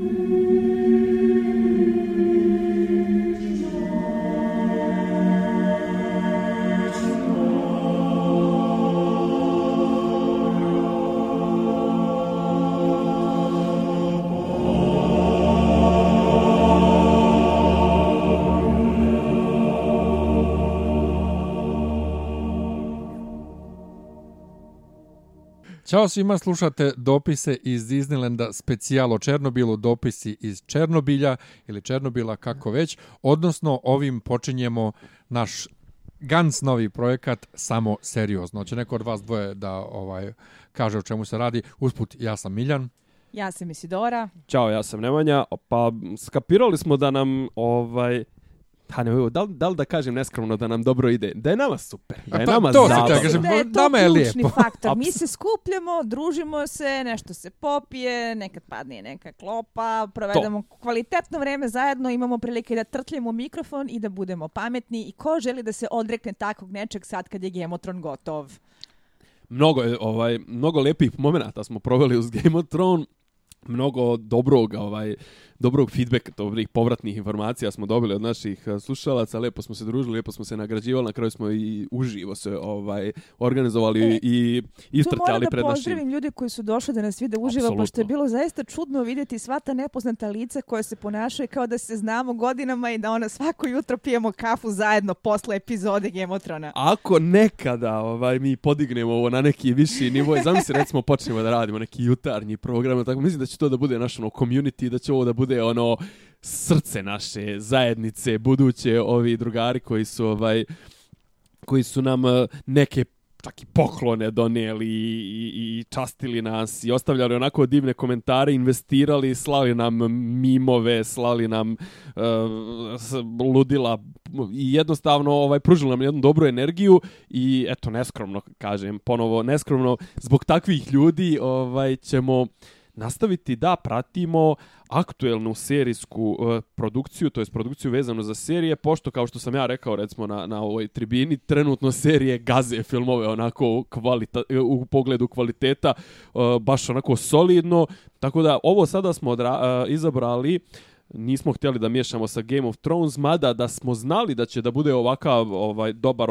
Mm-hmm. Ćao svima, slušate dopise iz Disneylanda, specijal o Černobilu, dopisi iz Černobilja ili Černobila, kako već. Odnosno, ovim počinjemo naš Gans novi projekat samo seriozno. Će neko od vas dvoje da ovaj kaže o čemu se radi. Usput, ja sam Miljan. Ja sam Isidora. Ćao, ja sam Nemanja. Pa skapirali smo da nam ovaj Pa ne, da, da li da kažem neskromno da nam dobro ide? Da je nama super. Da je pa, nama to zabavno. Kažem, da je to nama je ključni lijepo. faktor. Mi se skupljamo, družimo se, nešto se popije, nekad padne neka klopa, provedemo to. kvalitetno vreme zajedno, imamo prilike da trtljemo mikrofon i da budemo pametni. I ko želi da se odrekne takvog nečeg sad kad je Gemotron gotov? Mnogo, ovaj, mnogo lepih momenata smo proveli uz Game of Thrones mnogo dobrog ovaj dobrog feedbacka, dobrih povratnih informacija smo dobili od naših eh, slušalaca, lepo smo se družili, lepo smo se nagrađivali, na kraju smo i uživo se ovaj organizovali e, i istrčali pred našim. To moram da pozdravim ljudi koji su došli da nas vide uživo, Absolutno. pošto je bilo zaista čudno vidjeti sva ta nepoznata lica koje se ponašaju kao da se znamo godinama i da ona svako jutro pijemo kafu zajedno posle epizode Gemotrona. Ako nekada ovaj mi podignemo ovo na neki viši nivo, zamisli recimo počnemo da radimo neki jutarnji program, tako mislim da će to da bude naš ono community, da će ovo da bude ono srce naše zajednice, buduće ovi drugari koji su ovaj koji su nam eh, neke čak i poklone donijeli i, i, i častili nas i ostavljali onako divne komentare, investirali, slali nam mimove, slali nam uh, ludila i jednostavno ovaj pružili nam jednu dobru energiju i eto neskromno kažem ponovo neskromno zbog takvih ljudi ovaj ćemo uh, nastaviti da pratimo aktuelnu serijsku uh, produkciju, to jest produkciju vezanu za serije, pošto kao što sam ja rekao recimo na, na ovoj tribini, trenutno serije gaze filmove onako kvalita, e, u pogledu kvaliteta uh, baš onako solidno, tako da ovo sada smo odra, uh, izabrali nismo htjeli da miješamo sa Game of Thrones, mada da smo znali da će da bude ovakav ovaj dobar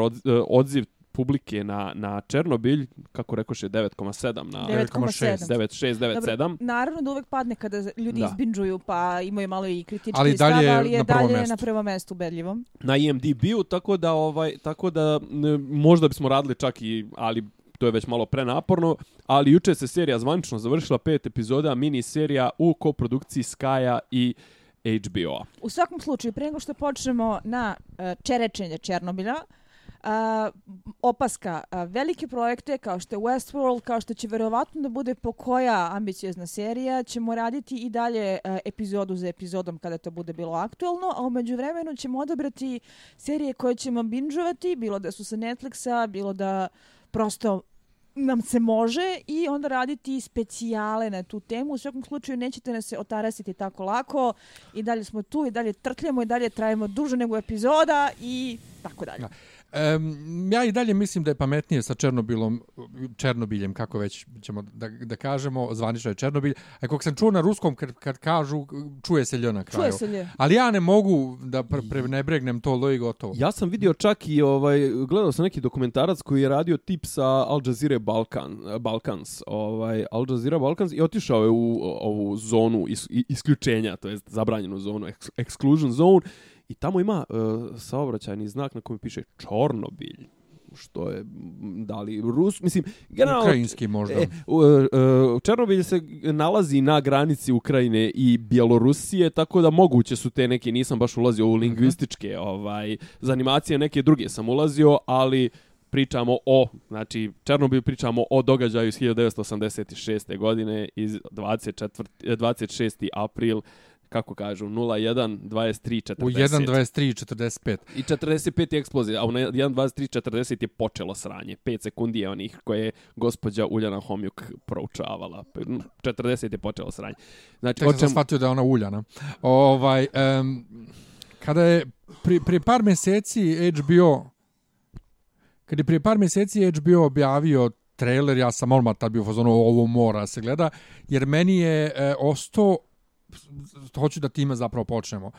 odziv publike na, na Černobilj, kako rekoše, 9,7 na 9,6, 9,6, Naravno da uvek padne kada ljudi da. izbinđuju, pa imaju malo i kritički ali dalje, stav, ali je na dalje mestu. na prvom mestu ubedljivom. Na IMDb-u, tako da, ovaj, tako da možda bismo radili čak i, ali to je već malo prenaporno, ali juče se serija zvanično završila pet epizoda, mini serija u koprodukciji Skaja i HBO. U svakom slučaju, prije nego što počnemo na uh, čerečenje Černobilja, a, opaska, a, velike projekte kao što je Westworld, kao što će verovatno da bude po koja ambiciozna serija, ćemo raditi i dalje a, epizodu za epizodom kada to bude bilo aktualno, a umeđu vremenu ćemo odabrati serije koje ćemo binžovati, bilo da su sa Netflixa, bilo da prosto nam se može i onda raditi specijale na tu temu. U svakom slučaju nećete nas se otarasiti tako lako i dalje smo tu i dalje trtljamo i dalje trajemo duže nego epizoda i tako dalje. Um, ja i dalje mislim da je pametnije sa Černobilom, Černobiljem, kako već ćemo da, da kažemo, zvanično je Černobilj. A kako sam čuo na ruskom, kad, kad kažu, čuje se ljo na kraju. Čuje se ljo. Ali ja ne mogu da pre, pre ne bregnem to lo i gotovo. Ja sam vidio čak i, ovaj, gledao sam neki dokumentarac koji je radio tip sa Al Jazeera Balkan, Balkans, ovaj, Al Jazeera Balkans i otišao je u ovu zonu is, isključenja, to jest zabranjenu zonu, exclusion zone, I tamo ima uh, saobraćajni znak na kojem piše Čornobilj što je da li Rus, mislim, generalno... Ukrajinski možda. E, uh, uh, Černobilj se nalazi na granici Ukrajine i Bjelorusije, tako da moguće su te neke, nisam baš ulazio u lingvističke uh -huh. ovaj, zanimacije, neke druge sam ulazio, ali pričamo o, znači, Černobilj pričamo o događaju iz 1986. godine iz 24, 26. april kako kažu, 0, 1, 23, 40. U 1, 23, 45. I 45 je eksplozija, a u 1, 23, 40 je počelo sranje. 5 sekundi je onih koje je gospođa Uljana Homjuk proučavala. 40 je počelo sranje. Znači, Tek sam shvatio da je ona Uljana. Ovaj, um, kada je pri, prije par mjeseci HBO kada je prije par mjeseci HBO objavio trailer, ja sam odmah tad bio fazonu ovo mora se gleda, jer meni je e, ostao hoću da time zapravo počnemo.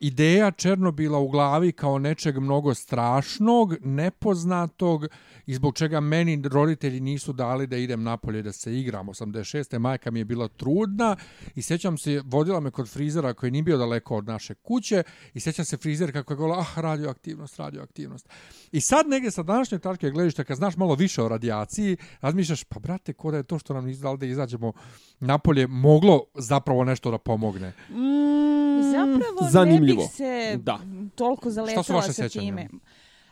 Ideja Černobila u glavi kao nečeg mnogo strašnog, nepoznatog i zbog čega meni roditelji nisu dali da idem napolje da se igram. 86. majka mi je bila trudna i sjećam se, vodila me kod frizera koji nije bio daleko od naše kuće i sjećam se frizer kako je govorila, ah, radioaktivnost, radioaktivnost. I sad negdje sa današnje tačke gledišta, kad znaš malo više o radijaciji, razmišljaš, pa brate, ko da je to što nam nisu dali da izađemo napolje, moglo zapravo nešto da pomogne. Mm, Zapravo zanimljivo. Ne bih se Da. toliko zaletala sa time.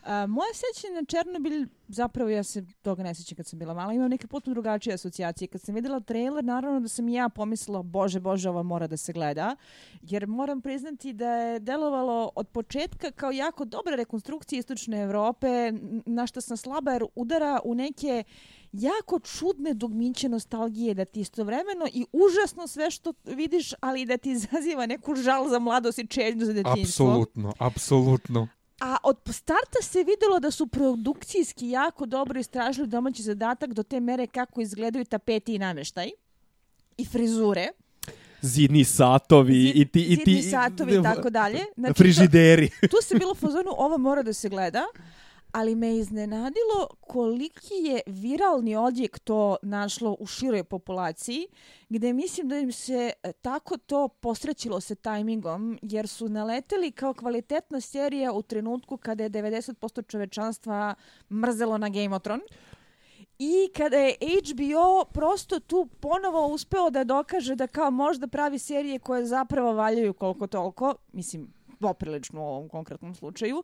A, moje sećanje na Černobil, zapravo ja se toga ne sjećam kad sam bila mala, imam neke potpuno drugačije asocijacije. Kad sam vidjela trailer, naravno da sam i ja pomislila, bože, bože, ovo mora da se gleda. Jer moram priznati da je delovalo od početka kao jako dobra rekonstrukcija Istočne Evrope, na što sam slaba jer udara u neke jako čudne dugmiće nostalgije da ti istovremeno i užasno sve što vidiš, ali da ti izaziva neku žal za mladost i čežnju za detinjstvo. Apsolutno, apsolutno. A od starta se videlo da su produkcijski jako dobro istražili domaći zadatak do te mere kako izgledaju tapeti i namještaj i frizure. Zidni satovi i ti... I ti satovi i tako dalje. Znači, to- frižideri. tu se bilo fazonu, ovo mora da se gleda, ali me iznenadilo koliki je viralni odjek to našlo u široj populaciji, gde mislim da im se e, tako to posrećilo se tajmingom, jer su naleteli kao kvalitetna serija u trenutku kada je 90% čovečanstva mrzelo na Game of Thrones. I kada je HBO prosto tu ponovo uspeo da dokaže da kao možda pravi serije koje zapravo valjaju koliko toliko, mislim, poprilično u ovom konkretnom slučaju,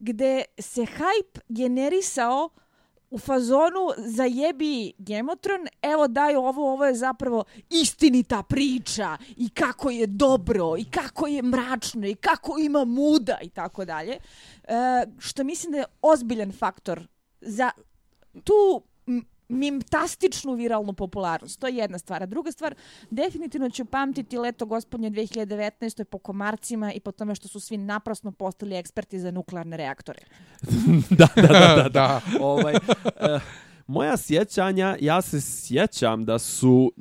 gde se hype generisao u fazonu zajebi Gemotron, evo daj ovo, ovo je zapravo istinita priča i kako je dobro i kako je mračno i kako ima muda i tako dalje. E, što mislim da je ozbiljan faktor za tu mimtastičnu viralnu popularnost. To je jedna stvar. A druga stvar, definitivno ću pamtiti leto gospodnje 2019. po komarcima i po tome što su svi naprasno postali eksperti za nuklearne reaktore. da, da, da, da. da. ovaj, eh, moja sjećanja, ja se sjećam da su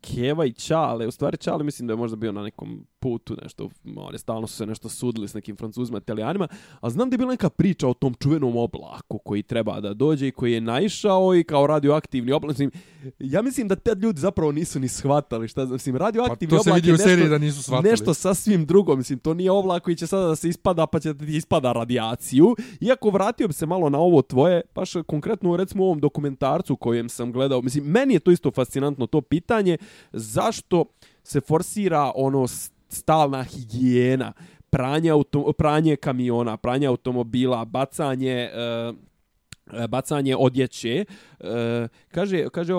Keva i Čale, u stvari Čale mislim da je možda bio na nekom putu, nešto, oni stalno su se nešto sudili s nekim francuzima, italijanima, a znam da je bila neka priča o tom čuvenom oblaku koji treba da dođe i koji je naišao i kao radioaktivni oblak. Mislim, ja mislim da te ljudi zapravo nisu ni shvatali šta, znam, mislim, Pa radioaktivni to se oblak vidi je u seriji da nisu shvatili. nešto sasvim drugo, mislim, to nije oblak koji će sada da se ispada, pa će da ti ispada radijaciju. Iako vratio bi se malo na ovo tvoje, baš konkretno recimo u ovom dokumentarcu kojem sam gledao, mislim, meni je to isto fascinantno to pitanje, zašto se forsira ono stalna higijena, pranje, auto, pranje kamiona, pranje automobila, bacanje... e, bacanje odjeće. E, kaže, kaže e,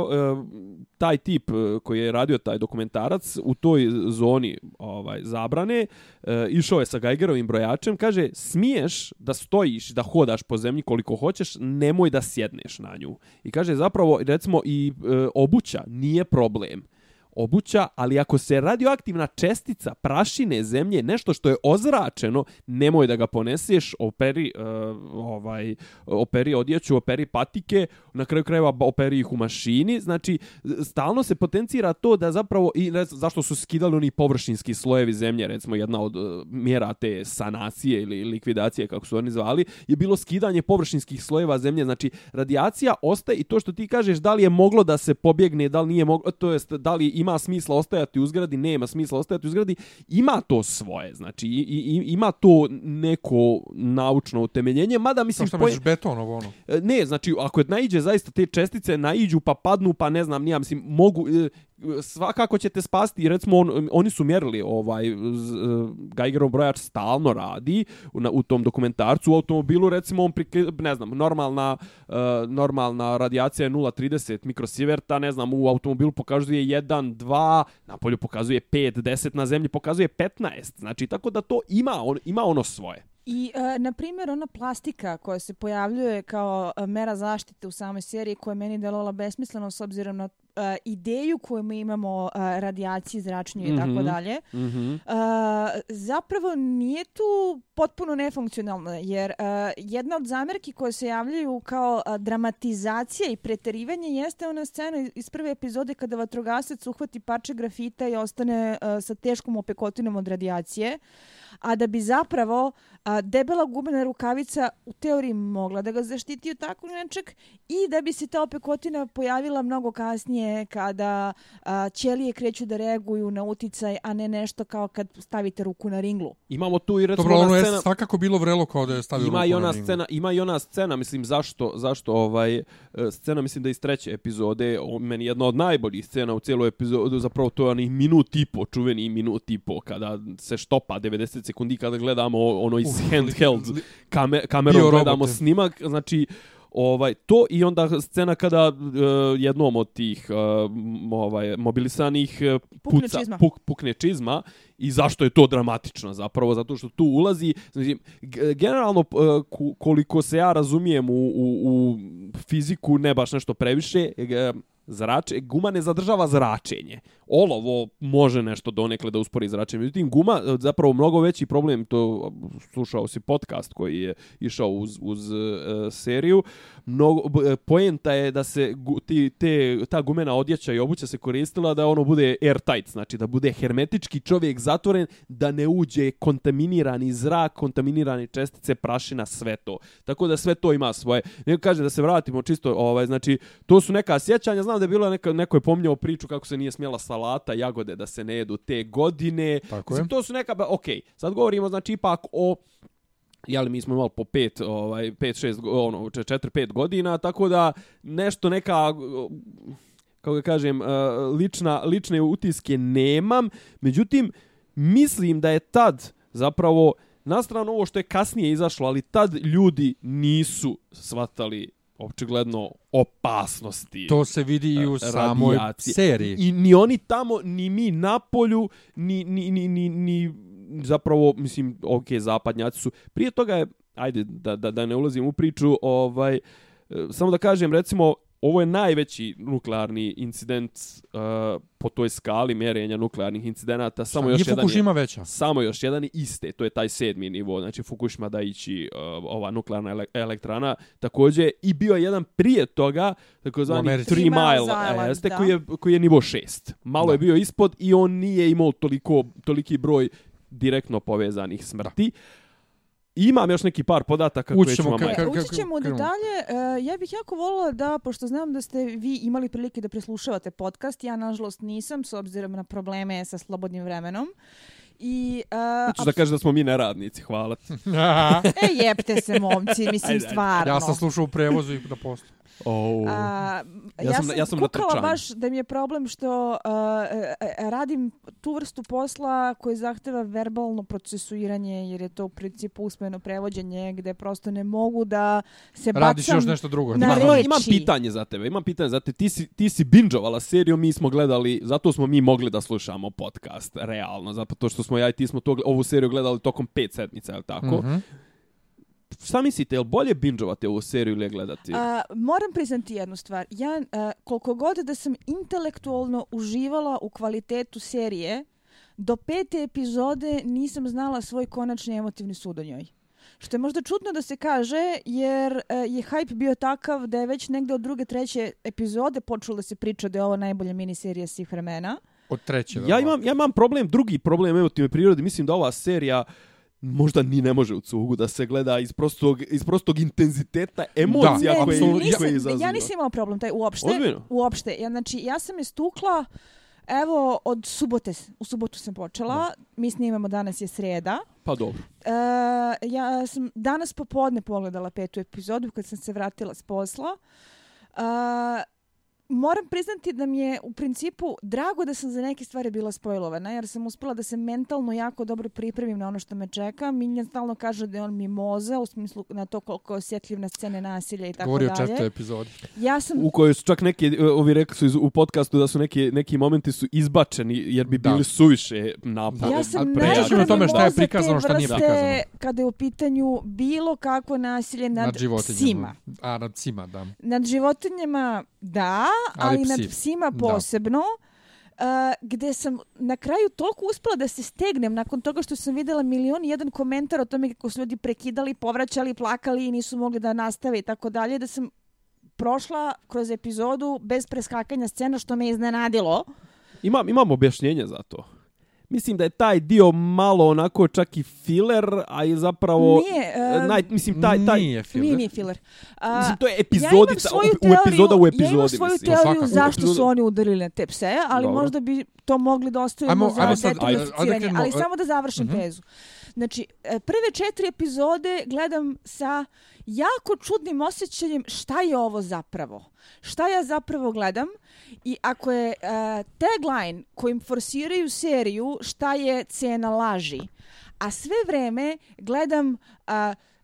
taj tip koji je radio taj dokumentarac u toj zoni ovaj zabrane, e, išao je sa Geigerovim brojačem, kaže, smiješ da stojiš, da hodaš po zemlji koliko hoćeš, nemoj da sjedneš na nju. I kaže, zapravo, recimo, i e, obuća nije problem obuća, ali ako se radioaktivna čestica prašine zemlje, nešto što je ozračeno, nemoj da ga poneseš, operi, uh, ovaj, operi odjeću, operi patike, na kraju krajeva operi ih u mašini, znači stalno se potencira to da zapravo, i ne znam zašto su skidali oni površinski slojevi zemlje, recimo jedna od uh, mjera te sanacije ili likvidacije, kako su oni zvali, je bilo skidanje površinskih slojeva zemlje, znači radijacija ostaje i to što ti kažeš da li je moglo da se pobjegne, da li nije moglo, to jest da li ima smisla ostajati u zgradi, nema smisla ostajati u zgradi, ima to svoje, znači i, i, ima to neko naučno utemeljenje, mada Kao mislim... što poje- beton ovo ono. E, Ne, znači, ako je naiđe zaista te čestice, naiđu pa padnu, pa ne znam, nija, mislim, mogu, e, svakako ćete spasti, recimo, on, oni su mjerili, ovaj, z, e, Geigerov brojač stalno radi u, na, u tom dokumentarcu, u automobilu, recimo, on, prikli, ne znam, normalna, uh, normalna radijacija je 0,30 mikrosiverta ne znam, u automobilu pokazuje 1, 2, na polju pokazuje 5, 10, na zemlji pokazuje 15, znači, tako da to ima, on, ima ono svoje. I, e, na primjer, ona plastika koja se pojavljuje kao e, mera zaštite u samoj seriji koja je meni delovala besmisleno s obzirom na ideju koju mi imamo uh, radijacije, zračenju i tako Mhm. dalje, Mhm. Uh, zapravo nije tu potpuno nefunkcionalno, jer uh, jedna od zamjerki koje se javljaju kao uh, dramatizacija i preterivanje jeste ona scena iz- prve epizode kada vatrogasac uhvati parče grafita i ostane uh, sa teškom opekotinom od radijacije, a da bi zapravo a, debela gumena rukavica u teoriji mogla da ga zaštiti od takvog nečeg i da bi se ta opekotina pojavila mnogo kasnije kada a, ćelije kreću da reaguju na uticaj, a ne nešto kao kad stavite ruku na ringlu. Imamo tu i recimo Dobro, ono ona je scena... svakako bilo vrelo kao da je stavio Ima ruku i na ona ringu. scena, ima i ona scena, mislim zašto zašto ovaj e, scena mislim da iz treće epizode, o, meni jedna od najboljih scena u cijeloj epizodi, zapravo to je onih minut i po, čuveni minut i po kada se štopa 90 sekundi kada gledamo ono iz Uf, handheld li- kame, kamerom gledamo robote. snimak, znači ovaj to i onda scena kada uh, jednom od tih uh, ovaj mobilisanih uh, Pukne čizma. puk, pukne čizma i zašto je to dramatično zapravo zato što tu ulazi znači generalno e, koliko se ja razumijem u, u, u fiziku ne baš nešto previše e, zrače, guma ne zadržava zračenje. Olovo može nešto donekle da uspori zračenje. Međutim, guma e, zapravo mnogo veći problem, to slušao si podcast koji je išao uz, uz uh, seriju, mnogo, e, poenta je da se gu, ti, te, ta gumena odjeća i obuća se koristila da ono bude airtight, znači da bude hermetički čovjek zatvoren, da ne uđe kontaminirani zrak, kontaminirane čestice, prašina, sve to. Tako da sve to ima svoje. Ne kažem da se vratimo čisto, ovaj, znači, to su neka sjećanja, znam da je bilo neka, neko je pomnjao priču kako se nije smjela salata, jagode da se ne jedu te godine. Tako je. To su neka, okej, sad govorimo znači ipak o jeli mi smo imali po pet, ovaj, pet, šest, go- ono, če- četiri, pet godina, tako da nešto neka, kako ga kažem, eh, lična, lične utiske nemam, međutim, mislim da je tad zapravo, nastrano ovo što je kasnije izašlo, ali tad ljudi nisu shvatali očigledno opasnosti. To se vidi i u samoj radijacije. seriji. I ni oni tamo, ni mi na polju, ni, ni, ni, ni, ni zapravo, mislim, ok, zapadnjaci su. Prije toga je, ajde, da, da, da ne ulazim u priču, ovaj, e, samo da kažem, recimo, ovo je najveći nuklearni incident uh, po toj skali mjerenja nuklearnih incidenata. Samo još jedan je, Fukushima veća. samo još jedan je iste, to je taj sedmi nivo, znači Fukushima Daiichi, uh, ova nuklearna ele elektrana, također i bio je jedan prije toga, takozvani. Three Three Mile, e, Island, jeste, da. koji je, koji je nivo šest. Malo Da. je bio ispod i on nije imao toliko, toliki broj direktno povezanih smrti. Imam još neki par podataka koje ću ćemo vam ka- ajde. ka- Ući ćemo u detalje. E, ja bih jako volila da, pošto znam da ste vi imali prilike da preslušavate podcast, ja nažalost nisam, s obzirom na probleme sa slobodnim vremenom. I, uh, Hoćeš da kažeš da smo mi neradnici, hvala ti. e, jebte se, momci, mislim, Ajde, ajde. stvarno. ja sam slušao u prevozu i na poslu. Oh. A, Ja sam- ja sam na kukala trčanju. baš da mi je problem što uh, radim tu vrstu posla koji zahteva verbalno procesuiranje jer je to u principu usmeno prevođenje gde prosto ne mogu da se Radiš bacam još nešto drugo. na Imam, Da. reč. imam, imam reči. pitanje za tebe, imam pitanje za tebe. Ti si, ti si binđovala seriju, mi smo gledali, zato smo mi mogli da slušamo podcast, realno, zato što smo ja i ti smo to, ovu seriju gledali tokom pet sedmica, je li tako? Mhm. Šta mislite, je li bolje binđovati ovu seriju ili je gledati? A, moram priznati jednu stvar. Ja, a, koliko god da sam intelektualno uživala u kvalitetu serije, do pete epizode nisam znala svoj konačni emotivni sud o njoj. Što je možda čudno da se kaže, jer e, je hype bio takav da je već negde od druge, treće epizode počelo da se priča da je ovo najbolja miniserija svih vremena. Od treće. ja, imam, ja imam problem, drugi problem emotivne prirode, mislim da ova serija možda ni ne može u cugu da se gleda iz prostog, iz prostog intenziteta emocija Da, koje, nisam, koje izaziva. ja nisam imala problem taj uopšte. Ozbiljno? Uopšte. Ja, znači, ja sam je stukla, evo, od subote, u subotu sam počela, mi snimamo danas je sreda. Pa dobro. E, ja sam danas popodne pogledala petu epizodu kad sam se vratila s posla. E, moram priznati da mi je u principu drago da sam za neke stvari bila spojlovana, jer sam uspela da se mentalno jako dobro pripremim na ono što me čeka. Miljan stalno kaže da je on mimoza, u smislu na to koliko je osjetljiv na scene nasilja i tako Govori o dalje. četvrtoj epizodi. Ja sam U kojoj su čak neki, e, ovi rekli su iz- u podcastu da su neki, neki momenti su izbačeni jer bi Da. bili suviše naporni. Ja sam o najbolji tome šta je prikazano, šta nije vrste prikazano. Kada je u pitanju bilo kakvo nasilje nad, Nad životinjama. psima. A, nad psima, da. Nad životinjama da, Ali ali, nad psi, psima da. posebno. Uh, gde sam na kraju toliko uspela da se stegnem nakon toga što sam videla milion i jedan komentar o tome kako su ljudi prekidali, povraćali, plakali i nisu mogli da nastave i tako dalje, da sam prošla kroz epizodu bez preskakanja scena što me iznenadilo. Imam, imam objašnjenje za to. Mislim da je taj dio malo onako čak i filler, a i zapravo... Nije, e, naj, mislim, taj, taj, Nije filler. Nije, nije filler. A, Mislim, to je ja epizodica, svoju u epizoda u teoriju- epizodi. Ja imam svoju mislim. teoriju svakako. zašto su oni udarili na te pse, ali Dobro. možda bi to mogli da ostavimo Ajmo- za ajmo sad, ajde citiranje. krenemo, Ali samo da završim tezu. Znači, e, prve četiri epizode gledam sa jako čudnim osjećanjem šta je ovo zapravo. Šta ja zapravo gledam i ako je uh, tagline kojim forsiraju seriju šta je cena laži, a sve vreme gledam uh,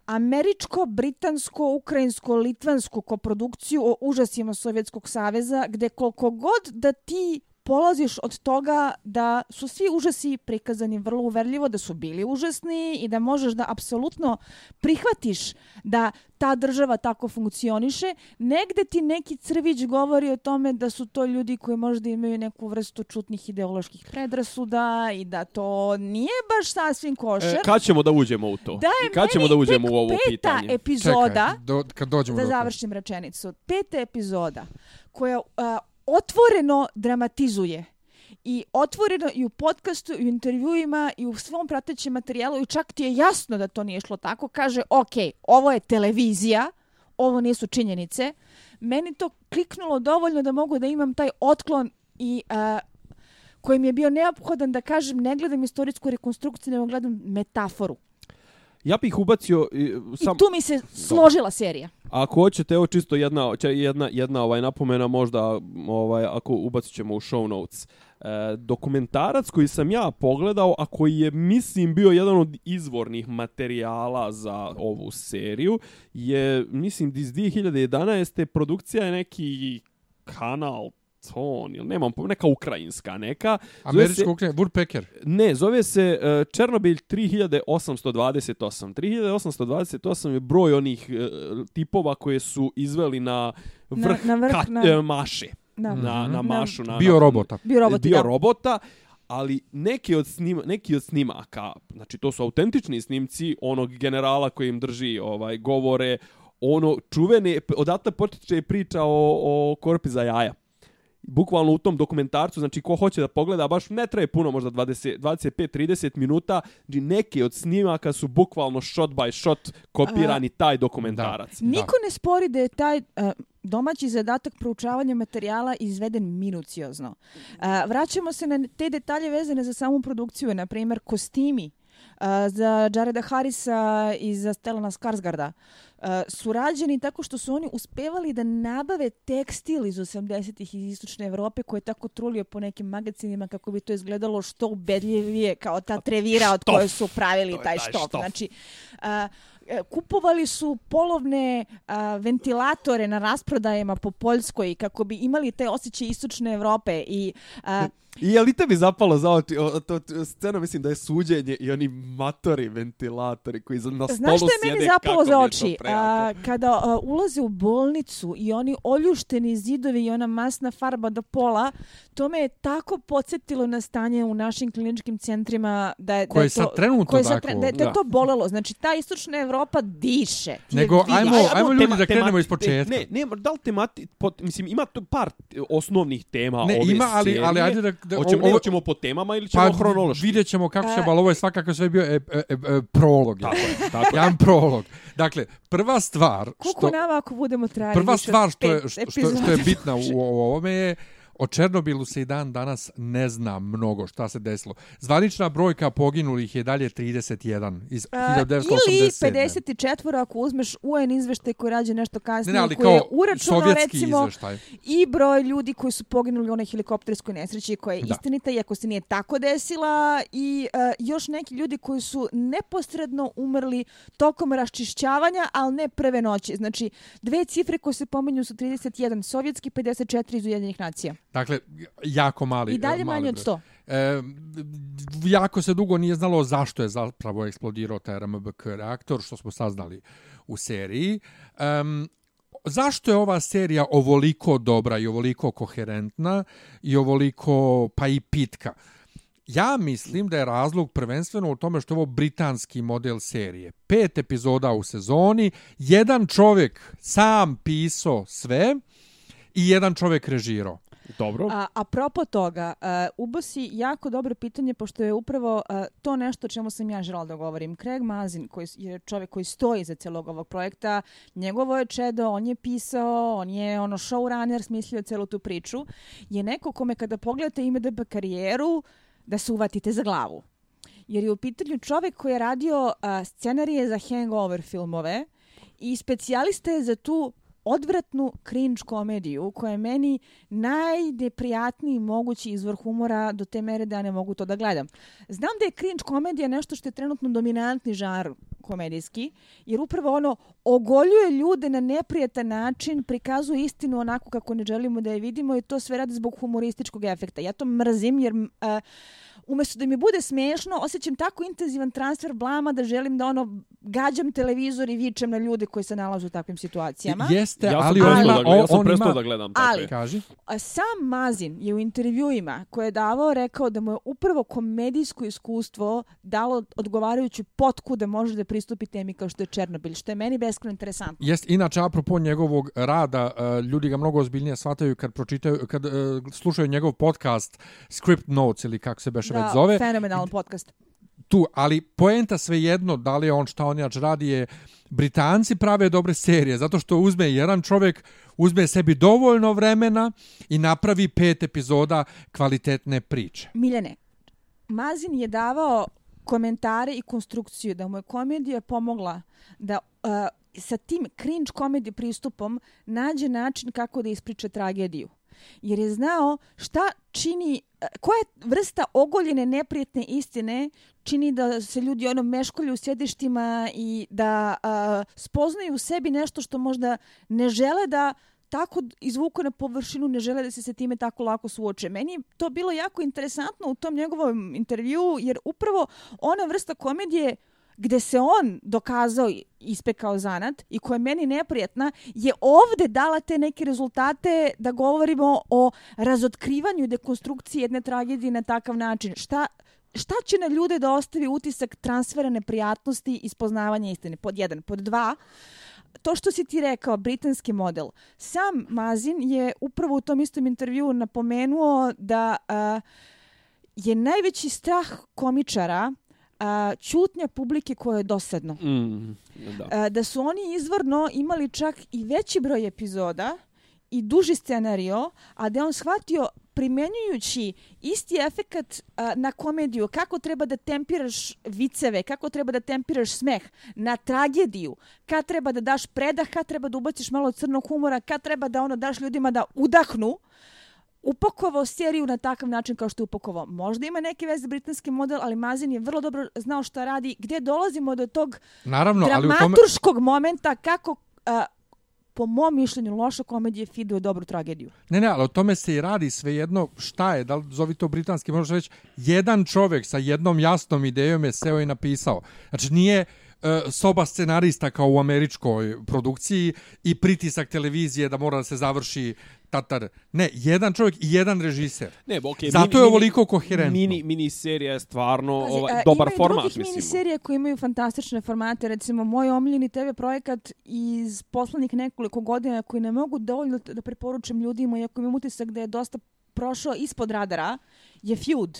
američko, britansko, ukrajinsko, litvansku koprodukciju o užasima Sovjetskog saveza, gde koliko god da ti polaziš od toga da su svi užasi prikazani vrlo uverljivo, da su bili užasni i da možeš da apsolutno prihvatiš da ta država tako funkcioniše, negde ti neki crvić govori o tome da su to ljudi koji možda imaju neku vrstu čutnih ideoloških predrasuda i da to nije baš sasvim košer. E, kad ćemo da uđemo u to? Da je I kad ćemo da uđemo u ovo peta pitanje? epizoda, Čekaj, do, kad dođemo da do završim rečenicu, peta epizoda koja a, otvoreno dramatizuje i otvoreno i u podcastu, i u intervjuima, i u svom pratećem materijalu, i čak ti je jasno da to nije šlo tako, kaže, ok, ovo je televizija, ovo nisu činjenice, meni to kliknulo dovoljno da mogu da imam taj otklon i uh, koji mi je bio neophodan da kažem ne gledam istorijsku rekonstrukciju, nego gledam metaforu. Ja bih ubacio... i, Sam, I tu mi se složila serija. Ako hoćete, evo čisto jedna, jedna, jedna ovaj napomena, možda ovaj, ako ubacit ćemo u show notes. E, dokumentarac koji sam ja pogledao, a koji je, mislim, bio jedan od izvornih materijala za ovu seriju, je, mislim, iz 2011. produkcija je neki kanal ton, ili nemam, pojma, neka ukrajinska neka. Američko ukrenje, Woodpecker. Ne, zove se uh, Černobilj 3828. 3828 je broj onih uh, tipova koje su izveli na vrh, Na- na vrh, kat- na- e, maše. Na, Na, na mašu. Na, Bio na, robota. Bio roboti, bio robota, ali neki od, snima, neki od snimaka, znači to su autentični snimci onog generala koji im drži ovaj govore, ono čuvene, odatle potiče priča o, o korpi za jaja. Bukvalno u tom dokumentarcu, znači ko hoće da pogleda, baš ne traje puno, možda 20, 25-30 minuta, znači neke od snimaka su bukvalno shot by shot kopirani taj dokumentarac. Niko ne spori da je taj uh, domaći zadatak proučavanja materijala izveden minuciozno. Uh, vraćamo se na te detalje vezane za samu produkciju, na primjer kostimi za Jareda Harrisa i za Stellana Skarsgarda. Su rađeni tako što su oni uspevali da nabave tekstil iz 80-ih iz Istočne Evrope koje je tako trulio po nekim magazinima kako bi to izgledalo što ubedljivije kao ta trevira od koje su pravili taj taj štof. Znači, a, e, kupovali su polovne a, ventilatore na rasprodajama po Poljskoj kako bi imali te osjećaje istočne Evrope i a, I je li tebi zapalo za oči, o, to, to, scena mislim da je suđenje i oni matori ventilatori koji na stolu Znaš što je meni sjede, zapalo za to oči? A, kada a, ulaze u bolnicu i oni oljušteni zidovi i ona masna farba do pola, to me je tako podsjetilo na stanje u našim kliničkim centrima da je, da Koje je je sad to, trenutno koje je sad tako. tre- da, je- da je Da. to bolelo. Znači, ta istočna Evropa diše. Nego, ajmo- Aj, ajmo ljudi tema- da krenemo iz početka. Ne, ne, da li temati, pot, mislim, ima tu par osnovnih tema Ne, ove ima, ali- serije. ali ajde da- da- Hoćemo, ovo- hoćemo po temama ili ćemo Pa hronološki? vidjet ćemo kako će, A- ali ovo je svakako sve bio e, e, e, e, prolog. Tako je, tako je. Jedan prolog. Dakle, prva stvar što... nama ako budemo trajali Prva stvar što je, što, što, što je bitna u, u ovome je o Černobilu se i dan danas ne zna mnogo šta se desilo. Zvanična brojka poginulih je dalje 31 iz A, 1987. ili 54 ako uzmeš UN izveštaj koji rađe nešto Ne, kasnije, ne, ali koji je uračunao recimo izveštaj. i broj ljudi koji su poginuli u onoj helikopterskoj nesreći koja je Da. istinita iako se nije tako desila i uh, još neki ljudi koji su neposredno umrli tokom raščišćavanja, ali ne prve noći. Znači, dve cifre koje se pominju su 31 sovjetski, 54 iz Ujedinjenih nacija. Dakle, jako mali. I dalje manje od broj. 100. E, jako se dugo nije znalo zašto je zapravo eksplodirao taj RMBK reaktor, što smo saznali u seriji. Um, zašto je ova serija ovoliko dobra i ovoliko koherentna i ovoliko pa i pitka? Ja mislim da je razlog prvenstveno u tome što je ovo britanski model serije. Pet epizoda u sezoni, jedan čovjek sam pisao sve i jedan čovjek režirao. Dobro. A, apropo toga, uh, ubo si jako dobro pitanje, pošto je upravo uh, to nešto o čemu sam ja želala da govorim. Craig Mazin, koji je čovjek koji stoji za celog ovog projekta, njegovo je čedo, on je pisao, on je ono showrunner, smislio celu tu priču, je neko kome kada pogledate ime da karijeru, da se uvatite za glavu. Jer je u pitanju čovjek koji je radio uh, scenarije za hangover filmove i specijalista je za tu odvratnu cringe komediju koja je meni najneprijatniji mogući izvor humora do te mere da ja ne mogu to da gledam. Znam da je cringe komedija nešto što je trenutno dominantni žar komedijski, jer upravo ono ogoljuje ljude na neprijetan način, prikazuje istinu onako kako ne želimo da je vidimo i to sve radi zbog humorističkog efekta. Ja to mrzim jer... Uh, umjesto da mi bude smiješno, osjećam tako intenzivan transfer blama da želim da ono gađam televizor i vičem na ljude koji se nalaze u takvim situacijama. Jeste, ja ali sam on, da, gledam, ja sam prestao ima... da gledam Ali- takve. Kaži. A sam Mazin je u intervjuima koje je davao rekao da mu je upravo komedijsko iskustvo dalo odgovarajuću potku da može da pristupi temi kao što je Černobilj, što je meni beskreno interesantno. Jest, inače, apropo njegovog rada, uh, ljudi ga mnogo ozbiljnije shvataju kad pročitaju, kad uh, slušaju njegov podcast Script Notes ili kako se beše već zove. fenomenalan podcast. Tu, ali poenta svejedno, da li je on šta on jač radi je, Britanci prave dobre serije, zato što uzme jedan čovjek, uzme sebi dovoljno vremena i napravi pet epizoda kvalitetne priče. Miljane, Mazin je davao komentare i konstrukciju da mu je komedija pomogla da uh, sa tim cringe komedi pristupom nađe način kako da ispriča tragediju. Jer je znao šta čini, koja vrsta ogoljene neprijetne istine čini da se ljudi ono meškolju u sjedištima i da a, spoznaju u sebi nešto što možda ne žele da tako izvuku na površinu, ne žele da se sa time tako lako suoče. Meni je to bilo jako interesantno u tom njegovom intervju, jer upravo ona vrsta komedije gde se on dokazao i ispekao zanat i koja je meni neprijatna, je ovde dala te neke rezultate da govorimo o razotkrivanju i dekonstrukciji jedne tragedije na takav način. Šta, šta će na ljude da ostavi utisak transfera neprijatnosti i spoznavanja istine? Pod jedan. Pod dva, to što si ti rekao, britanski model. Sam Mazin je upravo u tom istom intervju napomenuo da uh, je najveći strah komičara uh, čutnja publike koja je dosadno. Mm, da. Uh, da su oni izvorno imali čak i veći broj epizoda i duži scenario, a da je on shvatio primjenjujući isti efekat uh, na komediju, kako treba da tempiraš viceve, kako treba da tempiraš smeh, na tragediju, kad treba da daš predah, kad treba da ubaciš malo crnog humora, kad treba da ono daš ljudima da udahnu, upakovao seriju na takav način kao što je upakovao. Možda ima neke veze britanski model, ali Mazin je vrlo dobro znao šta radi, gdje dolazimo do tog Naravno, ali u tome... dramaturškog momenta kako a, po mom mišljenju loša komedija fiduje dobru tragediju. Ne, ne, ali o tome se i radi svejedno šta je, da li zovi to britanski, možeš reći, jedan čovjek sa jednom jasnom idejom je seo i napisao. Znači, nije e, soba scenarista kao u američkoj produkciji i pritisak televizije da mora da se završi tatar. Ne, jedan čovjek i jedan režiser. Ne, okay, Zato je ovoliko koherentno. Mini, mini serija je stvarno Pazi, ovaj, a, dobar ima i format, drugih mislim. miniserije koje imaju fantastične formate. Recimo, moj omiljeni TV projekat iz poslednjih nekoliko godina koji ne mogu dovoljno da preporučim ljudima, iako imam utisak da je dosta prošao ispod radara, je Feud.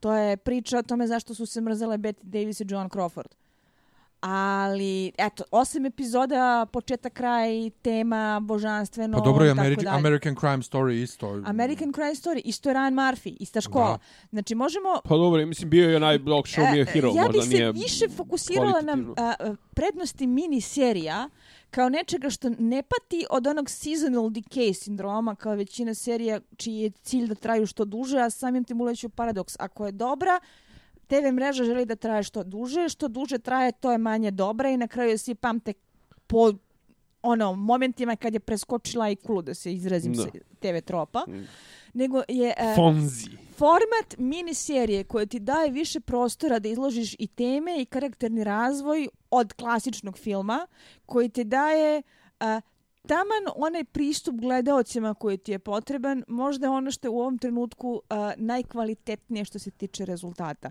To je priča o tome zašto su se mrzele Betty Davis i Joan Crawford. Ali, eto, osam epizoda, početak, kraj, tema, božanstveno, Pa dobro je tako Ameri dalje. American Crime Story isto. American Crime Story, isto je Ryan Murphy, ista škola. Da. Znači, možemo Pa dobro, mislim, bio je onaj blog show a hero, E, ja možda bih nije se više fokusirala na a, prednosti miniserija kao nečega što ne pati od onog seasonal decay sindroma kao većina serija čiji je cilj da traju što duže, a samim tim uleću paradoks. Ako je dobra, TV mreža želi da traje što duže, što duže traje, to je manje dobra i na kraju svi pamte po ono, momentima kad je preskočila i kulu, da se izrazim Da. se TV tropa. Mm. Nego je... e, Fonzi. format miniserije koje ti daje više prostora da izložiš i teme i karakterni razvoj od klasičnog filma, koji ti daje a, taman onaj pristup gledaocima koji ti je potreban, možda je ono što je u ovom trenutku uh, najkvalitetnije što se tiče rezultata.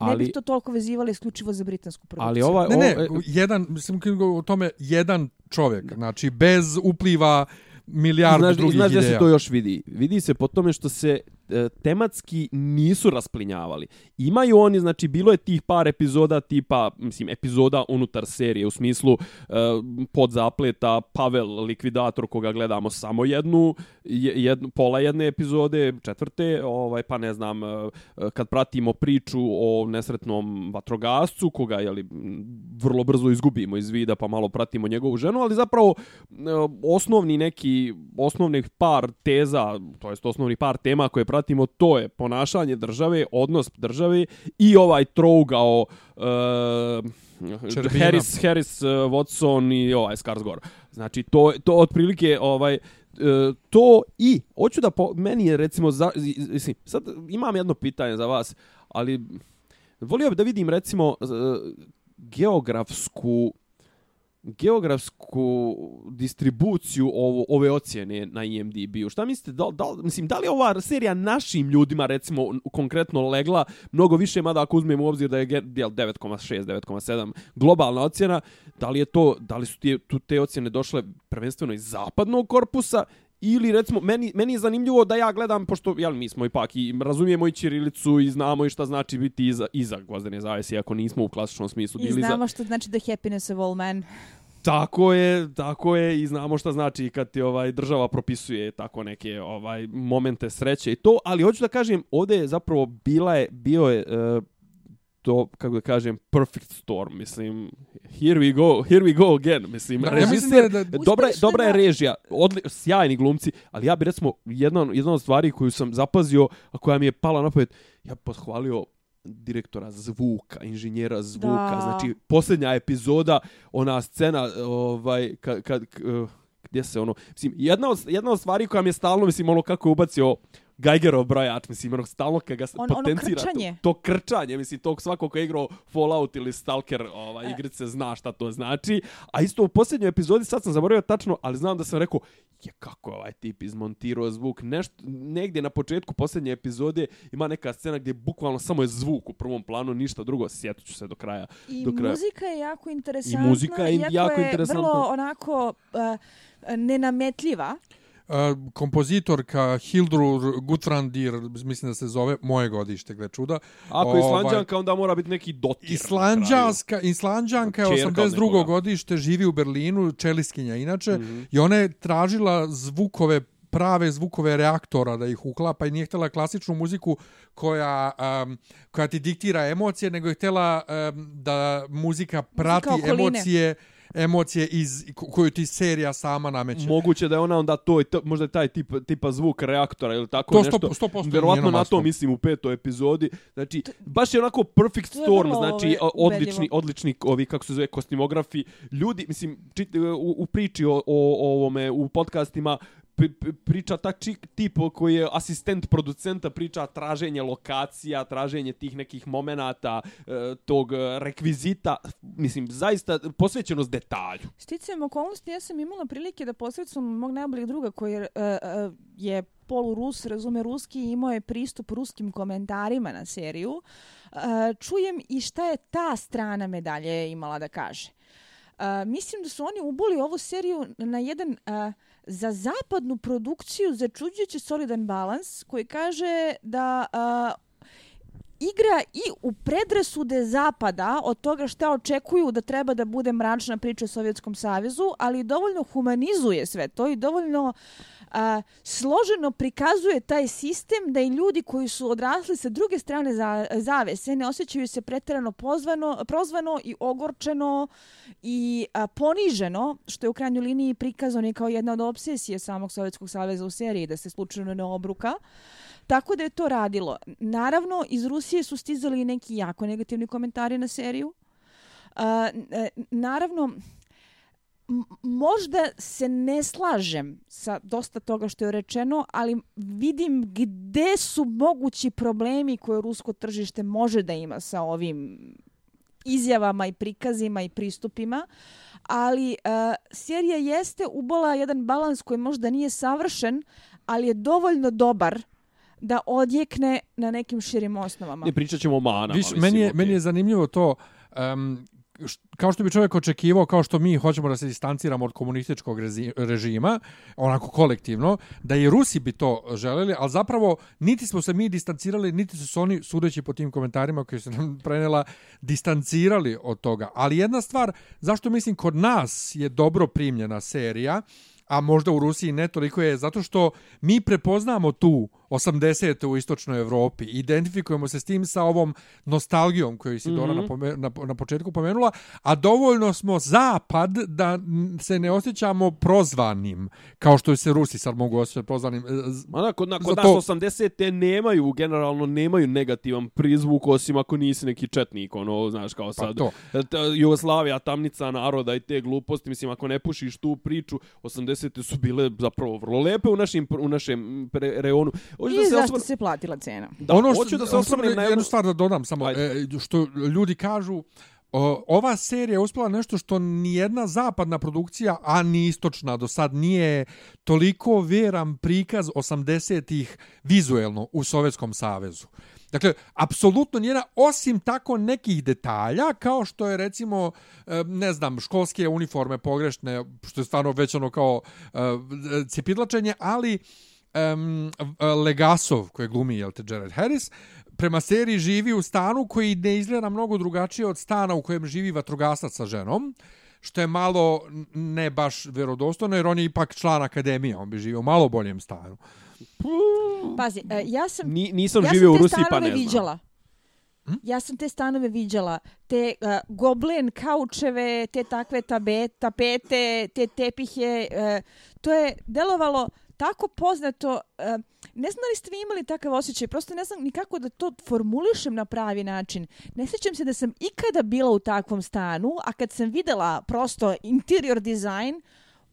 Ne Ali- bih to toliko vezivali isključivo za britansku produkciju. Ali ova, Ne, ne, o- e, jedan, mislim, o tome, jedan čovjek, znači, bez upliva milijardu znaš, drugih znaš gdje ideja. se to još vidi? Vidi se po tome što se E, tematski nisu rasplinjavali. Imaju oni, znači, bilo je tih par epizoda tipa, mislim, epizoda unutar serije, u smislu e, pod zapleta Pavel, likvidator, koga gledamo samo jednu, jednu, pola jedne epizode, četvrte, ovaj, pa ne znam, e, kad pratimo priču o nesretnom vatrogascu, koga, jeli, vrlo brzo izgubimo iz vida, pa malo pratimo njegovu ženu, ali zapravo e, osnovni neki, osnovnih par teza, to jest osnovni par tema koje pratimo, to je ponašanje države, odnos države i ovaj trougao e, Čerbina. Harris, Harris, e, Watson i ovaj Skarsgård. Znači, to, to otprilike ovaj, e, to i hoću da po, meni je recimo za, mislim sad imam jedno pitanje za vas ali volio bih da vidim recimo e, geografsku geografsku distribuciju ovo, ove ocjene na IMDb-u. Šta mislite, da, da, mislim, da li ova serija našim ljudima, recimo, konkretno legla mnogo više, mada ako uzmemo u obzir da je 9,6, 9,7 globalna ocjena, da li je to, da li su te, tu te ocjene došle prvenstveno iz zapadnog korpusa ili recimo meni meni je zanimljivo da ja gledam pošto jel mi smo ipak i razumijemo i ćirilicu i znamo i šta znači biti iza iza gvozdene zavese ako nismo u klasičnom smislu I bili za znamo što znači the happiness of all men. Tako je, tako je i znamo šta znači kad ti ovaj država propisuje tako neke ovaj momente sreće i to, ali hoću da kažem ovdje je zapravo bila je bio je e, to kako da kažem perfect storm, mislim here we go, here we go again, mislim. Da, ja režiser, mislim da da- dobra je, dobra je režija, odli, sjajni glumci, ali ja bi recimo jedna jedna od stvari koju sam zapazio, a koja mi je pala na pamet, ja bih pohvalio direktora zvuka, inženjera zvuka, Da. znači posljednja epizoda, ona scena ovaj kad kad eh, gdje se ono mislim jedna od jedna od stvari koja mi je stalno mislim ono kako je ubacio Geigerov brojač, mislim, ono stalno kad ga On- ono potencira krčanje. to, to krčanje, mislim, tog svako ko je igrao Fallout ili Stalker ovaj, igrice zna šta to znači. A isto u posljednjoj epizodi, sad sam zaboravio tačno, ali znam da sam rekao, je kako je ovaj tip izmontirao zvuk. Nešto, negdje na početku posljednje epizode ima neka scena gdje bukvalno samo je zvuk u prvom planu, ništa drugo, sjetit ću se do kraja. I do kraja. muzika je jako interesantna. muzika je iako jako je interesantna. vrlo onako uh, nenametljiva. Kompozitorka Hildur Gutrandir, mislim da se zove, moje godište, gle čuda. Ako je Ovaj, Islanđanka, onda mora biti neki dotir. Islanđanska, Islanđanka je Čerka od 82. nekoga. godište, živi u Berlinu, čeliskinja inače, Mhm. i ona je tražila zvukove prave zvukove reaktora da ih uklapa i nije htjela klasičnu muziku koja, um, koja ti diktira emocije, nego je htjela um, da muzika prati okoline. emocije emocije iz ko- koju ti serija sama nameće. Moguće da je ona onda to, to možda je taj tip, tipa zvuk reaktora ili tako To nešto. 100%, 100% Verovatno njeno na to mislim u petoj epizodi. Znači, baš je onako perfect To storm, znači ovaj, odlični, odlični ovi, kako se zove, kostimografi. Ljudi, mislim, čit, u, u priči o, o, o ovome, u podcastima, priča tak čik, tip koji je asistent producenta, priča traženje lokacija, traženje tih nekih momenata, e, tog e, rekvizita, mislim, zaista posvećenost detalju. Sticajem okolnosti, ja sam imala prilike da posredstvom mog najboljeg druga koji je, uh, uh, je polurus, razume ruski i imao je pristup ruskim komentarima na seriju, e, čujem i šta je ta strana medalje imala da kaže. Uh, mislim da su oni uboli ovu seriju na jedan uh, za zapadnu produkciju začuđujući solidan balans koji kaže da uh, igra i u predrasude zapada od toga šta očekuju da treba da bude mračna priča o Sovjetskom savezu, ali dovoljno humanizuje sve to i dovoljno a, složeno prikazuje taj sistem da i ljudi koji su odrasli sa druge strane za, zavese ne osjećaju se pretjerano pozvano, prozvano i ogorčeno i a, poniženo, što je u krajnjoj liniji prikazano i kao jedna od obsesije samog Sovjetskog saveza u seriji, da se slučajno ne obruka. Tako da je to radilo. Naravno, iz Rusije su stizali i neki jako negativni komentari na seriju. Uh, naravno, možda se ne slažem sa dosta toga što je rečeno, ali vidim gde su mogući problemi koje rusko tržište može da ima sa ovim izjavama i prikazima i pristupima, ali uh, serija jeste ubola jedan balans koji možda nije savršen, ali je dovoljno dobar da odjekne na nekim širim osnovama. Ne pričat ćemo o manama. Viš, mislim, meni, je, okej. meni je zanimljivo to, um, kao što bi čovjek očekivao, kao što mi hoćemo da se distanciramo od komunističkog režima, onako kolektivno, da i Rusi bi to želeli, ali zapravo niti smo se mi distancirali, niti su se oni, sudeći po tim komentarima koji su nam prenela, distancirali od toga. Ali jedna stvar, zašto mislim kod nas je dobro primljena serija, a možda u Rusiji ne toliko je zato što mi prepoznamo tu 80. u istočnoj Evropi, identifikujemo se s tim sa ovom nostalgijom koju si Dora Mhm. napome, na, na početku pomenula, a dovoljno smo zapad da se ne osjećamo prozvanim, kao što se Rusi sad mogu osjećati prozvanim. E, Ma da, kod, kod Zato- nas 80-te nemaju, generalno nemaju negativan prizvuk, osim ako nisi neki četnik, ono, znaš, kao Pa sad. to. Ta- Jugoslavija, tamnica naroda i te gluposti, mislim, ako ne pušiš tu priču, 80-te su bile zapravo vrlo lepe u, našim, u našem reonu. Hoću I se zašto osvr- se platila cena? Da, ono hoću da se osvrnem na jednu stvar da dodam samo Ajde. e, što ljudi kažu o, ova serija je uspjela nešto što nijedna zapadna produkcija, a ni istočna do sad nije toliko vjeran prikaz 80-ih vizuelno u Sovjetskom savezu. Dakle, apsolutno nijedna, osim tako nekih detalja, kao što je recimo, e, ne znam, školske uniforme pogrešne, što je stvarno već ono kao e, cepidlačenje, ali um, Legasov, koji glumi, jel te, Jared Harris, prema seriji živi u stanu koji ne izgleda mnogo drugačije od stana u kojem živi vatrogasac sa ženom, što je malo ne baš vjerodostojno, jer on je ipak član akademije, on bi živio u malo boljem stanu. Pazi, e, ja sam Ni, nisam ja živio u Rusiji, pa ne znam. viđala. Ja sam te stanove viđala, te uh, goblin kaučeve, te takve tabe, tapete, te tepihe, uh, to je delovalo tako poznato, uh, ne znam da li ste vi imali takav osjećaj, prosto ne znam ni kako da to formulišem na pravi način. Ne sjećam se da sam ikada bila u takvom stanu, a kad sam videla prosto interior design,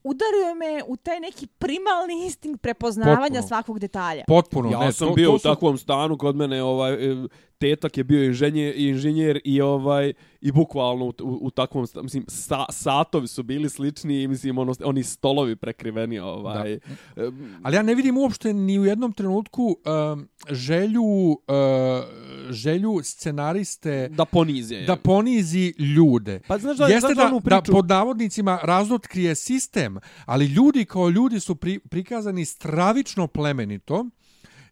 udario me u taj neki primalni instinkt prepoznavanja Potpuno. svakog detalja. Potpuno. Ja ne, sam to, bio to u su, takvom stanu kod mene, ovaj, e, tetak je bio inženjer, inženjer i ovaj i bukvalno u, u, u takvom mislim sa, satovi su bili slični i mislim ono oni stolovi prekriveni ovaj. E, Ali ja ne vidim uopšte ni u jednom trenutku um, želju, uh, želju scenariste da ponize da ponizi ljude. Pa znaš da- Jeste znaš da da, onu da priču- pod navodnicima razotkrije sistem, ali ljudi kao ljudi su pri, prikazani stravično plemenito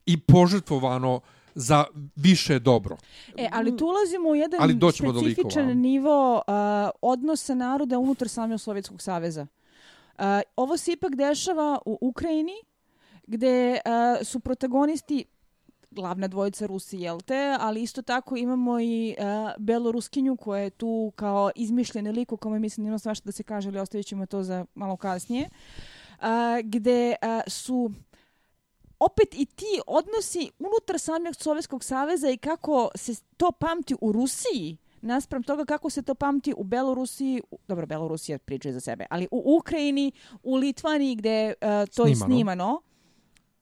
i požrtvovano za više dobro. E, ali tu ulazimo u jedan Ali do specifičan likova. nivo uh, odnosa naroda unutar samog Sovjetskog saveza. Uh, ovo se ipak dešava u Ukrajini, gde uh, su protagonisti glavna dvojica Rusi, jel te, ali isto tako imamo i uh, Beloruskinju koja je tu kao izmišljeni lik u kome mislim nema svašta da se kaže, ali ostavit ćemo to za malo kasnije, uh, gde uh, su opet i ti odnosi unutar samog Sovjetskog saveza i kako se to pamti u Rusiji, naspram toga kako se to pamti u Belorusiji, u- dobro, Belorusija priča za sebe, ali u Ukrajini, u Litvaniji gde uh, to je Snimano. snimano,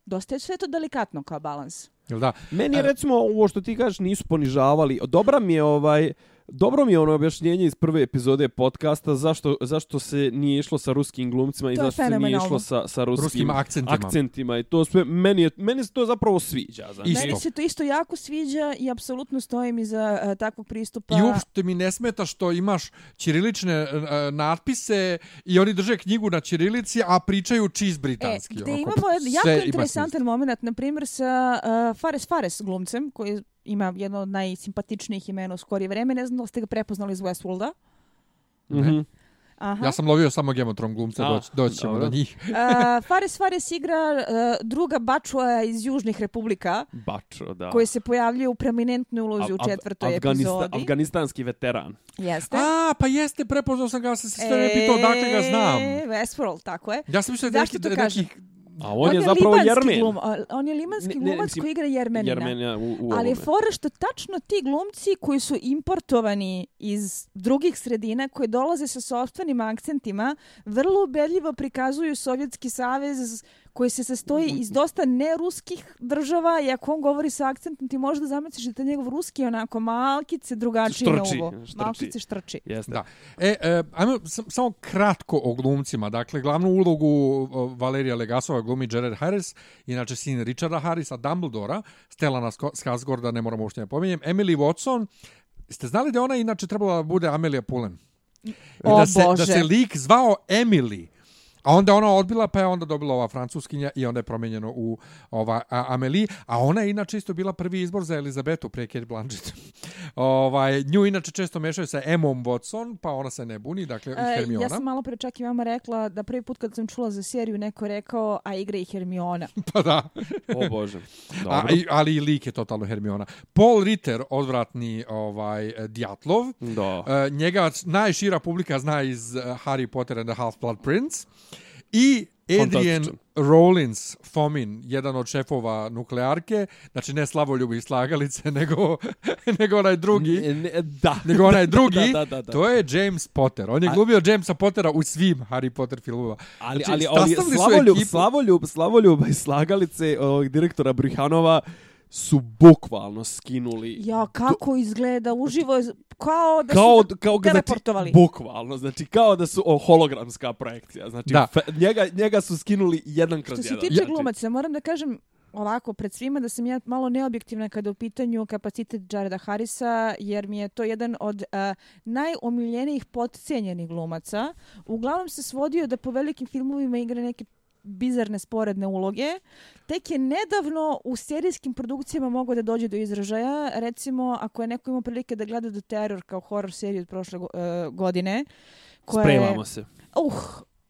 dosta je sve to delikatno kao balans. Jel da? Meni je E, recimo ovo što ti kažeš nisu ponižavali. Dobra mi je ovaj Dobro mi je ono objašnjenje iz prve epizode podcasta zašto, zašto se nije išlo sa ruskim glumcima i To je zašto se nije išlo sa, sa ruskim, Ruskim akcentima. akcentima i to sve. Meni, je, meni se to zapravo sviđa. Znači. Isto. Meni se to isto jako sviđa i apsolutno stojim iza uh, takvog pristupa. I uopšte mi ne smeta što imaš ćirilične e, natpise i oni drže knjigu na ćirilici, a pričaju čist britanski. E, gde onako, imamo jako ima interesantan smisla. moment, na primjer sa uh, Fares Fares glumcem, koji ima jedno od najsimpatičnijih imena u skorije vreme. Ne znam da ste ga prepoznali iz Westworlda. Mhm. Aha. Ja sam lovio samo Gemotron glumce, A, doći, ćemo dobro. do njih. Uh, Fares Fares igra uh, druga bačua iz Južnih republika, Bačo, da. koji se pojavljuje u preminentnoj ulozi u Af- četvrtoj Afganista- epizodi. Afganistanski veteran. Jeste. A, pa jeste, prepoznao sam ga, sam se sve ne pitao dakle ga znam. Westworld, tako je. Ja sam mislio da je neki A on, je zapravo libanski Jermen. Glum, on je limanski Ne- ne, glumac mislim, koji igra Jermenina. Jermenija u, u Ali je fora što tačno ti glumci koji su importovani iz drugih sredina, koji dolaze sa sopstvenim akcentima, vrlo ubedljivo prikazuju Sovjetski savez koji se sastoji iz dosta neruskih država i ako on govori sa akcentom ti možeš da zamisliš da je njegov ruski onako malkice drugačiji na Štrči, uvo. štrči. Malkice štrči. Jeste. Da. E, e ajmo sam, samo kratko o glumcima. Dakle, glavnu ulogu Valerija Legasova glumi Jared Harris, inače sin Richarda Harrisa, Dumbledora, Stellana Skarsgårda, ne moramo uopšte ne pominjem, Emily Watson, Ste znali da ona inače trebala da bude Amelia Pullen? O, da, se, da Bože. se lik zvao Emily. A onda ona odbila, pa je onda dobila ova francuskinja i onda je promijenjeno u ova a, Amelie. A ona je inače isto bila prvi izbor za Elizabetu pre Kate Blanchett. ovaj, nju inače često mešaju sa Emmom Watson, pa ona se ne buni, dakle E, Hermiona. ja sam malo pre čak i vama rekla da prvi put kad sam čula za seriju neko rekao, a igra i Hermiona. Pa da. O Bože. A, Dobro. i- ali i lik je totalno Hermiona. Paul Ritter, odvratni ovaj, eh, Djatlov, Da. E, njega najšira publika zna iz uh, Harry Potter and the Half-Blood Prince. I Adrian. Rollins Fomin, jedan od šefova nuklearke, znači ne slavoljubi slagalice, nego, nego onaj drugi. Ne, ne, da. Nego onaj drugi, Da, da, da, da. to je James Potter. On je A- glumio Jamesa Pottera u svim Harry Potter filmovima. Ali, Znači, ali, ali su Slavoljub, ekipu- Slavoljub, Slavoljub i slagalice ovog direktora Brihanova su bukvalno skinuli Ja, kako izgleda, uživo je, kao da kao, su kao ga teleportovali. Znači, bukvalno, znači kao da su o, hologramska projekcija. Znači Da. fe, njega, njega su skinuli jedan kroz Što se jedan. tiče Znači, glumaca, moram da kažem ovako pred svima da sam ja malo neobjektivna kada je u pitanju kapacitet Jareda Harrisa, jer mi je to jedan od uh, najomiljenijih podcijenjenih glumaca. Uglavnom se svodio da po velikim filmovima igra neke bizarne sporedne uloge. Tek je nedavno u serijskim produkcijama mogao da dođe do izražaja. Recimo, ako je neko imao prilike da gleda The Terror kao horror seriju od prošle go- e, godine, koja je- Spremamo se. Uh,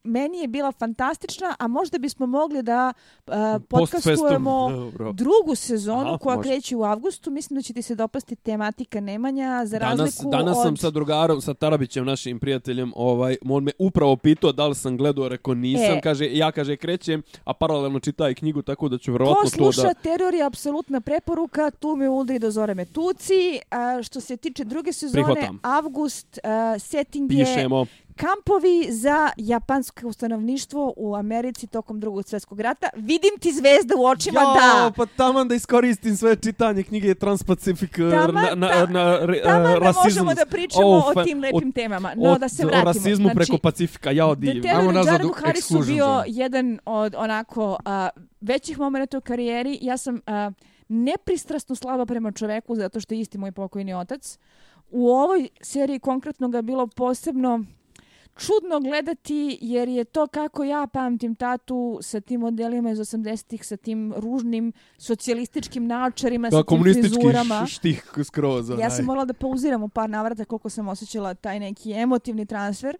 meni je bila fantastična, a možda bismo mogli da uh, Post podcastujemo drugu sezonu Aha, koja može. kreće u avgustu. Mislim da će ti se dopasti tematika Nemanja za Danas, razliku danas od... sam sa drugarom, sa Tarabićem, našim prijateljem, ovaj, on me upravo pitao da li sam gledao, rekao nisam, E. kaže, ja kaže krećem, a paralelno čitaj knjigu, tako da ću Ko verovatno to sluša da... Teror je apsolutna preporuka, tu me ulda i do zore me tuci. A, što se tiče druge sezone, Prihvatam. avgust, a, setting je Pišemo. Kampovi za japansko stanovništvo u Americi tokom drugog svjetskog rata. Vidim ti zvezda u očima, da! pa taman da iskoristim sve čitanje knjige Transpacific uh, Taman na, na, da- na, re, Taman uh, da možemo da pričamo Oh, o tim lepim o- temama. No, da se vratimo. O rasizmu znači, preko Pacifika, ja The divim. Ajmo nazad Jaredu u Harrisu bio zone. jedan od onako a, većih momenta u karijeri. Ja sam a, nepristrasno slaba prema čoveku zato što je isti moj pokojni otac. U ovoj seriji konkretno ga bilo posebno čudno gledati jer je to kako ja pamtim tatu sa tim modelima iz 80-ih, sa tim ružnim socijalističkim naočarima, sa Da, tim komunistički frizurama. štih skroz. Ja sam morala da pauziram u par navrata koliko sam osjećala taj neki emotivni transfer.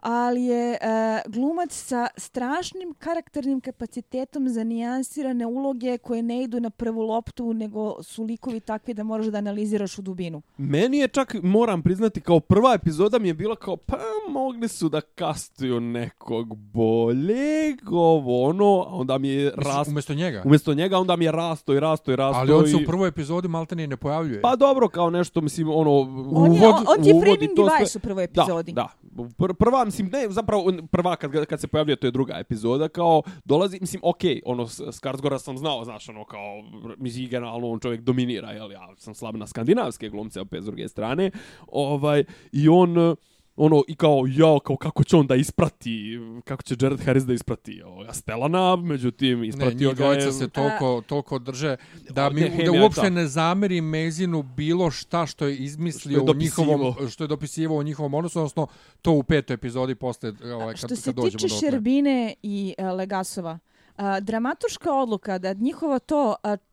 Ali je e, glumac sa strašnim karakternim kapacitetom za nijansirane uloge koje ne idu na prvu loptu, nego su likovi takvi da moraš da analiziraš u dubinu. Meni je čak, moram priznati, kao prva epizoda mi je bila kao, pa mogli su da kastuju nekog boljeg, ovo, ono, a onda mi je Mislim, rast, Umjesto njega. umjesto njega, onda mi je rasto i rasto i rasto. Ali on se i... u prvoj epizodi maltene ne pojavljuje. Pa dobro, kao nešto, mislim, ono, On je, uvod, on, on ti je framing to sve. device u prvoj epizodi. Da, da. Pr prva, mislim, ne, zapravo, prva kad, kad se pojavljuje, to je druga epizoda, kao, dolazi, mislim, okej, okay, ono, Skarsgora sam znao, znaš, ono, kao, mislim, generalno, on čovjek dominira, jel, ja sam slab na skandinavske glumce, opet s druge strane, ovaj, i on, uh, ono, i kao, ja, kao, kako će on da isprati, kako će Jared Harris da isprati? Ovoga Stelana, međutim, Ne, isprati njih ga je... se toliko, toliko drže da mi ne, da uopšte ne zamerim Mezinu bilo šta što je izmislio Što je u njihovom što je dopisivao u njihovom odnosu, odnosno to u petoj epizodi posle ovaj kad Što kad se dođemo tiče. Šerbine i uh, Legasova, uh, dramatuška odluka da njihovo to uh,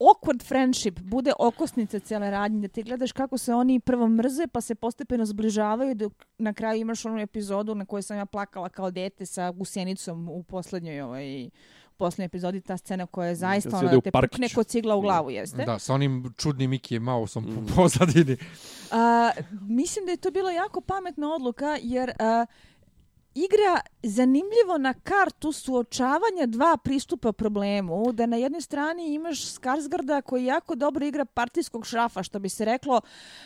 awkward friendship bude okosnica cijele radnje, da ti gledaš kako se oni prvo mrze, pa se postepeno zbližavaju, dok na kraju imaš onu epizodu na kojoj sam ja plakala kao dete sa gusenicom u poslednjoj ovaj, poslednjoj epizodi, ta scena koja je zaista sjede da u te pukne kod cigla u glavu, jeste. Da, sa onim čudnim Mickey Mouseom Mm. po pozadini. A, mislim da je to bila jako pametna odluka jer a, igra zanimljivo na kartu suočavanja dva pristupa problemu, da na jednoj strani imaš Skarsgarda koji jako dobro igra partijskog šrafa, što bi se reklo.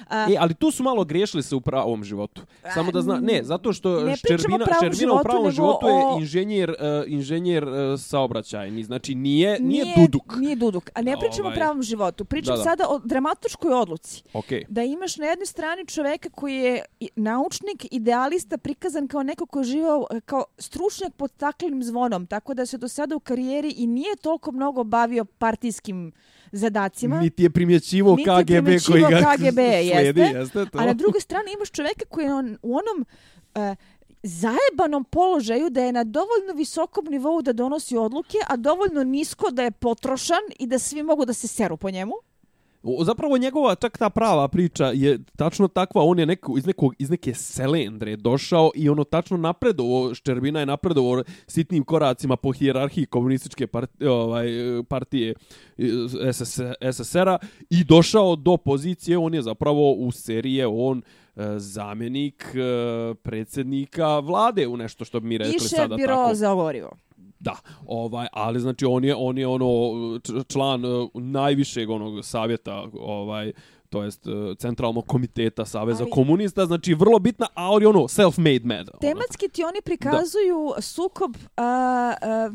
A, E, ali tu su malo griješili se u pravom životu. Samo da zna, ne, zato što Ne Ščerbina, pravom Ščerbina u životu, pravom nego životu je o- inženjer, uh, inženjer uh, saobraćajni. Znači, nije, nije, Duduk. Nije Duduk. A ne pričamo Ovaj. o pravom životu. Pričam Da, da. sada o dramatičkoj odluci. Okej. Da imaš na jednoj strani čoveka koji je naučnik, idealista, prikazan kao neko ko je živao e, kao stručnjak pod staklenim zvonom, tako da se do sada u karijeri i nije toliko mnogo bavio partijskim zadacima. Niti je primjećivo Niti je KGB koji primjećivao ga KGB, slijedi, jeste. jeste to. A na drugoj strani imaš čoveka koji je on, u onom e, zajebanom položaju da je na dovoljno visokom nivou da donosi odluke, a dovoljno nisko da je potrošan i da svi mogu da se seru po njemu. O, Zapravo njegova čak ta prava priča je tačno takva, on je neko, iz, nekog, iz neke selendre došao i ono tačno napredovo, Ščerbina je napredovo sitnim koracima po hijerarhiji komunističke partije, ovaj, partije eh, SS, SSR-a i došao do pozicije, on je zapravo u serije, on zamjenik e, predsjednika vlade u nešto što bi mi rekli I šef sada biro tako. za gorivo. Da, ovaj, ali znači on je on je ono član uh, najvišeg onog savjeta, ovaj to jest uh, centralnog komiteta Saveza Ali- komunista, znači vrlo bitna, a on je ono self-made man. Ono. Tematski ti oni prikazuju sukob, a, a,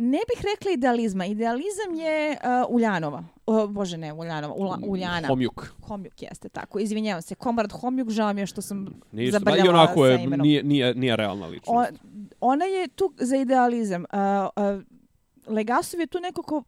ne bih rekla idealizma. Idealizam je a, Uljanova. O, bože ne, Uljanova, Ula, Uljana. Homjuk. Homjuk jeste tako. Izvinjavam se. Komrad Homjuk, žao mi je što sam Nije zabrljala i onako je, sa imenom. nije, nije, nije realna ličnost. O, ona je tu za idealizam. A, a, Legasov je tu neko ko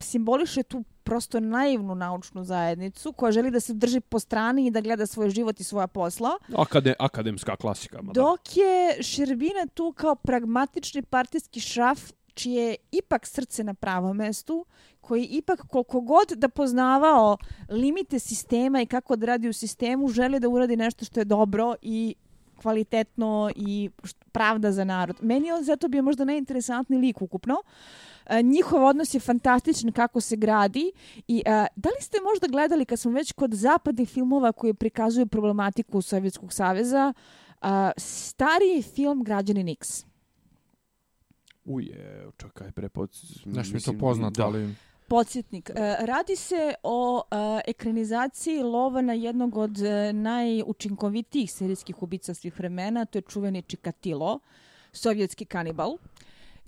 simboliše tu prosto naivnu naučnu zajednicu koja želi da se drži po strani i da gleda svoj život i svoja posla. Akade, akademska klasika. Dok je Šerbina tu kao pragmatični partijski šraf čije je ipak srce na pravom mestu, koji ipak koliko god da poznavao limite sistema i kako da radi u sistemu, želi da uradi nešto što je dobro i kvalitetno i pravda za narod. Meni je on zato bio možda najinteresantniji lik ukupno. E, njihov odnos je fantastičan kako se gradi i a, da li ste možda gledali kad smo već kod zapadnih filmova koji prikazuju problematiku Sovjetskog saveza, a, stariji film Građanin Nix? Uje, čekaj, prepod... Znaš mi to poznato, ali... Podsjetnik. E, radi se o e, ekranizaciji lova na jednog od e, najučinkovitijih serijskih ubica svih vremena, to je čuveni Čikatilo, sovjetski kanibal,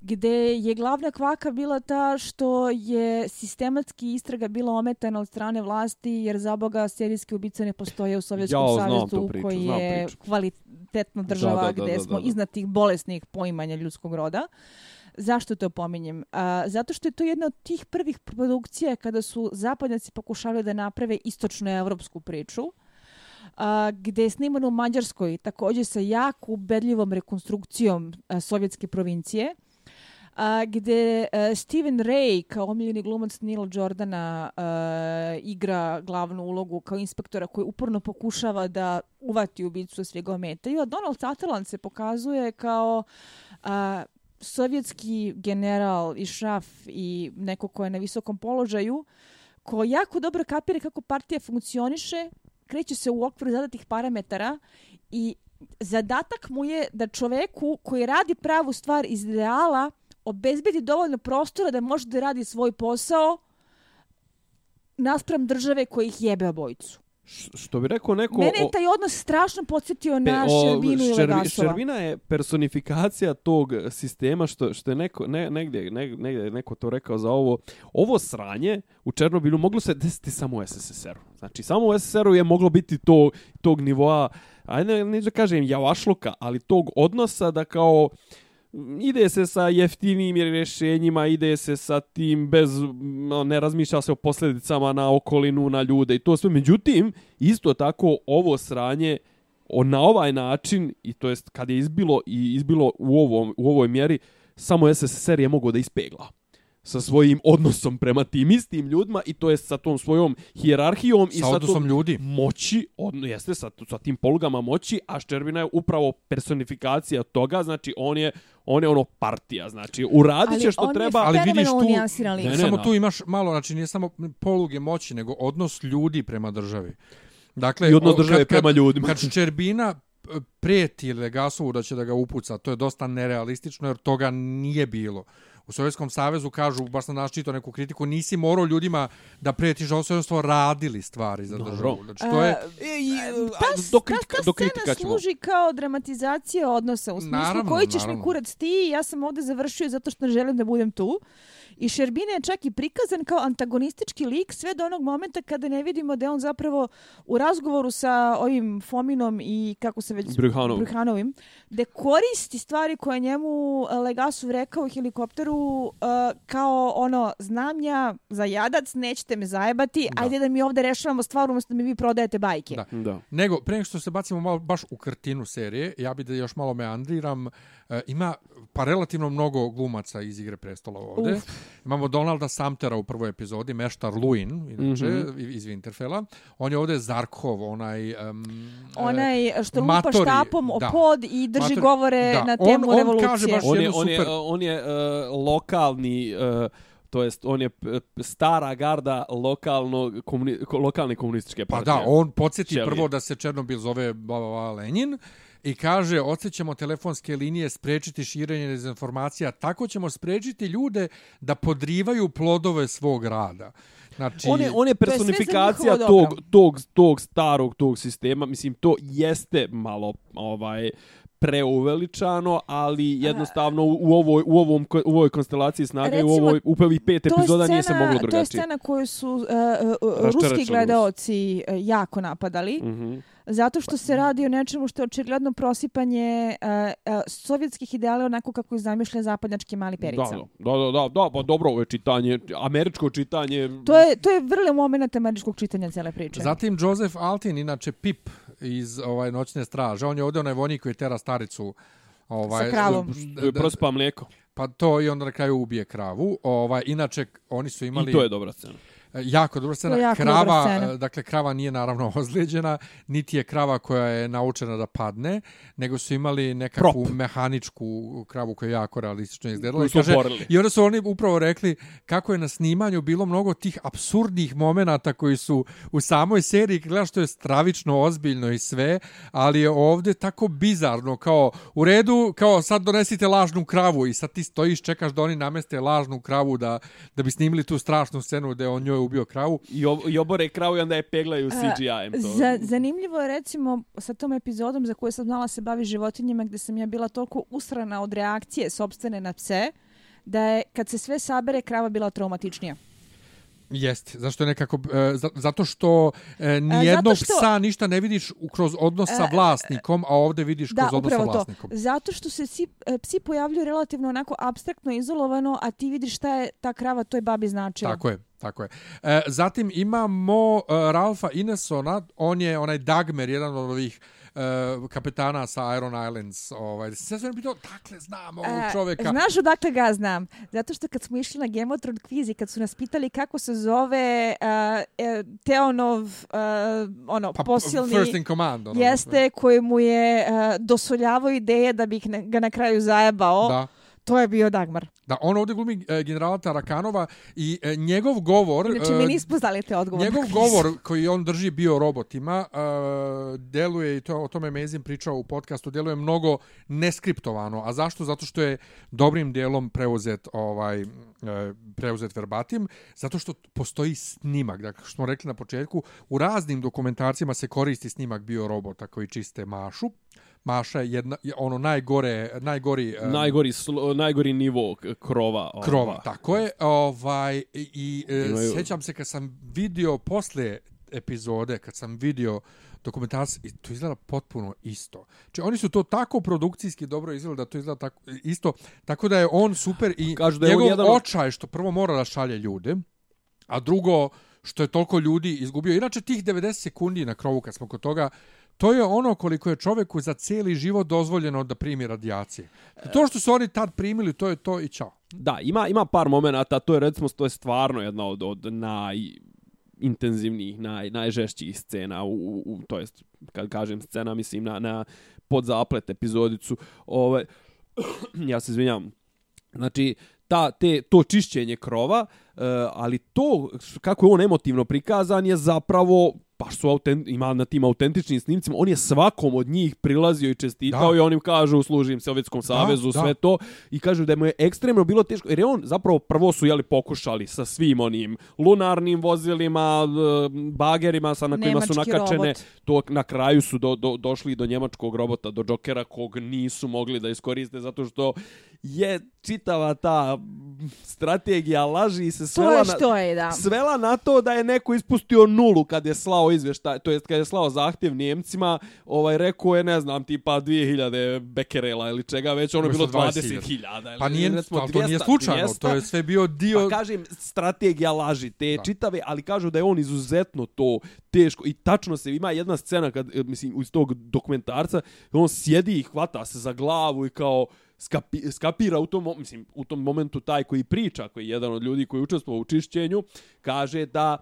gde je glavna kvaka bila ta što je sistematski istraga bila ometana od strane vlasti, jer za boga serijski ubice ne postoje u Sovjetskom Jao, znam savezu tu priču, koji je priču. kvalitetna država Da, da, da, gde da, smo da, da. iznad tih bolesnih poimanja ljudskog roda. Zašto to pominjem? A, zato što je to jedna od tih prvih produkcija kada su zapadnjaci pokušali da naprave istočnoevropsku priču a, gde je snimano u Mađarskoj također sa jako ubedljivom rekonstrukcijom a, sovjetske provincije a, gde a, e, Steven Ray kao omiljeni glumac Neil Jordana a, igra glavnu ulogu kao inspektora koji uporno pokušava da uvati ubicu svega ga ometaju, a Donald Sutherland se pokazuje kao a, sovjetski general i šraf i neko ko je na visokom položaju, ko jako dobro kapira kako partija funkcioniše, kreće se u okviru zadatih parametara i zadatak mu je da čoveku koji radi pravu stvar iz ideala obezbedi dovoljno prostora da može da radi svoj posao naspram države koji ih jebe obojicu. Š- Što bi rekao neko... Mene je taj odnos strašno podsjetio Pe- na o, Šerbinu i Šervi- Legasova. Šervina je personifikacija tog sistema što što je neko ne, negdje, ne, negdje je neko to rekao za ovo. Ovo sranje u Černobilu moglo se desiti samo u SSSR-u. Znači samo u SSSR-u je moglo biti to tog nivoa ajde neću da kažem javašluka, ali tog odnosa da kao m, ide se sa jeftinim rješenjima, ide se sa tim bez, no, ne razmišlja se o posljedicama na okolinu, na ljude i to sve. Međutim, isto tako ovo sranje o, na ovaj način, i to jest kad je izbilo i izbilo u, ovom, u ovoj mjeri, samo SSSR je mogao da ispegla sa svojim odnosom prema tim istim ljudima i to je sa tom svojom hijerarhijom i Sa sa odnosom tom ljudi. moći, odno, jeste sa, sa tim polugama moći, a Ščerbina je upravo personifikacija toga, znači on je on je ono partija, znači uradit će što treba. Ali vidiš tu-. Ne, ne, samo tu imaš malo, znači nije samo poluge moći, nego odnos ljudi prema državi. Dakle, I odnos države kad, prema ljudima. Kad Ščerbina uh, prijeti Legasovu da će da ga upuca. To je dosta nerealistično jer toga nije bilo. U Sovjetskom savezu kažu, baš sam danas čitao neku kritiku, nisi morao ljudima da su jednostavno radili stvari za državu. Znači, to je... E, i, ta, a, do kritika, ta, do kritika scena ćemo. služi kao dramatizacija odnosa u smislu Naravno, koji ćeš mi naravno. kurac ti, ja sam ovde završio zato što ne želim da budem tu. I Šerbina je čak i prikazan kao antagonistički lik sve do onog momenta kada ne vidimo da je on zapravo u razgovoru sa ovim Fominom i kako se već... Bruhanovom. Bruhanovim, da koristi stvari koje je njemu e, Legasov rekao u helikopteru uh, kao ono, znam ja za jadac, nećete me zajebati, Da. ajde da mi ovde rešavamo stvar umjesto da mi vi prodajete bajke. Da. Da. Nego, pre nego što se bacimo malo baš u krtinu serije, ja bi da još malo meandriram, e, ima pa relativno mnogo glumaca iz Igre prestola ovde. Uf. Imamo Donalda Samtera u prvoj epizodi, Meštar Luin, inače, Mhm. iz Winterfella. On je ovde Zarkov, onaj... Um, Onaj što lupa matori, štapom o pod i drži Matori, govore da. na On- temu on revolucije. kaže baš- On je, jednu on je, super- on je uh, lokalni, uh, to jest on je stara garda lokalno, komuni, ko- lokalne komunističke Pa partije. da, on podsjeti Ćelije. prvo da se Černobil zove bla, Lenin i kaže, odsjećamo telefonske linije, sprečiti širenje dezinformacija, tako ćemo sprečiti ljude da podrivaju plodove svog rada. Znači, On je, on je To je personifikacija tog, tog, tog starog tog sistema. Mislim, to jeste malo ovaj preuveličano, ali jednostavno u, u, ovoj, u, ovom, u ovoj konstelaciji snage, u Recimo, ovoj, u prvih pet epizoda scena- nije se moglo To je drugačije. scena koju su uh, uh, ruski gledaoci uh, jako napadali. Mhm. Zato što se radi o nečemu što je očigledno prosipanje uh, uh, sovjetskih ideala onako kako ih zamišlja zapadnjački mali perica. Da, da, da, da, da, pa dobro, ovo je čitanje, američko čitanje. To je, to je vrlo moment američkog čitanja cele priče. Zatim Joseph Altin, inače Pip iz ovaj Noćne straže, on je ovdje onaj vojnik koji tera staricu ovaj, Sa kravom. Prospa mlijeko. Pa to i onda na kraju ubije kravu. Ovaj, inače, oni su imali... I to je dobra scena. Jako dobra scena. Jako krava, dobra scena. e, dakle, krava nije naravno ozlijeđena, niti je krava koja je naučena da padne, nego su imali nekakvu Prop. mehaničku kravu koja je jako realistično izgledala. I, su kaže. I onda su oni upravo rekli kako je na snimanju bilo mnogo tih absurdnih momenata koji su u samoj seriji, gledaš što je stravično, ozbiljno i sve, ali je ovdje tako bizarno, kao u redu, kao sad donesite lažnu kravu i sad ti stojiš, čekaš da oni nameste lažnu kravu da, da bi snimili tu strašnu scenu gde on njoj ubio kravu. I, ob, i obore kravu i onda je peglaju CGI-em. To. Za, zanimljivo je recimo sa tom epizodom za koju sam znala se bavi životinjama gdje sam ja bila toliko usrana od reakcije sobstvene na pse da je kad se sve sabere krava bila traumatičnija. Jeste, zašto je nekako, e, za- zato što e, nijednog što- psa ništa ne vidiš u- kroz odnos sa E, vlasnikom, a ovdje vidiš Da, kroz odnos sa upravo to. vlasnikom. Zato što se psi, e, psi pojavljuju relativno onako abstraktno izolovano, a ti vidiš šta je ta krava toj babi značila. Tako je, tako je. E, zatim imamo e, Ralfa Inesona, on je onaj Dagmer, jedan od ovih e, kapetana sa Iron Islands. Ovaj. Sve sam pitao, dakle znam ovog E, čoveka. Znaš odakle ga znam? Zato što kad smo išli na Thrones kviz i kad su nas pitali kako se zove uh, e, Teonov uh, ono, pa, posilni... First in command. Ono, Jeste, koji mu je uh, dosoljavao ideje da bi ih na- ga na kraju zajebao. Da. To je bio Dagmar. Da, on ovdje glumi e, generala Tarakanova i e, njegov govor... Znači, e, mi nismo znali te odgovore. Njegov govor koji on drži bio robotima deluje i to o tome Mezim pričao u podcastu deluje mnogo neskriptovano a zašto zato što je dobrim dijelom preuzet ovaj e, preuzet verbatim zato što postoji snimak dakle što smo rekli na početku u raznim dokumentarcima se koristi snimak bio robota koji čiste mašu Maša je jedna, je ono najgore, najgori... e, Najgori, slo, najgori nivo krova. krova, ova. tako je. Ovaj, I e, Imaju- sjećam se kad sam vidio posle epizode, kad sam vidio dokumentarac, i to izgleda potpuno isto. Či oni su to tako produkcijski dobro izgledali da to izgleda tako, isto, tako da je on super i Kažu da je njegov jedan očaj što prvo mora da šalje ljude, a drugo što je toliko ljudi izgubio. Inače tih 90 sekundi na krovu kad smo kod toga, to je ono koliko je čoveku za cijeli život dozvoljeno da primi radijacije. To što su oni tad primili, to je to i čao. Da, ima, ima par momenata, to je recimo, to je stvarno jedna od, od naj intenzivnijih, naj, najžešćih scena, u, u, u, to jest, kad kažem scena, mislim na, na podzaplet epizodicu. Ove, ja se izvinjam. Znači, ta, te, to čišćenje krova, e, ali to, kako je on emotivno prikazan, je zapravo baš su autent, ima na tim autentičnim snimcima, on je svakom od njih prilazio i čestitao Da. i on im kažu služim Sovjetskom savezu, da. sve to i kažu da mu je ekstremno bilo teško, jer je on zapravo prvo su jeli pokušali sa svim onim lunarnim vozilima, bagerima sa na kojima su Nemački nakačene, robot. to na kraju su do, do, došli do njemačkog robota, do Jokera kog nisu mogli da iskoriste zato što je čitava ta strategija laži se To svela je je, da. svela na to da je neko ispustio nulu kad je slao izvještaj, to jest kad je slao zahtjev Njemcima, ovaj rekao je ne znam tipa 2000 bekerela ili čega već, ono je bilo Umjesto 20.000 ili Pa nije, recimo to nije 200, slučajno, 200. to je sve bio dio... Pa kažem, strategija laži te Da. čitave, ali kažu da je on izuzetno to teško i tačno se ima jedna scena kad e, mislim iz tog dokumentarca on sjedi i hvata se za glavu i kao skapi, skapira u tom mislim u tom momentu taj koji priča koji je jedan od ljudi koji je učestvovao u čišćenju kaže da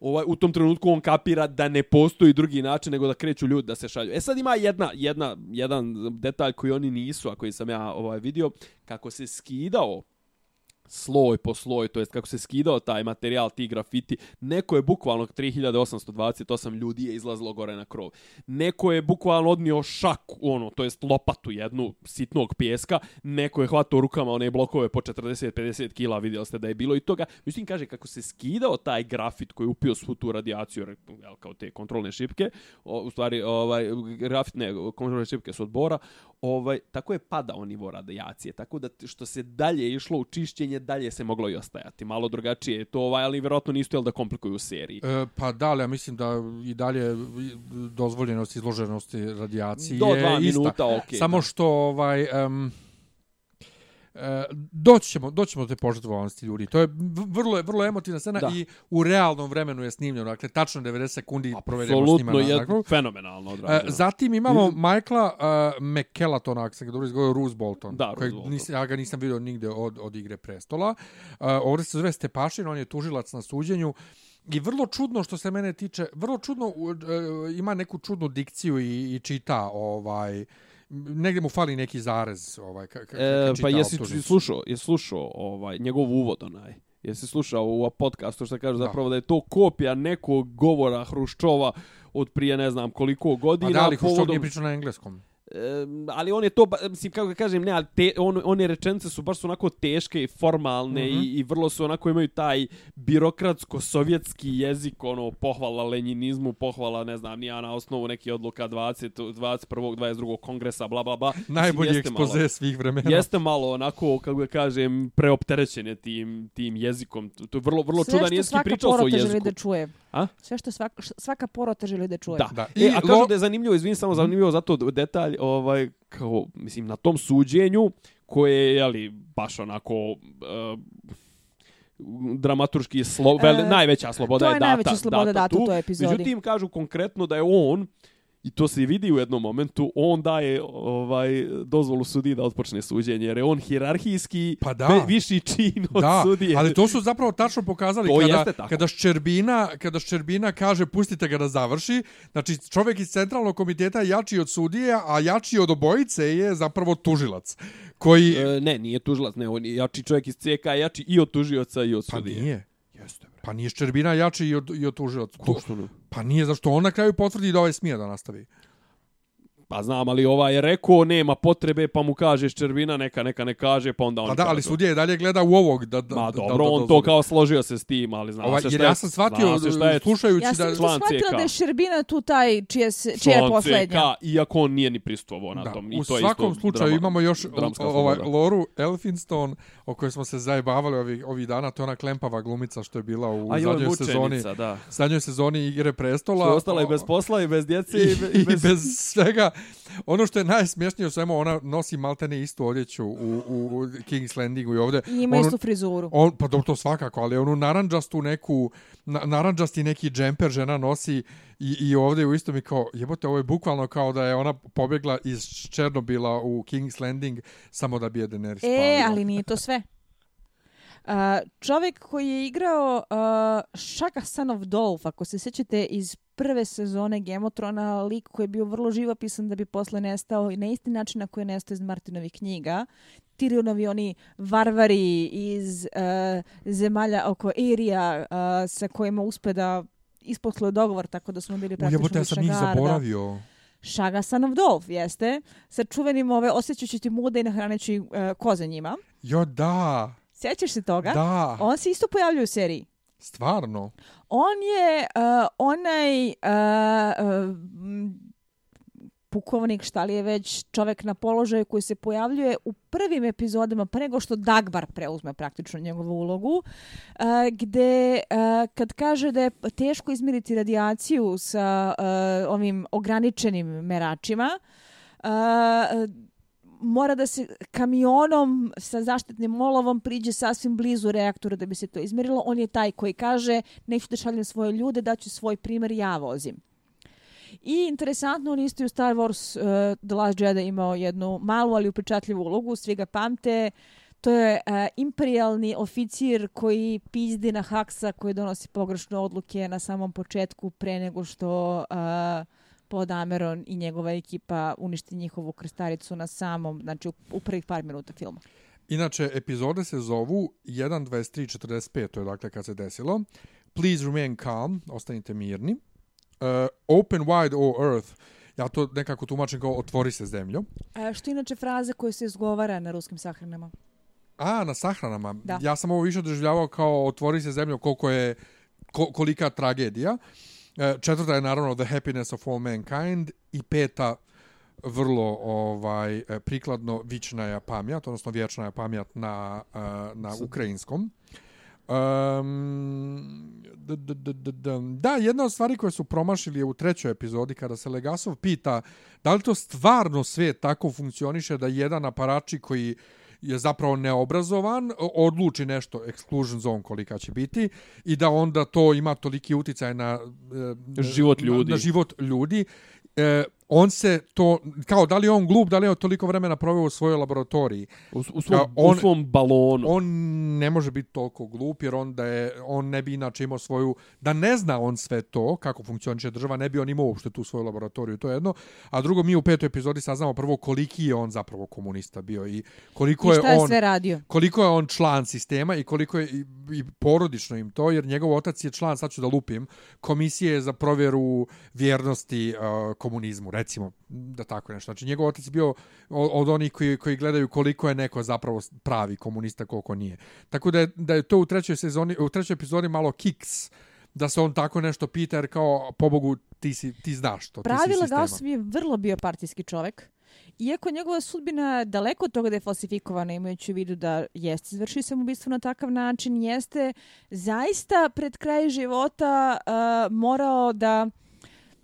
ovaj u tom trenutku on kapira da ne postoji drugi način nego da kreću ljudi da se šalju. E sad ima jedna jedna jedan detalj koji oni nisu, a koji sam ja ovaj vidio kako se skidao sloj po sloj, to jest kako se skidao taj materijal, ti grafiti, neko je bukvalno 3828 ljudi je izlazilo gore na krov. Neko je bukvalno odnio šak, ono, to jest lopatu jednu sitnog pjeska, neko je hvatao rukama one blokove po 40-50 kila, vidjeli ste da je bilo i toga. Mislim, kaže, kako se skidao taj grafit koji je upio svu tu radijaciju, jel, kao te kontrolne šipke, o, u stvari, ovaj, grafit, ne, kontrolne šipke su od bora, ovaj, tako je padao nivo radijacije, tako da što se dalje išlo u čišćenje, dalje se moglo i ostajati. Malo drugačije je to, ovaj, ali vjerojatno nisu htjeli da komplikuju seriji. E, pa da, ali ja mislim da i dalje dozvoljenost izloženosti radijaciji Do je dva ista. minuta, okej, Samo da. što ovaj um, doći ćemo, doći ćemo do te požrtvovanosti ljudi. To je vrlo, vrlo emotivna scena Da. i u realnom vremenu je snimljeno. Dakle, tačno 90 sekundi provedemo s njima. Apsolutno na- je dakle. fenomenalno E, odrađeno. zatim imamo Michaela uh, McKellatona, ako se ga dobro izgovorio, Roose Bolton. Da, kojeg Roose nis, ja ga nisam vidio nigde od, od Igre prestola. Uh, ovdje se zove Stepašin, on je tužilac na suđenju. I vrlo čudno što se mene tiče, vrlo čudno uh, uh, ima neku čudnu dikciju i, i čita ovaj negdje mu fali neki zarez ovaj ka, ka, kad E, pa jesi optužnicu. slušao, jesi slušao ovaj njegov uvod onaj? Jesi slušao u podcastu što kaže Da. zapravo da je to kopija nekog govora Hruščova od prije ne znam koliko Pa godina da, ali Hruščov povodom- nije pričao na engleskom. Ali on je to, mislim, kako ga kažem, ne, ali te, on, one rečenice su baš su onako teške i formalne Mhm. i, i vrlo su onako imaju taj birokratsko-sovjetski jezik, ono, pohvala lenjinizmu, pohvala, ne znam, nija na osnovu neki odluka 20, 21. 22. kongresa, bla, bla, bla. Najbolji jeste malo- ekspoze svih vremena. Jeste malo onako, kako ga kažem, preopterećen je tim, tim jezikom. To je vrlo, vrlo Sve čudan što jezik i svaka pričao o porota želi jeziku. da čuje. A? Sve što svaka, svaka porota želi da čuje. Da. Da. E, a I kažu lo- da je zanimljivo, izvini samo zanimljivo zato detalj, ovaj, kao, mislim, na tom suđenju, koje je, jeli, baš onako, uh, dramaturški slo, E, najveća sloboda to je, je data, najveća sloboda data u tu. toj epizodi. Međutim, kažu konkretno da je on, i to se vidi u jednom momentu, on daje ovaj dozvolu sudiji da otpočne suđenje, jer je on hirarhijski Pa da. ve- viši čin od da, sudije. ali to su zapravo tačno pokazali To kada, kada Ščerbina, kada Ščerbina kaže pustite ga da završi, znači čovjek iz centralnog komiteta je jači od sudije, a jači od obojice je zapravo tužilac, koji... E, ne, nije tužilac, ne, on je jači čovjek iz CK, jači i od tužioca i od pa sudije. nije. Pa nije Ščerbina jači i od, i od tužilaca. Kako što ne? Pa nije, zašto on na kraju potvrdi da ovaj smije da nastavi. Pa znam, ali ova je rekao nema potrebe, pa mu kaže Ščerbina, neka, neka ne kaže, pa onda on Pa da, ali sudija i dalje gleda u ovog da, da, Ma da, dobro, da, da on to kao složio se s tim, ali zna Ovaj, se šta je, ja sam shvatio, se šta je slušajući Ja sam da... shvatila CK. da je Šerbina tu taj čije, se, čija je posljednja. CK, iako on nije ni pristovao na Da, tom. I u to je svakom isto slučaju drama- imamo još ovaj. Loru Elphinstone, o kojoj smo se zajebavali ovih, ovih dana, to je ona klempava glumica što je bila u A joj, zadnjoj sezoni, mučenica, da. zadnjoj sezoni Igre prestola. Su ostala i bez posla i bez djece i, be- i, i bez... bez svega. Ono što je najsmješnije u svemu, ona nosi maltene istu odjeću u, u King's Landingu i ovdje. I ima Onu- istu frizuru. On, pa dobro, to svakako, ali onu naranđastu neku, na, naranđasti neki džemper žena nosi i, i ovdje u isto mi kao, jebote, ovo je bukvalno kao da je ona pobjegla iz Černobila u King's Landing samo da bi je Daenerys E, spalila. ali nije to sve. Uh, čovjek koji je igrao uh, Shaka Son of Dolph, ako se sjećate iz prve sezone Game of Thrones, lik koji je bio vrlo živopisan da bi posle nestao i na isti način na koji je nestao iz Martinovih knjiga. Tyrionovi oni varvari iz uh, zemalja oko Irija uh, sa kojima uspe da isposluje dogovor, tako da smo bili praktično Ujebote, ja sam njih zaboravio. Šaga Son of jeste? Sa čuvenim ove, osjećajući ti muda i nahraneći uh, koze njima. Jo, da. Sjećaš se toga? Da. On se isto pojavljuje u seriji. Stvarno. On je uh, onaj uh, uh, pukovnik, šta li je već čovek na položaju koji se pojavljuje u prvim epizodama pre nego što Dagbar preuzme praktično njegovu ulogu, uh, gde uh, kad kaže da je teško izmiriti radijaciju sa uh, ovim ograničenim meračima, uh, mora da se kamionom sa zaštitnim olovom priđe sasvim blizu reaktora da bi se to izmjerilo. On je taj koji kaže neću da šaljem svoje ljude, da ću svoj primjer, ja vozim. I interesantno, on isto i u Star Wars uh, The Last Jedi imao jednu malu, ali upečatljivu ulogu, svi ga pamte. To je uh, imperialni oficir koji pizdi na Haksa, koji donosi pogrešne odluke na samom početku pre nego što uh, Paul Dameron i njegova ekipa uništi njihovu krstaricu na samom, znači u, u prvih par minuta filma. Inače, epizode se zovu 1.23.45, to je dakle kad se desilo. Please remain calm, ostanite mirni. Uh, open wide, o earth, ja to nekako tumačim kao otvori se zemljo. E, što je inače fraza koja se izgovara na ruskim sahranama? A, na sahranama. Da. Ja sam ovo više doživljavao kao otvori se zemljo koliko je, ko, kolika tragedija. E, četvrta je naravno The Happiness of All Mankind i peta vrlo ovaj e, prikladno vičnaja pamjat, odnosno vječnaja pamjat na, e, na ukrajinskom. Um, da, jedna od stvari koje su promašili je u trećoj epizodi kada se Legasov pita da li to stvarno sve tako funkcioniše da jedan aparači koji je zapravo neobrazovan, odluči nešto exclusion zone kolika će biti i da onda to ima toliki uticaj na e, Život ljudi. Na, na život ljudi. E, on se to, kao da li on glup, da li on toliko vremena proveo u svojoj laboratoriji. U, u, svom, Kao, on- u svom balonu. On ne može biti toliko glup jer on da je on ne bi inače imao svoju da ne zna on sve to kako funkcioniše država, ne bi on imao uopšte tu svoju laboratoriju, to je jedno. A drugo mi u petoj epizodi saznamo prvo koliki je on zapravo komunista bio i koliko I šta je je on sve radio? koliko je on član sistema i koliko je i, i porodično im to, jer njegov otac je član, sad ću da lupim, komisije za provjeru vjernosti uh, komunizmu, recimo, da tako nešto. Znači, njegov otac je bio od onih koji, koji gledaju koliko je neko zapravo pravi komunista, koliko nije. Tako da je, da je to u trećoj sezoni, u trećoj epizodi malo kiks, da se on tako nešto pita, jer kao, pobogu, ti, si, ti znaš to, ti si Pravila sistema. Gasov je vrlo bio partijski čovek. Iako njegova sudbina daleko od toga da je falsifikovana, imajući u vidu da jeste izvršio samoubistvo na takav način, jeste zaista pred kraj života uh, morao da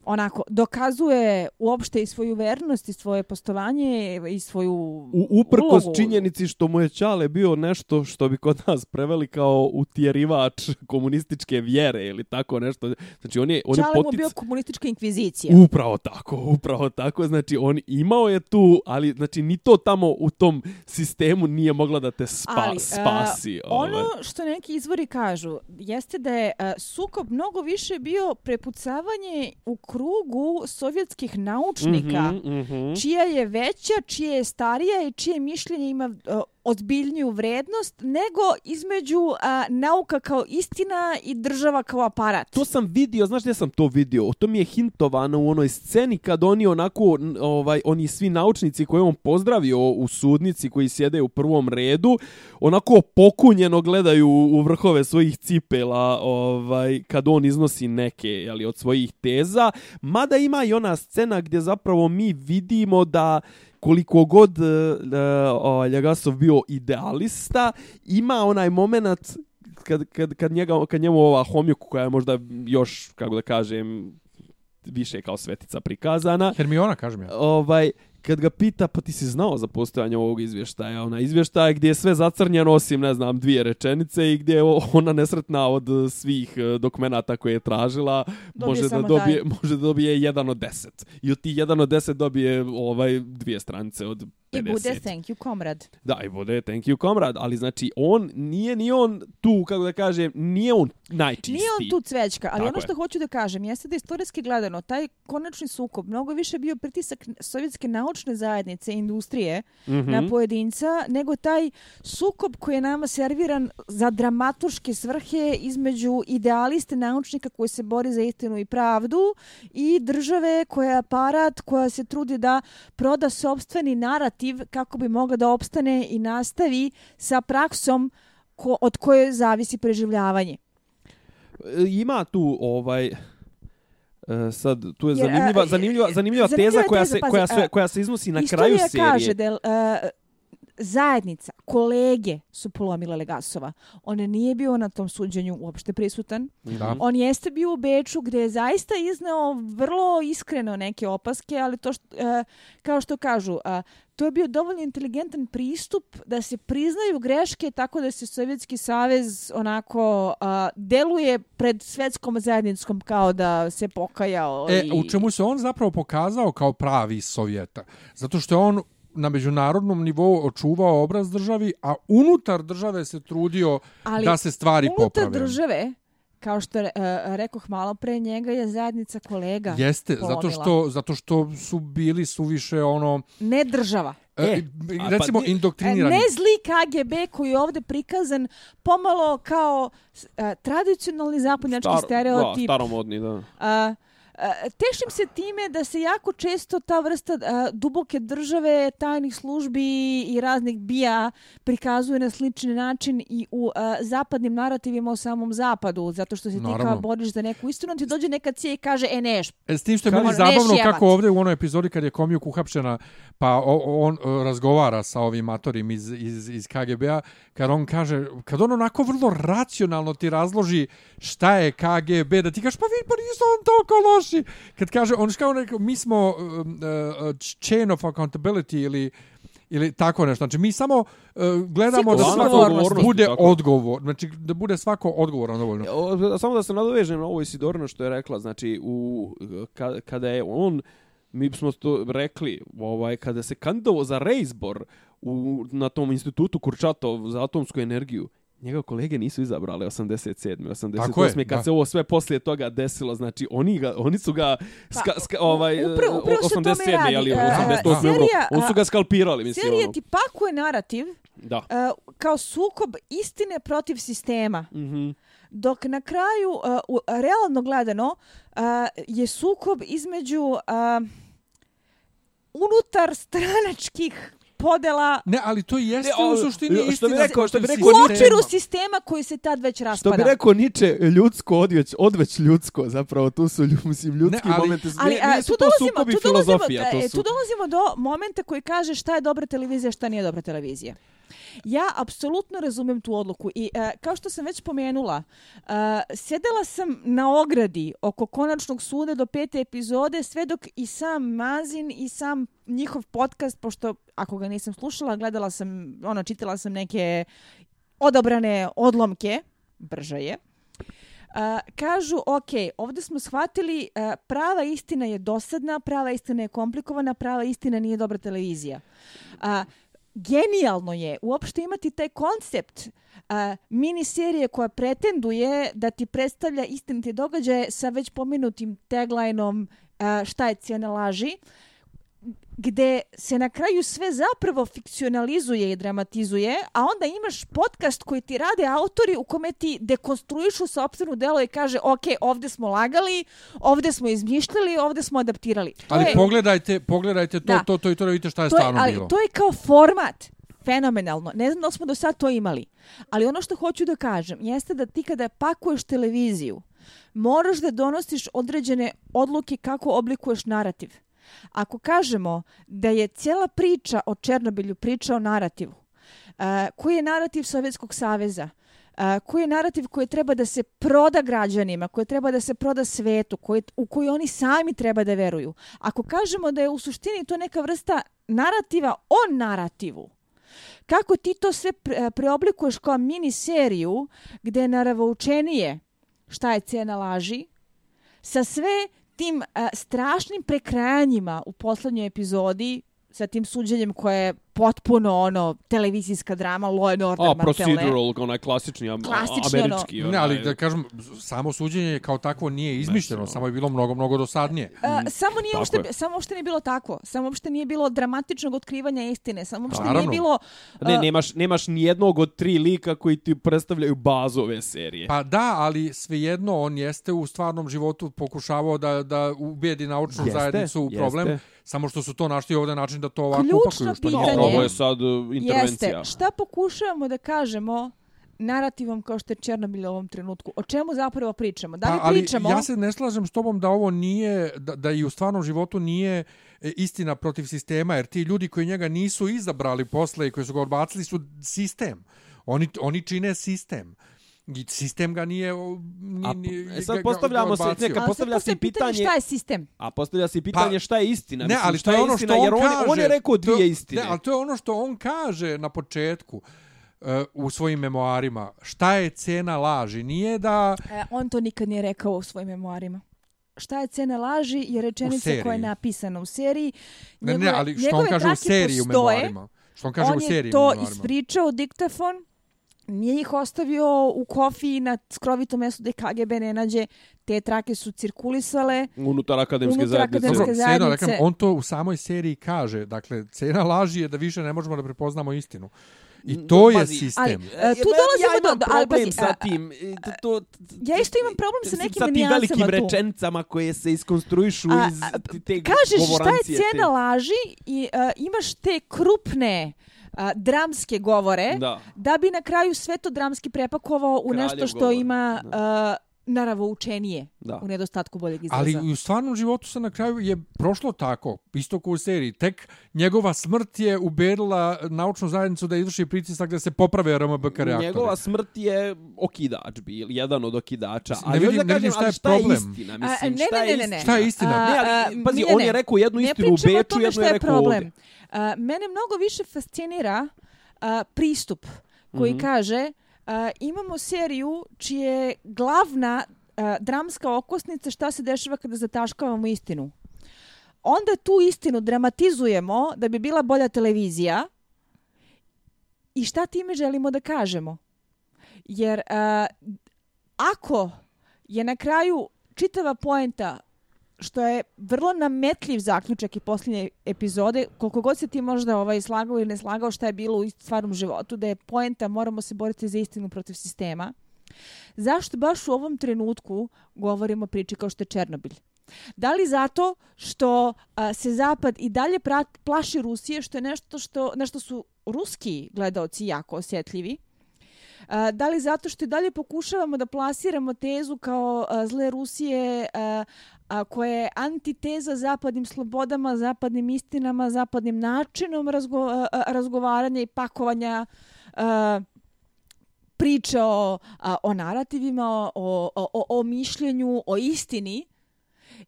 onako dokazuje uopšte i svoju vernost i svoje postovanje i svoju U, uprkos ulogu. činjenici što mu je Čale bio nešto što bi kod nas preveli kao utjerivač komunističke vjere ili tako nešto. Znači on je, on je Čale mu potic... bio komunistička inkvizicija. Upravo tako, upravo tako. Znači, on imao je tu, ali znači ni to tamo u tom sistemu nije mogla da te spa, Ali, e, spasi. ovaj. Ono što neki izvori kažu jeste da je uh, sukob mnogo više bio prepucavanje u krugu sovjetskih naučnika, Mhm, mhm. čija je veća, čija je starija i čije mišljenje ima uh, ozbiljniju vrednost nego između a, nauka kao istina i država kao aparat. To sam vidio, znaš gdje sam to vidio? To mi je hintovano u onoj sceni kad oni onako, ovaj, oni svi naučnici koje on pozdravio u sudnici koji sjede u prvom redu, onako pokunjeno gledaju u vrhove svojih cipela ovaj, kad on iznosi neke jeli, od svojih teza. Mada ima i ona scena gdje zapravo mi vidimo da koliko god uh, uh, Ljagasov bio idealista, ima onaj moment kad, kad, kad, njega, kad njemu ova homjuku koja je možda još, kako da kažem, više kao svetica prikazana, Hermiona, kažem ja. ovaj, kad ga pita, pa ti si znao za postojanje ovog izvještaja, ona izvještaja gdje je sve zacrnjeno osim, ne znam, dvije rečenice i gdje je ona nesretna od svih eh, dokumenata koje je tražila, Dobije može da dobije, može da dobije jedan od deset. I od ti jedan od deset dobije ovaj dvije stranice od I bude thank you, komrad. Da, i bude thank you, komrad, ali znači on nije ni on tu, kako da kažem, nije on najčistiji. Nije on tu cvećka, ali Tako ono je. što hoću da kažem jeste da istorijski gledano taj konačni sukob mnogo više bio pritisak sovjetske naučne zajednice i industrije Mhm. na pojedinca nego taj sukob koji je nama serviran za dramaturške svrhe između idealiste naučnika koji se bori za istinu i pravdu i države koja je aparat koja se trudi da proda sobstveni narativ kako bi mogla da opstane i nastavi sa praksom ko, od koje zavisi preživljavanje. E, Ima tu ovaj e, sad tu je Jer, zanimljiva zanimljiva zanimljiva zanimljiva teza je koja teza, se pazi, koja sve a, koja se iznosi na kraju Istorija serije. kaže da e, zajednica, kolege su polomile Legasova. On nije bio na tom suđenju uopšte prisutan. Da. On jeste bio u Beču gdje je zaista izneo vrlo iskreno neke opaske, ali to što, e, kao što kažu, a, to je bio dovoljno inteligentan pristup da se priznaju greške tako da se Sovjetski savez onako a, deluje pred svetskom zajednicom kao da se pokajao. E, i... u čemu se on zapravo pokazao kao pravi Sovjeta? Zato što je on na međunarodnom nivou očuvao obraz državi, a unutar države se trudio Ali da se stvari unutar poprave. države, kao što uh, rekoh malo pre njega, je zajednica kolega. Jeste, zato polomila. što, zato što su bili suviše ono, Ne država. e, E, a pa recimo E, indoktrinirani. Ne zli KGB koji je ovdje prikazan pomalo kao s- e, tradicionalni zapadnjački Star- stereotip. Da, staromodni, da. A, a, tešim se time da se jako često ta vrsta a, duboke države, tajnih službi i raznih bija prikazuje na slični način i u a, zapadnim narativima o samom zapadu, zato što se ti Naravno. kao boriš za neku istinu, ti dođe neka cija i kaže, e neš, E, s tim što je meni neš zabavno kako ovdje u onoj epizodi kad je Komjuk uhapšena, pa on e, razgovara sa ovim matorim iz, iz, iz KGB-a, kad on kaže, kad on onako vrlo racionalno ti razloži šta je KGB, da ti kažeš, pa vidi, pa nisu on toliko loši. Kad kaže, on kao rekao, mi smo um, uh, chain of accountability ili ili tako nešto. Znači, mi samo uh, gledamo da Ciklus svako bude tako. odgovor. Znači, da bude svako odgovoran dovoljno. Samo da se nadovežem na ovo Isidorno što je rekla, znači u ka, kada je on mi smo to rekli, ovaj kada se kandidovao za reizbor u na tom institutu Kurčatov za atomsku energiju, njega kolege nisu izabrali 87. Tako je, 88. kad da. se ovo sve poslije toga desilo, znači oni ga oni su ga ska, ska, u- ovaj upra- upravo se o tome 87. radi. ali E, 88. serija, euro. On su ga skalpirali, mislim serija ono. ti pakuje narativ Da. uh, kao sukob istine protiv sistema. Mhm. Dok na kraju, uh, u, realno gledano, uh, je sukob između uh, unutar stranačkih podela Ne, ali to jeste Ne, u o, suštini što bi istina. rekao- što bi rekao u okviru sistema. sistema koji se tad već Što raspada. bi rekao Niče, ljudsko odveć, odveć ljudsko, zapravo tu su lju- mislim, ljudski Ne, ali- momenti, Ali nije, a, nisu tu to dolazimo, sukobi tu dolazimo, filozofija, e, to su... tu dolazimo do momenta koji kaže šta je dobra televizija, šta nije dobra televizija. Ja apsolutno razumem tu odluku i e, kao što sam već pomenula, e, sjedela sam na ogradi oko konačnog suda do pete epizode sve dok i sam Mazin i sam njihov podcast, pošto ako ga nisam slušala, gledala sam, ono, čitala sam neke odabrane odlomke, brže je, Uh, kažu, ok, ovdje smo shvatili uh, prava istina je dosadna, prava istina je komplikovana, prava istina nije dobra televizija. Uh, genijalno je uopšte imati taj koncept uh, miniserije koja pretenduje da ti predstavlja istinite događaje sa već pomenutim taglineom uh, šta je cijena laži, gde se na kraju sve zapravo fikcionalizuje i dramatizuje, a onda imaš podcast koji ti rade autori u kome ti dekonstruišu sopstvenu delo i kaže ok, ovde smo lagali, ovde smo izmišljali, ovde smo adaptirali. To Ali je, pogledajte, pogledajte to, Da. to, to i to da vidite šta je to je, stvarno ali bilo. to je kao format fenomenalno. Ne znam da smo do sad to imali. Ali ono što hoću da kažem jeste da ti kada pakuješ televiziju, moraš da donosiš određene odluke kako oblikuješ narativ. Ako kažemo da je cijela priča o Černobilju priča o narativu, uh, koji je narativ Sovjetskog saveza, uh, koji je narativ koji treba da se proda građanima, koji treba da se proda svetu, koji, u koji oni sami treba da veruju. Ako kažemo da je u suštini to neka vrsta narativa o narativu, kako ti to sve preoblikuješ kao mini seriju gde je naravoučenije šta je cena laži, sa sve tim uh, strašnim prekrajanjima u poslednjoj epizodi sa tim suđenjem koje je potpuno ono televizijska drama Law and Order A, Martele. procedural, onaj klasični, am- Klasični, ono. američki. Ne, ali da kažem, samo suđenje kao takvo nije izmišljeno, samo je bilo mnogo, mnogo dosadnije. A, samo nije uopšte, je. samo uopšte nije bilo tako. Samo uopšte nije bilo dramatičnog otkrivanja istine. Samo uopšte nije Naravno. bilo... Ne, a, nemaš, nemaš ni jednog od tri lika koji ti predstavljaju bazu ove serije. Pa da, ali svejedno on jeste u stvarnom životu pokušavao da, da ubijedi naučnu Jeste, zajednicu u problem, jeste. samo što su to našli ovdje način da to ovako Ključno upakuju, što nije pitanje- Ovo je sad uh, intervencija. Jeste. Šta pokušavamo da kažemo narativom kao što je Černobil u ovom trenutku? O čemu zapravo pričamo? Da li Pa, ali pričamo... ja se ne slažem s tobom da ovo nije, da, da i u stvarnom životu nije e, istina protiv sistema, jer ti ljudi koji njega nisu izabrali posle i koji su ga odbacili su sistem. Oni, oni čine sistem. I sistem ga nije... o, Ni, A, ni, e, sad ga- ga- postavljamo se odbacio. neka- postavlja se postavlja pitanje- Šta je sistem? A postavlja se pitanje Pa- šta je istina. Ne, Mislim, ali šta to je ono istina, što on jer kaže. on je rekao To- dvije istine. Ne, ali to je ono što on kaže na početku e, u svojim memoarima. Šta je cena laži? Nije da... E, on to nikad nije rekao u svojim memoarima. Šta je cena laži je rečenica koja je napisana u seriji. Ne, ne, Njegove- ali što on njegove kaže u seriji u postoje. memoarima? Što on kaže on u seriji je to u memoarima? ispričao u diktafon, nije ih ostavio u kofiji na skrovitom mjestu da ih KGB ne nađe. Te trake su cirkulisale. Unutar akademske Unutar zajednice. akademske Dobro, zajednice. svejedno, rekam, on to u samoj seriji kaže. Dakle, cena laži je da više ne možemo da prepoznamo istinu. I to je Pazi, sistem. ali- E, tu ja- dolazimo ja imam do- do- ali problem pazi, sa a- tim. e, To, to, Ja isto imam problem sa nekim sa tim nijansama velikim tu. rečencama koje se iskonstruišu A, iz a, te Kažeš šta je govorancije cijena te. laži i uh, imaš te krupne uh, dramske govore Da. da bi na kraju sve to dramski prepakovao u Kraljev nešto što govor. ima uh, naravoučenije Da. u nedostatku boljeg izraza. Ali u stvarnom životu se na kraju je prošlo tako, isto kao u seriji. Tek njegova smrt je ubedila naučnu zajednicu da izvrši pritisak da se poprave RMBK reaktori. Njegova smrt je okidač bil, jedan od okidača. Mislim, ne Ali vidim- da ne vidim kažem, šta je ali šta je problem. istina? A, Mislim, ne, šta ne, je ne, ne, ne. istina? Šta je istina? A, Ne, ali, a, pazi, ne, on ne. je rekao jednu Ne istinu u Beču, jednu je je rekao problem. ovdje. Mene mnogo više fascinira a, pristup koji Mhm. kaže a, imamo seriju čije je glavna a, dramska okosnica šta se dešava kada zataškavamo istinu. Onda tu istinu dramatizujemo da bi bila bolja televizija i šta time želimo da kažemo? Jer a, ako je na kraju čitava poenta što je vrlo nametljiv zaključak i posljednje epizode, koliko god se ti možda ovaj slagao ili ne slagao šta je bilo u stvarnom životu, da je poenta moramo se boriti za istinu protiv sistema. Zašto baš u ovom trenutku govorimo priči kao što je Černobilj? Da li zato što a, se Zapad i dalje pra, plaši Rusije, što je nešto što nešto su ruski gledaoci jako osjetljivi? Da li zato što i dalje pokušavamo da plasiramo tezu kao zle Rusije a, koja je antiteza zapadnim slobodama, zapadnim istinama, zapadnim načinom razgo, a, razgovaranja i pakovanja a, priče o, a, o narativima, o, o, o, o mišljenju, o istini,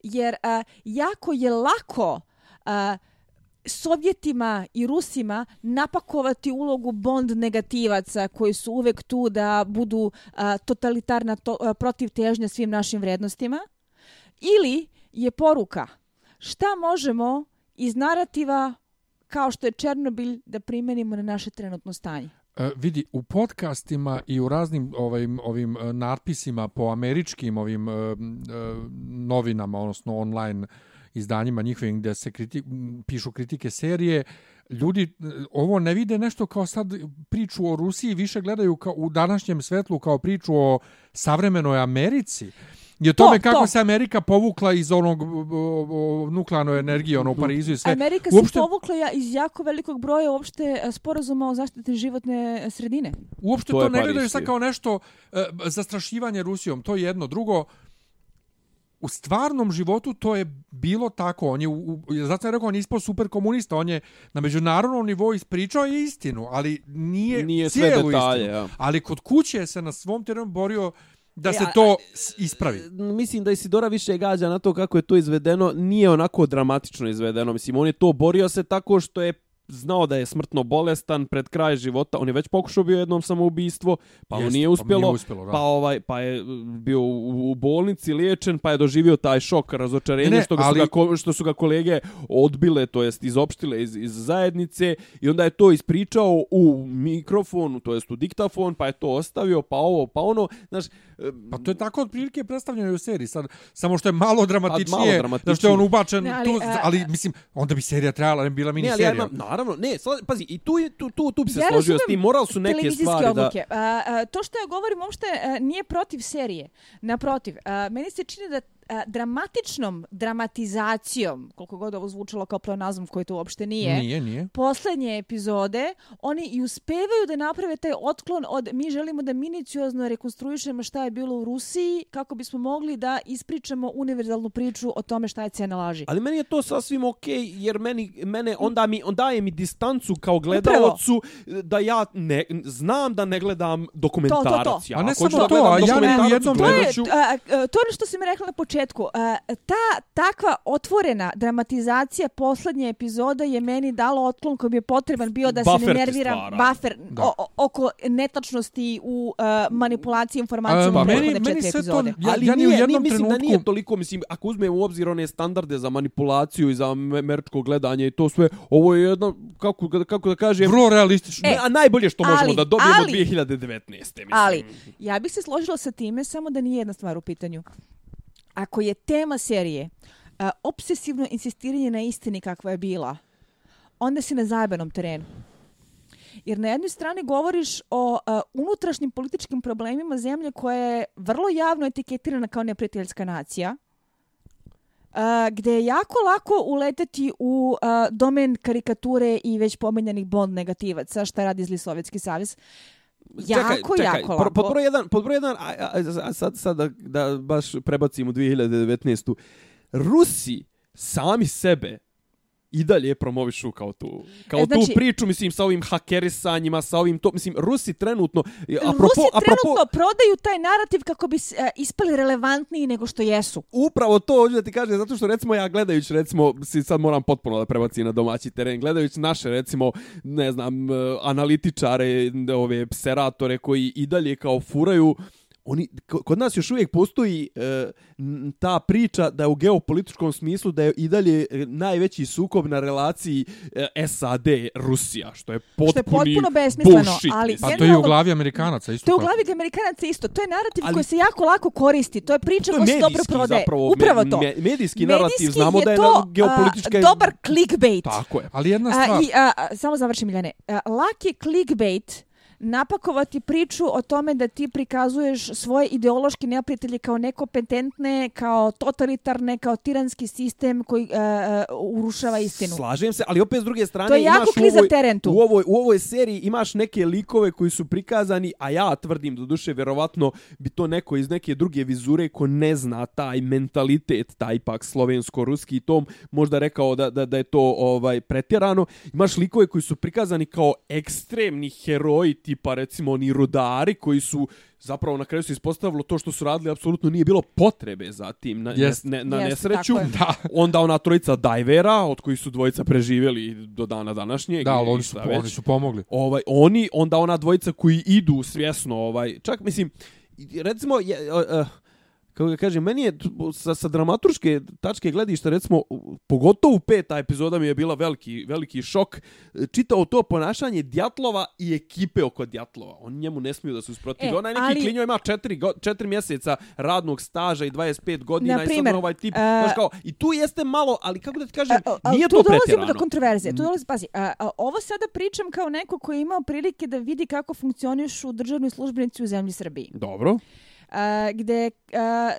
jer a, jako je lako a, Sovjetima i Rusima napakovati ulogu bond negativaca koji su uvek tu da budu a, totalitarna to, a, protiv težnja svim našim vrednostima. Ili je poruka šta možemo iz narativa kao što je Černobilj da primenimo na naše trenutno stanje. E, vidi, u podcastima i u raznim ovim, ovim e, natpisima po američkim ovim e, e, novinama, odnosno online izdanjima njihovim gdje se kriti, pišu kritike serije, ljudi e, ovo ne vide nešto kao sad priču o Rusiji, više gledaju kao u današnjem svetlu kao priču o savremenoj Americi. I o To, tome kako to. se Amerika povukla iz onog o, o, nuklearnoj energije, ono u Parizu i sve. Amerika Uopšte- se povukla ja iz jako velikog broja uopšte a, sporazuma o zaštiti životne sredine. Uopšte To to, ne gledaju sad kao nešto e, zastrašivanje Rusijom, to je jedno. Drugo, u stvarnom životu to je bilo tako. On je, u, u, zato je rekao, on je ispao super komunista. On je na međunarodnom nivou ispričao je istinu, ali nije, Nije sve cijelu detalje, istinu. ja. Ali kod kuće se na svom terenu borio da E, se a- to ispravi. Mislim da Isidora više gađa na to kako je to izvedeno, nije onako dramatično izvedeno. Mislim, on je to borio se tako što je znao da je smrtno bolestan pred kraj života. On je već pokušao bio jednom samoubistvo, pa mu Jeste, nije pa mu uspjelo. nije uspjelo, da. pa ovaj pa je bio u, u bolnici liječen, pa je doživio taj šok, razočarenje Ne, ne, što ga ali- su ga što su ga kolege odbile, to jest izopštile iz, iz zajednice i onda je to ispričao u mikrofon, to jest u diktafon, pa je to ostavio, pa ovo, pa ono, znaš, Pa to je tako otprilike predstavljeno i u seriji. Sad, samo što je malo dramatičnije, Pa malo dramatičnije. zašto je on ubačen Ne, ali, ali, tu, a- ali mislim, onda bi serija trajala, ne bi bila mini ne, ali ja serija. imam, naravno, ne, sla- pazi, i tu, je- tu, tu, tu bi se Ja složio s tim, moral su neke stvari da... A, a, to što ja govorim uopšte a, nije protiv serije. Naprotiv, a, meni se čini da a, dramatičnom dramatizacijom, koliko god ovo zvučalo kao pleonazam koji to uopšte nije, Nije, nije. poslednje epizode, oni i uspevaju da naprave taj otklon od mi želimo da miniciozno rekonstruišemo šta je bilo u Rusiji kako bismo mogli da ispričamo univerzalnu priču o tome šta je cena laži. Ali meni je to sasvim okej, okay, jer meni, mene, onda mi, on daje mi distancu kao gledalcu da ja ne, znam da ne gledam dokumentarac. To, to, to. Ja, A ne samo to, ja ni u jednom To je, a, a, to je ono što si mi rekla na početku. A, ta takva otvorena dramatizacija poslednje epizoda je meni dalo otklon koji bi je potreban bio da se Buffer ne ti nerviram buffer Da. o, oko netačnosti u a, manipulaciji informacijama A, u meni- meni sve to-. Ja- ali ja ni u nije, jednom nije, mislim da trenutku- nije toliko, mislim, ako uzmemo u obzir one standarde za manipulaciju i za američko gledanje i to sve, ovo je jedno, kako, da- kako da kažem, Vrlo realistično. Ne, a najbolje što možemo ali- da dobijemo ali- 2019. Mislim. Ali, ja bih se složila sa time samo da nije jedna stvar u pitanju. Ako je tema serije a, obsesivno insistiranje na istini kakva je bila, onda si na zajebanom terenu. Jer na jednoj strani govoriš o a, unutrašnjim političkim problemima zemlje koja je vrlo javno etiketirana kao neprijateljska nacija, a, gde je jako lako uleteti u a, domen karikature i već pomenjanih Bond negativaca, šta radi zli Sovjetski savez. Jako, jako Pod, lako. pod broj jedan, pod broj jedan, a, a, a sad, sad da, da baš prebacimo u 2019. Rusi sami sebe i dalje promovišu kao tu kao E, znači- tu priču mislim sa ovim hakerisanjima sa ovim to mislim Rusi trenutno e, apropo Rusi apropo trenutno prodaju taj narativ kako bi e, ispali relevantniji nego što jesu. Upravo to hoću da ti kažem, zato što recimo ja gledajući, recimo, si sad moram potpuno da prebacim na domaći teren, gledajući naše, recimo, ne znam, e, analitičare, ove pseratore koji i dalje kao furaju, oni, ko- kod nas još uvijek postoji e, ta priča da je u geopolitičkom smislu da je i dalje e, najveći sukob na relaciji e, SAD-Rusija, što je potpuni Što je potpuno besmisleno, bullshit, ali. Pa to je u glavi Amerikanaca isto To je u glavi Amerikanaca isto. To je narativ Ali- koji se jako lako koristi. To je priča To je koja se dobro prodaje. zapravo, Upravo to. me- medijski narativ, Medijski znamo da je to, na- geopolitička- a, dobar clickbait. Tako je. Ali jedna A, stvar, I, a, a, samo završim, Miljane. A, lak je clickbait napakovati priču o tome da ti prikazuješ svoje ideološke neprijatelje kao nekompetentne, kao totalitarne, kao tiranski sistem koji uh, uh, urušava istinu. Slažem se, ali opet s druge strane To je jako imaš u ovoj, teren tu. U ovoj, u ovoj seriji imaš neke likove koji su prikazani, a ja tvrdim do duše vjerovatno bi to neko iz neke druge vizure ko ne zna taj mentalitet, taj pak slovensko-ruski tom možda rekao da, da, da je to ovaj pretjerano. Imaš likove koji su prikazani kao ekstremni heroji tipa recimo oni rudari koji su zapravo na kraju se ispostavilo to što su radili apsolutno nije bilo potrebe za tim na, Jest. ne, na Jest, nesreću. Da. Onda ona trojica dajvera, od kojih su dvojica preživjeli do dana današnjeg. da, ali i oni su, šta oni već. su pomogli. Ovaj, oni, onda ona dvojica koji idu svjesno, ovaj, čak mislim, recimo, je, uh, uh, kako ga kažem, meni je sa, sa dramaturške tačke gledišta, recimo, u- pogotovo peta epizoda mi je bila veliki, veliki šok, čitao to ponašanje Djatlova i ekipe oko Djatlova. Oni njemu ne smiju da se usprotivi. E, Onaj neki ali- klinjo ima četiri, go, četiri mjeseca radnog staža i 25 godina Na i sad primer, ovaj tip, znaš kao, i tu jeste malo, ali kako da ti kažem, A, a, nije tu to dolazimo pretjerano. do kontroverzije. Tu dolazi, pazi, a, a, ovo sada pričam kao neko koji je imao prilike da vidi kako funkcionišu državni službenici u zemlji Srbiji. Dobro a, gde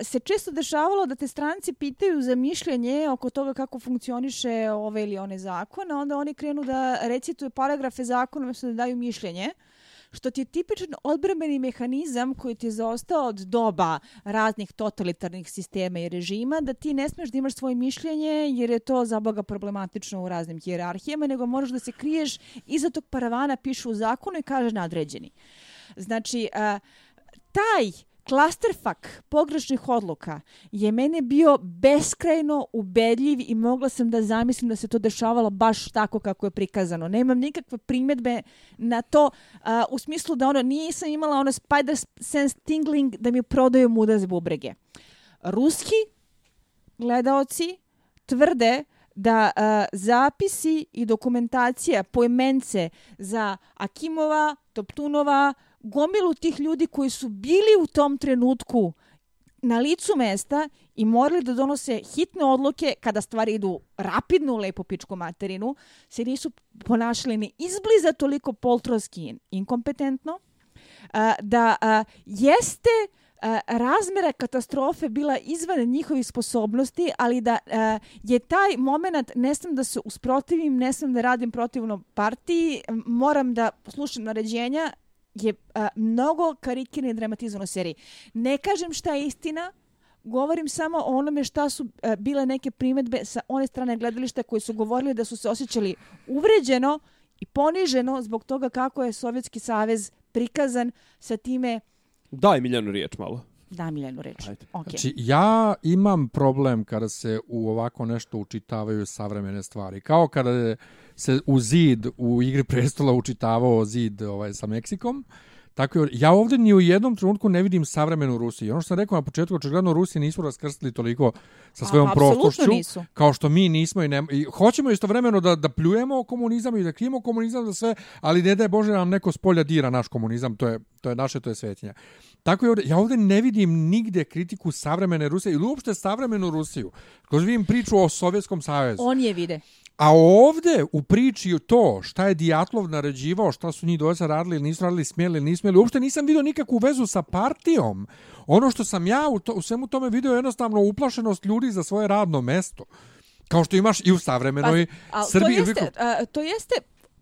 se često dešavalo da te stranci pitaju za mišljenje oko toga kako funkcioniše ove ili one zakone, onda oni krenu da recituju paragrafe zakona umjesto da daju mišljenje što ti je tipičan odbrambeni mehanizam koji ti je zaostao od doba raznih totalitarnih sistema i režima, da ti ne smeš da imaš svoje mišljenje jer je to za Boga problematično u raznim hijerarhijama, nego moraš da se kriješ iza tog paravana, pišu u zakonu i kaže nadređeni. Znači, a, taj klasterfak pogrešnih odluka je mene bio beskrajno ubedljiv i mogla sam da zamislim da se to dešavalo baš tako kako je prikazano. Nemam nikakve primjedbe na to uh, u smislu da ono nisam imala ono spider sense tingling da mi prodaju muda za bubrege. Ruski gledaoci tvrde da uh, zapisi i dokumentacija pojmence za Akimova, Toptunova, gomilu tih ljudi koji su bili u tom trenutku na licu mesta i morali da donose hitne odluke kada stvari idu rapidno u lepo pičku materinu, se nisu ponašali ni izbliza toliko poltroski inkompetentno, da jeste razmjera katastrofe bila izvan njihovih sposobnosti, ali da je taj moment, ne smem da se usprotivim, ne smem da radim protivno partiji, moram da slušam naređenja, je a, mnogo karikirno i dramatizovano seriji. Ne kažem šta je istina, govorim samo o onome šta su a, bile neke primetbe sa one strane gledališta koji su govorili da su se osjećali uvređeno i poniženo zbog toga kako je Sovjetski savez prikazan sa time... Daj Miljanu riječ malo. Da, Miljanu reč. Okay. Znači, ja imam problem kada se u ovako nešto učitavaju savremene stvari. Kao kada se u zid u igri prestola učitavao zid ovaj sa Meksikom. Tako je, ja ovdje ni u jednom trenutku ne vidim savremenu Rusiju. Ono što sam rekao na početku, očigledno Rusi nisu raskrstili toliko sa svojom prostošću. Nisu. Kao što mi nismo i, ne, i hoćemo istovremeno da, da pljujemo komunizam i da krijemo komunizam za sve, ali ne da je Bože nam neko spolja dira naš komunizam, to je, to je naše, to je svetinja. Tako je ovdje, ja ovdje ne vidim nigde kritiku savremene Rusije ili uopšte savremenu Rusiju. Kroz vidim priču o Sovjetskom savezu. On je vide. A ovdje u priči to šta je Dijatlov naređivao, šta su njih dvojica radili ili nisu radili, smjeli ili nisu smjeli, uopšte nisam vidio nikakvu vezu sa partijom. Ono što sam ja u, to, u svemu tome vidio je jednostavno uplašenost ljudi za svoje radno mesto. Kao što imaš i u savremenoj pa, Srbiji. To jeste, a, to jeste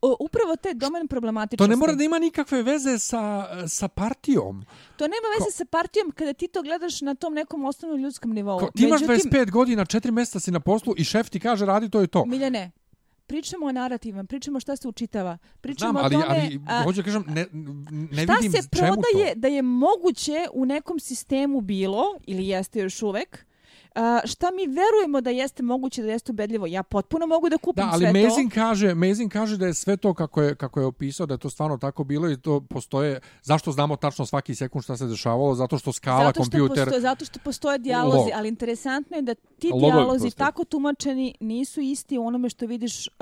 upravo te domen problematičnosti. To ne mora da ima nikakve veze sa, sa partijom. To nema veze Ko... sa partijom kada ti to gledaš na tom nekom osnovnom ljudskom nivou. Ko, ti imaš Međutim, 25 godina, 4 mjeseca si na poslu i šef ti kaže radi to je to. Miljane, pričamo o narativom, pričamo šta se učitava, pričamo Znam, ali, o tome... ali, hoću kažem, ne, ne šta vidim se prodaje da je moguće u nekom sistemu bilo, ili jeste još uvek, Uh, šta mi verujemo da jeste moguće da jeste ubedljivo? Ja potpuno mogu da kupim da, ali sve Mazing to. Kaže, Mazing kaže da je sve to kako je, kako je opisao, da je to stvarno tako bilo i to postoje... Zašto znamo tačno svaki sekund šta se dešavalo? Zato što skala zato što kompjuter... Postoje, zato što postoje dijalozi, Log. ali interesantno je da ti Logovi dijalozi postoje. tako tumačeni nisu isti u onome što vidiš uh,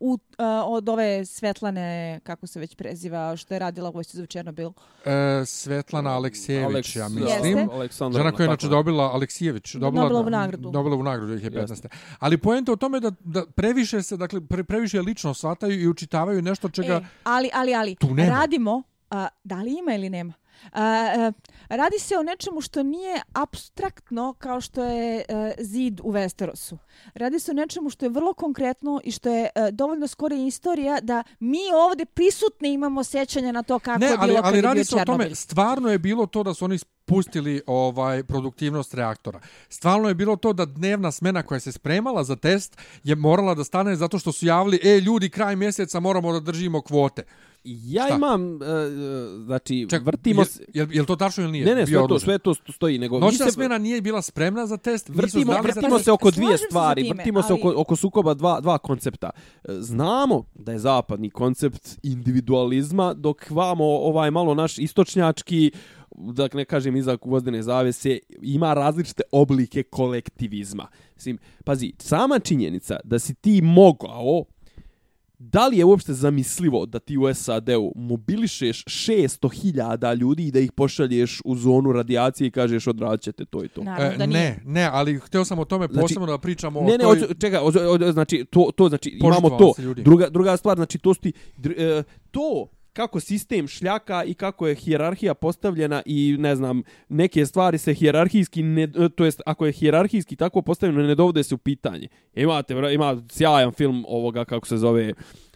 u, uh, od ove Svetlane, kako se već preziva, što je radila vojsci za Černobil. E, Svetlana Aleksijević, Aleks, ja mislim. Jeste? Žena koja je znači dobila Aleksijević, dobila Nobelovu nagradu. Nobelovu nagradu 2015. Ali poenta u tome da, da previše se, dakle, pre, previše lično shvataju i učitavaju nešto čega... E, ali, ali, ali, tu nema. radimo, a, da li ima ili nema? A, a, radi se o nečemu što nije abstraktno kao što je a, zid u Westerosu. Radi se o nečemu što je vrlo konkretno i što je a, dovoljno skoro istorija da mi ovdje prisutni imamo sećanja na to kako ne, je bilo ali, ali radi se o tome, stvarno je bilo to da su oni pustili ovaj produktivnost reaktora. Stvarno je bilo to da dnevna smena koja se spremala za test je morala da stane zato što su javili, e, ljudi, kraj mjeseca moramo da držimo kvote. Ja Šta? imam, uh, znači, Ček, vrtimo se... Je, je, to tačno ili nije? Ne, ne, sve to, sve to stoji. Nego Noćna se... smjena nije bila spremna za test, vrtimo, vrtimo se oko dvije stvari, time, vrtimo ali... se oko, oko sukoba dva, dva koncepta. Znamo da je zapadni koncept individualizma, dok vamo ovaj malo naš istočnjački da ne kažem iza vozdene zavese, ima različite oblike kolektivizma. Mislim, pazi, sama činjenica da si ti mogao Da li je uopšte zamislivo da ti u SAD-u mobilišeš 600.000 ljudi i da ih pošalješ u zonu radijacije i kažeš odraćete to i to? Naravno, e, ne, ne, ali htio sam o tome znači, posebno da pričamo ne, o ne, toj... Ne, čekaj, o, o, znači, to, to znači, imamo to. Druga, druga stvar, znači, to, sti, dr, e, to kako sistem šljaka i kako je hijerarhija postavljena i ne znam neke stvari se hijerarhijski ne, to jest ako je hijerarhijski tako postavljeno ne dovode se u pitanje. E, imate ima sjajan film ovoga kako se zove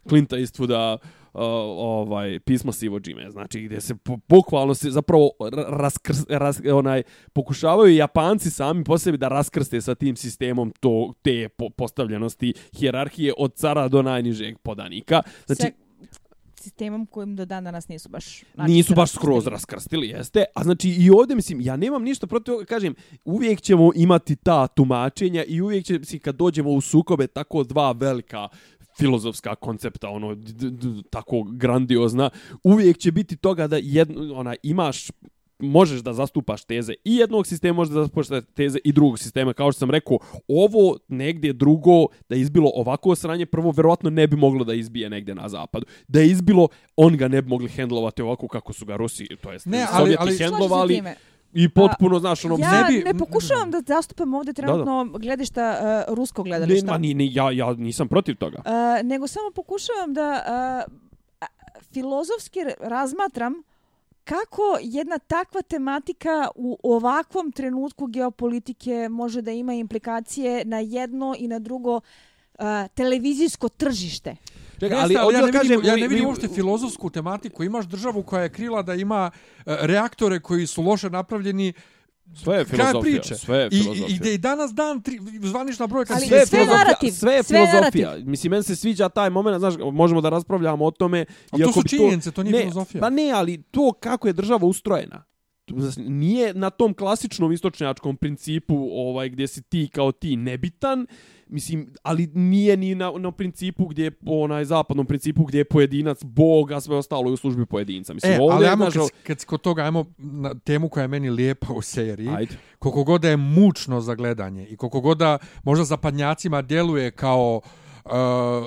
Clint Eastwooda uh, ovaj pismo sivo džime znači gdje se bukvalno se zapravo raskrs, ras, onaj pokušavaju Japanci sami po sebi da raskrste sa tim sistemom to te po, postavljenosti hijerarhije od cara do najnižeg podanika znači Sek sistemom kojim do dan danas nisu baš... nisu načistili. baš skroz raskrstili, jeste. A znači i ovdje, mislim, ja nemam ništa protiv kažem, uvijek ćemo imati ta tumačenja i uvijek će, mislim, kad dođemo u sukobe tako dva velika filozofska koncepta, ono, d, d, d, tako grandiozna, uvijek će biti toga da jedno, ona, imaš možeš da zastupaš teze i jednog sistema, možeš da zastupaš teze i drugog sistema. Kao što sam rekao, ovo negdje drugo, da je izbilo ovako sranje, prvo verovatno ne bi moglo da izbije negdje na zapadu. Da je izbilo, on ga ne bi mogli hendlovati ovako kako su ga Rusi, to jest Ne, ali- Sovjeti ali- hendlovali i potpuno, znaš, ono, Ja ne bi- ne pokušavam da zastupam ovdje trenutno gledišta uh, ruskog ne, gledališta. ma, ni, ni, ja, ja nisam protiv toga. Uh, nego samo pokušavam da uh, a- filozofski razmatram kako jedna takva tematika u ovakvom trenutku geopolitike može da ima implikacije na jedno i na drugo uh, televizijsko tržište. Čekaj, Jeste, ali, hoću ja da ne vidim, kažem, ja ne vidim mi- uopšte filozofsku tematiku. Imaš državu koja je krila da ima e, reaktore koji su loše napravljeni Sve je filozofija, priče. sve je I, filozofija. i, i da i danas dan tri, zvanična brojka Ali sve je sve filozofija, narativ, sve je sve je filozofija. narativ. Mislim, meni se sviđa taj moment, znaš, možemo da raspravljamo o tome. A to su činjenice, to nije ne, filozofija. Pa ne, ali to kako je država ustrojena. Nije na tom klasičnom istočnjačkom principu ovaj gdje si ti kao ti nebitan, mislim, ali nije ni na, na principu gdje je onaj zapadnom principu gdje je pojedinac bog, a sve ostalo je u službi pojedinca. Mislim, E, ovdje, ali ajmo, kad, kad kod toga, ajmo na temu koja je meni lijepa u seriji. Ajde. Koliko god je mučno za gledanje i koliko god da možda zapadnjacima djeluje kao uh,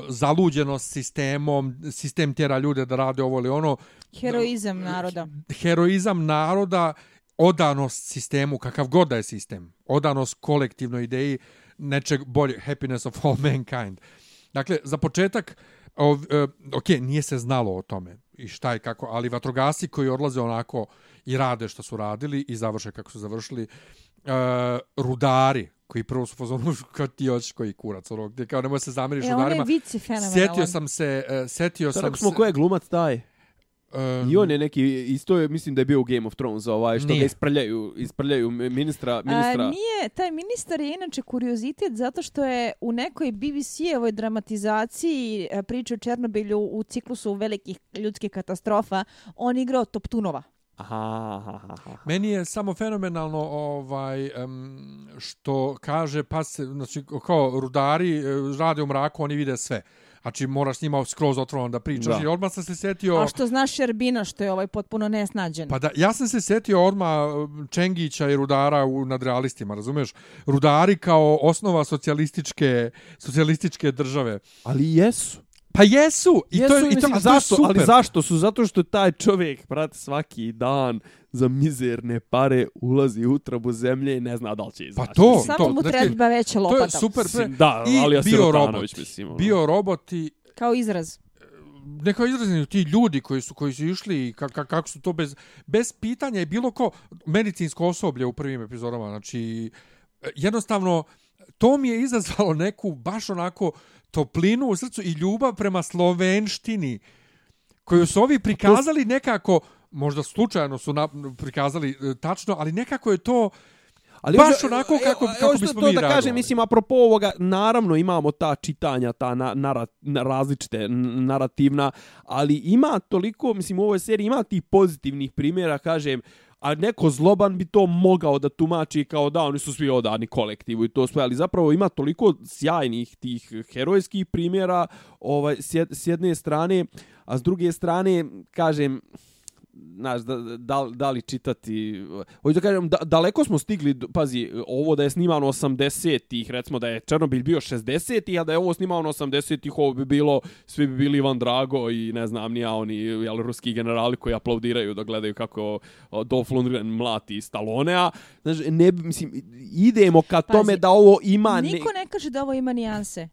zaluđenost sistemom, sistem tjera ljude da rade ovo ili ono, Heroizam naroda. heroizam naroda, odanost sistemu, kakav god da je sistem, odanost kolektivnoj ideji nečeg bolje, happiness of all mankind. Dakle, za početak, ov, e, ok, nije se znalo o tome i šta i kako, ali vatrogasci koji odlaze onako i rade što su radili i završe kako su završili, e, rudari koji prvo su pozvali kao ti hoćeš koji kurac, ono, gdje kao nemoj se zamiriš E, onaj rudarima. vic je fenomenalan. Sjetio sam se, e, setio Sad sam rekli smo se... ko je glumac taj. e, I on je neki, isto je, mislim da je bio u Game of Thrones, ovaj, što Nije. ga isprljaju, isprljaju ministra, ministra. A, nije, taj ministar je inače kuriozitet zato što je u nekoj BBC-evoj dramatizaciji e, priče o Černobilju u ciklusu velikih ljudskih katastrofa on igrao Toptunova. Aha, aha, aha. Meni je samo fenomenalno ovaj em, što kaže pa se znači kao rudari e, rade u mraku oni vide sve. Znači moraš s njima skroz otvoreno da pričaš Da. i odmah sam se setio A što znaš Šerbina što je ovaj potpuno nesnađen. Pa da, ja sam se setio odmah Čengića i Rudara u nadrealistima, razumeš? Rudari kao osnova socijalističke, socijalističke države. Ali jesu. Pa jesu! I Jesu, to, je- i to, mislim, a to je zašto, super. ali zašto su? Zato što taj čovjek, brate, svaki dan za mizerne pare ulazi u utrobu zemlje i ne zna da li će izaći. Pa to, Mislim, Samo mu znači, treba veća To lopata. je super. Pre, da, I ali ja bio roboti. mislim. ono. Bio roboti, Kao izraz. neka izrazini ti ljudi koji su koji su išli i ka, ka, kako su to bez bez pitanja i bilo ko medicinsko osoblje u prvim epizodama znači jednostavno to mi je izazvalo neku baš onako toplinu u srcu i ljubav prema slovenštini koju su ovi prikazali nekako možda slučajno su na, prikazali e, tačno ali nekako je to Ali Baš onako evo, kako- evo kako bismo to mi da reagovali. kažem, mislim, apropo ovoga, naravno imamo ta čitanja, ta na, nara, na, različite narativna, ali ima toliko, mislim, u ovoj seriji ima tih pozitivnih primjera, kažem, a neko zloban bi to mogao da tumači kao da oni su svi odani kolektivu i to sve, ali zapravo ima toliko sjajnih tih herojskih primjera ovaj, s, jedne strane, a s druge strane, kažem, znaš, da, da, da li čitati, hoću da kažem, da, daleko smo stigli, pazi, ovo da je snimano 80-ih, recimo da je Černobil bio 60-ih, a da je ovo snimano 80-ih, ovo bi bilo, svi bi bili Ivan Drago i ne znam, nija oni, jel, ruski generali koji aplaudiraju da gledaju kako Dolph Lundgren mlati Stallonea, znaš, ne, mislim, idemo ka Pazi, tome da ovo ima... Niko ne kaže da ovo ima nijanse.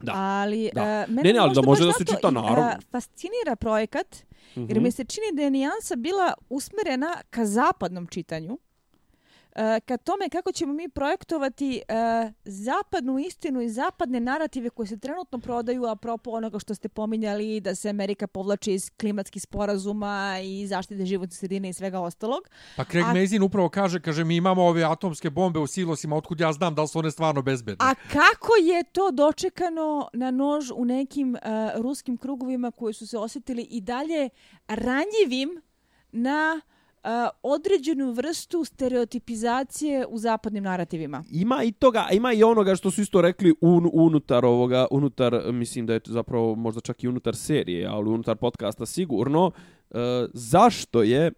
Da. Ali, Da. e, mene Ne, ne, ali da može da se čita, i, e, naravno. fascinira projekat, jer Mhm. mi se čini da je nijansa bila usmerena ka zapadnom čitanju. E, ka tome kako ćemo mi projektovati e, zapadnu istinu i zapadne narative koje se trenutno prodaju, a propo onoga što ste pominjali, da se Amerika povlači iz klimatskih sporazuma i zaštite životne sredine i svega ostalog. Pa Craig A- Mazin upravo kaže, kaže, mi imamo ove atomske bombe u silosima, otkud ja znam da li su one stvarno bezbedne. A kako je to dočekano na nož u nekim uh, ruskim krugovima koji su se osjetili i dalje ranjivim na uh, određenu vrstu stereotipizacije u zapadnim narativima? Ima i toga, ima i onoga što su isto rekli un, unutar ovoga, unutar, mislim da je zapravo možda čak i unutar serije, ali unutar podcasta sigurno, e, zašto je e,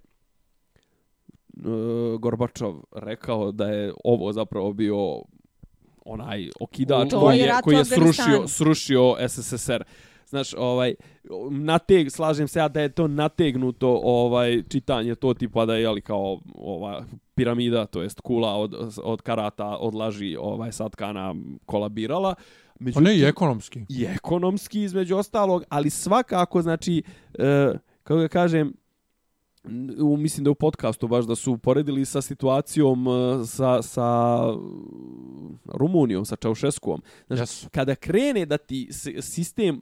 Gorbačov rekao da je ovo zapravo bio onaj okidač To koji je koji je srušio, srušio SSSR. Znaš, ovaj, nateg, slažem se ja da je to nategnuto ovaj čitanje to tipa da je jeli kao ova piramida, to jest kula od, od karata od laži ovaj satkana kolabirala. Pa Međutim, ne, i ekonomski. i ekonomski između ostalog, ali svakako znači e, kako ga kažem u, mislim da u podcastu baš da su poredili sa situacijom e, sa, sa Rumunijom, sa Čaušeskuom. Znači, Jesu. kada krene da ti sistem,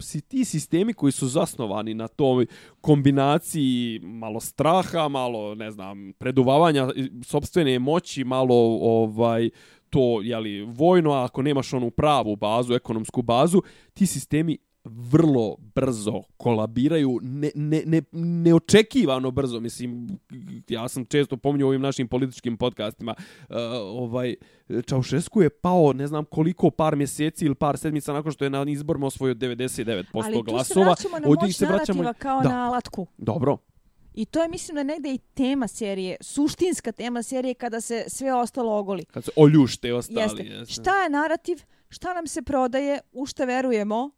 si, ti sistemi koji su zasnovani na toj kombinaciji malo straha, malo, ne znam, preduvavanja i sopstvene moći, malo ovaj to, jeli, vojno, a ako nemaš onu pravu bazu, ekonomsku bazu, ti sistemi vrlo brzo kolabiraju, ne, ne, ne, neočekivano brzo, mislim, ja sam često pominjao ovim našim političkim podcastima, uh, ovaj, Čaušesku je pao, ne znam koliko, par mjeseci ili par sedmica nakon što je na izborima osvojio 99% Ali tu glasova. se vraćamo na Ovdje moć se vraćamo- kao Da. na alatku. Dobro, I to je, mislim, da negde i tema serije, suštinska tema serije kada se sve ostalo ogoli. kad se oljušte ostali. Jeste. jeste. Šta je narativ? Šta nam se prodaje? U šta verujemo?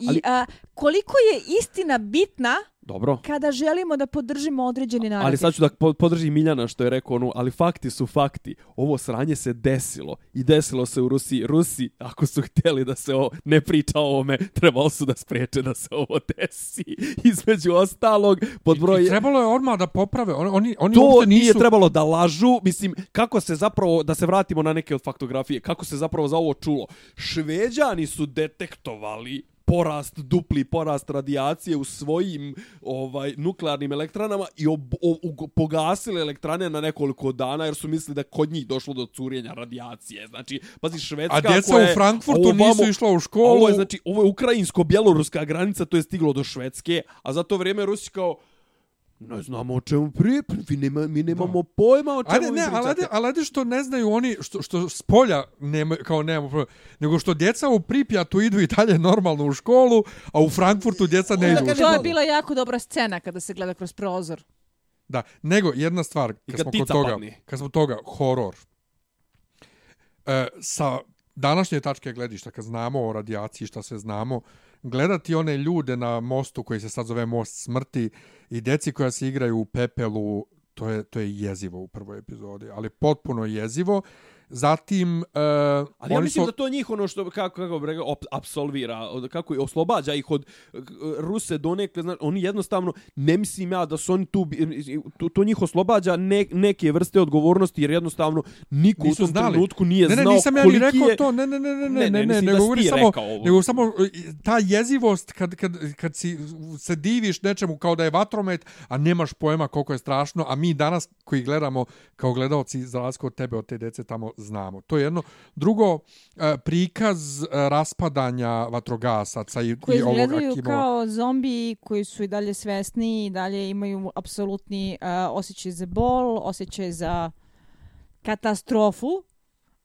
I Ali- a, koliko je istina bitna Dobro. kada želimo da podržimo određeni narativ? Ali sad ću da po- podržim Miljana što je rekao ono, ali fakti su fakti. Ovo sranje se desilo. I desilo se u Rusiji. Rusi, ako su htjeli da se o, ne priča o ovome, trebalo su da spreče da se ovo desi. Između ostalog, pod broj... I trebalo je odmah da poprave. Oni, oni, oni to uopšte nije nisu... trebalo da lažu, mislim, kako se zapravo, da se vratimo na neke od faktografije, kako se zapravo za ovo čulo. Šveđani su detektovali porast, dupli porast radijacije u svojim ovaj nuklearnim elektranama i ob, o, u, pogasili elektrane na nekoliko dana jer su mislili da kod njih došlo do curenja radijacije. Znači, pazi, Švedska A djeca koja je- u Frankfurtu ovo nisu išla u a školu. Ovo je, znači, ovo je ukrajinsko-bjeloruska granica, to je stiglo do Švedske, a za to vrijeme Rusi kao, ne znamo o čemu prije, vi nema, mi nemamo pojma o čemu Ajde, ne, ali pričate. ajde, ali ajde što ne znaju oni, što, što s polja nema, kao nemamo problem, nego što djeca u Pripjatu idu i dalje normalno u školu, a u Frankfurtu djeca ne idu u kaže- školu. To je bila jako dobra scena kada se gleda kroz prozor. Da, nego jedna stvar, kad, kad smo kod toga, padne. kad smo toga, horor. E, sa današnje tačke gledišta, kad znamo o radijaciji, šta sve znamo, gledati one ljude na mostu koji se sad zove most smrti i deci koja se igraju u pepelu, to je, to je jezivo u prvoj epizodi, ali potpuno jezivo. Zatim, e, Ali ja mislim su... da to njih ono što kako kako rekao op- apsolvira, kako je oslobađa ih od Ruse donekle, znači oni jednostavno ne mislim ja da su oni tu to, to njih oslobađa ne, neke vrste odgovornosti jer jednostavno niko Nisu u tom znali. trenutku nije ne, ne, znao nisam ja ni rekao je to, ne, ne, ne, ne, ne, Ne, ne, ne, ne, samo, nego samo e, ta jezivost kad, kad, kad si se diviš nečemu kao da je vatromet, a nemaš pojma koliko je strašno, a mi danas koji gledamo kao gledalci za razliku od tebe, od te dece tamo znamo. To je jedno. Drugo, e, prikaz e, raspadanja vatrogasaca i, koji i ovog izgledaju Akimova. kao zombi koji su i dalje svesni i dalje imaju apsolutni uh, osjećaj za bol, osjećaj za katastrofu,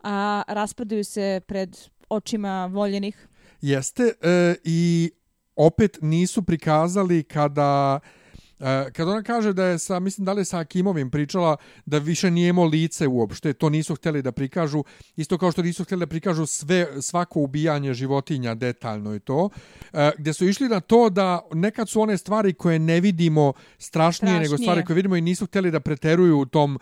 a raspadaju se pred očima voljenih. Jeste, e, i opet nisu prikazali kada E, kad ona kaže da je sa, mislim da li je sa Akimovim pričala da više nije imao lice uopšte, to nisu htjeli da prikažu, isto kao što nisu htjeli da prikažu sve, svako ubijanje životinja detaljno i to, e, gdje su išli na to da nekad su one stvari koje ne vidimo strašnije, Strašnije. nego stvari koje vidimo i nisu htjeli da preteruju u tom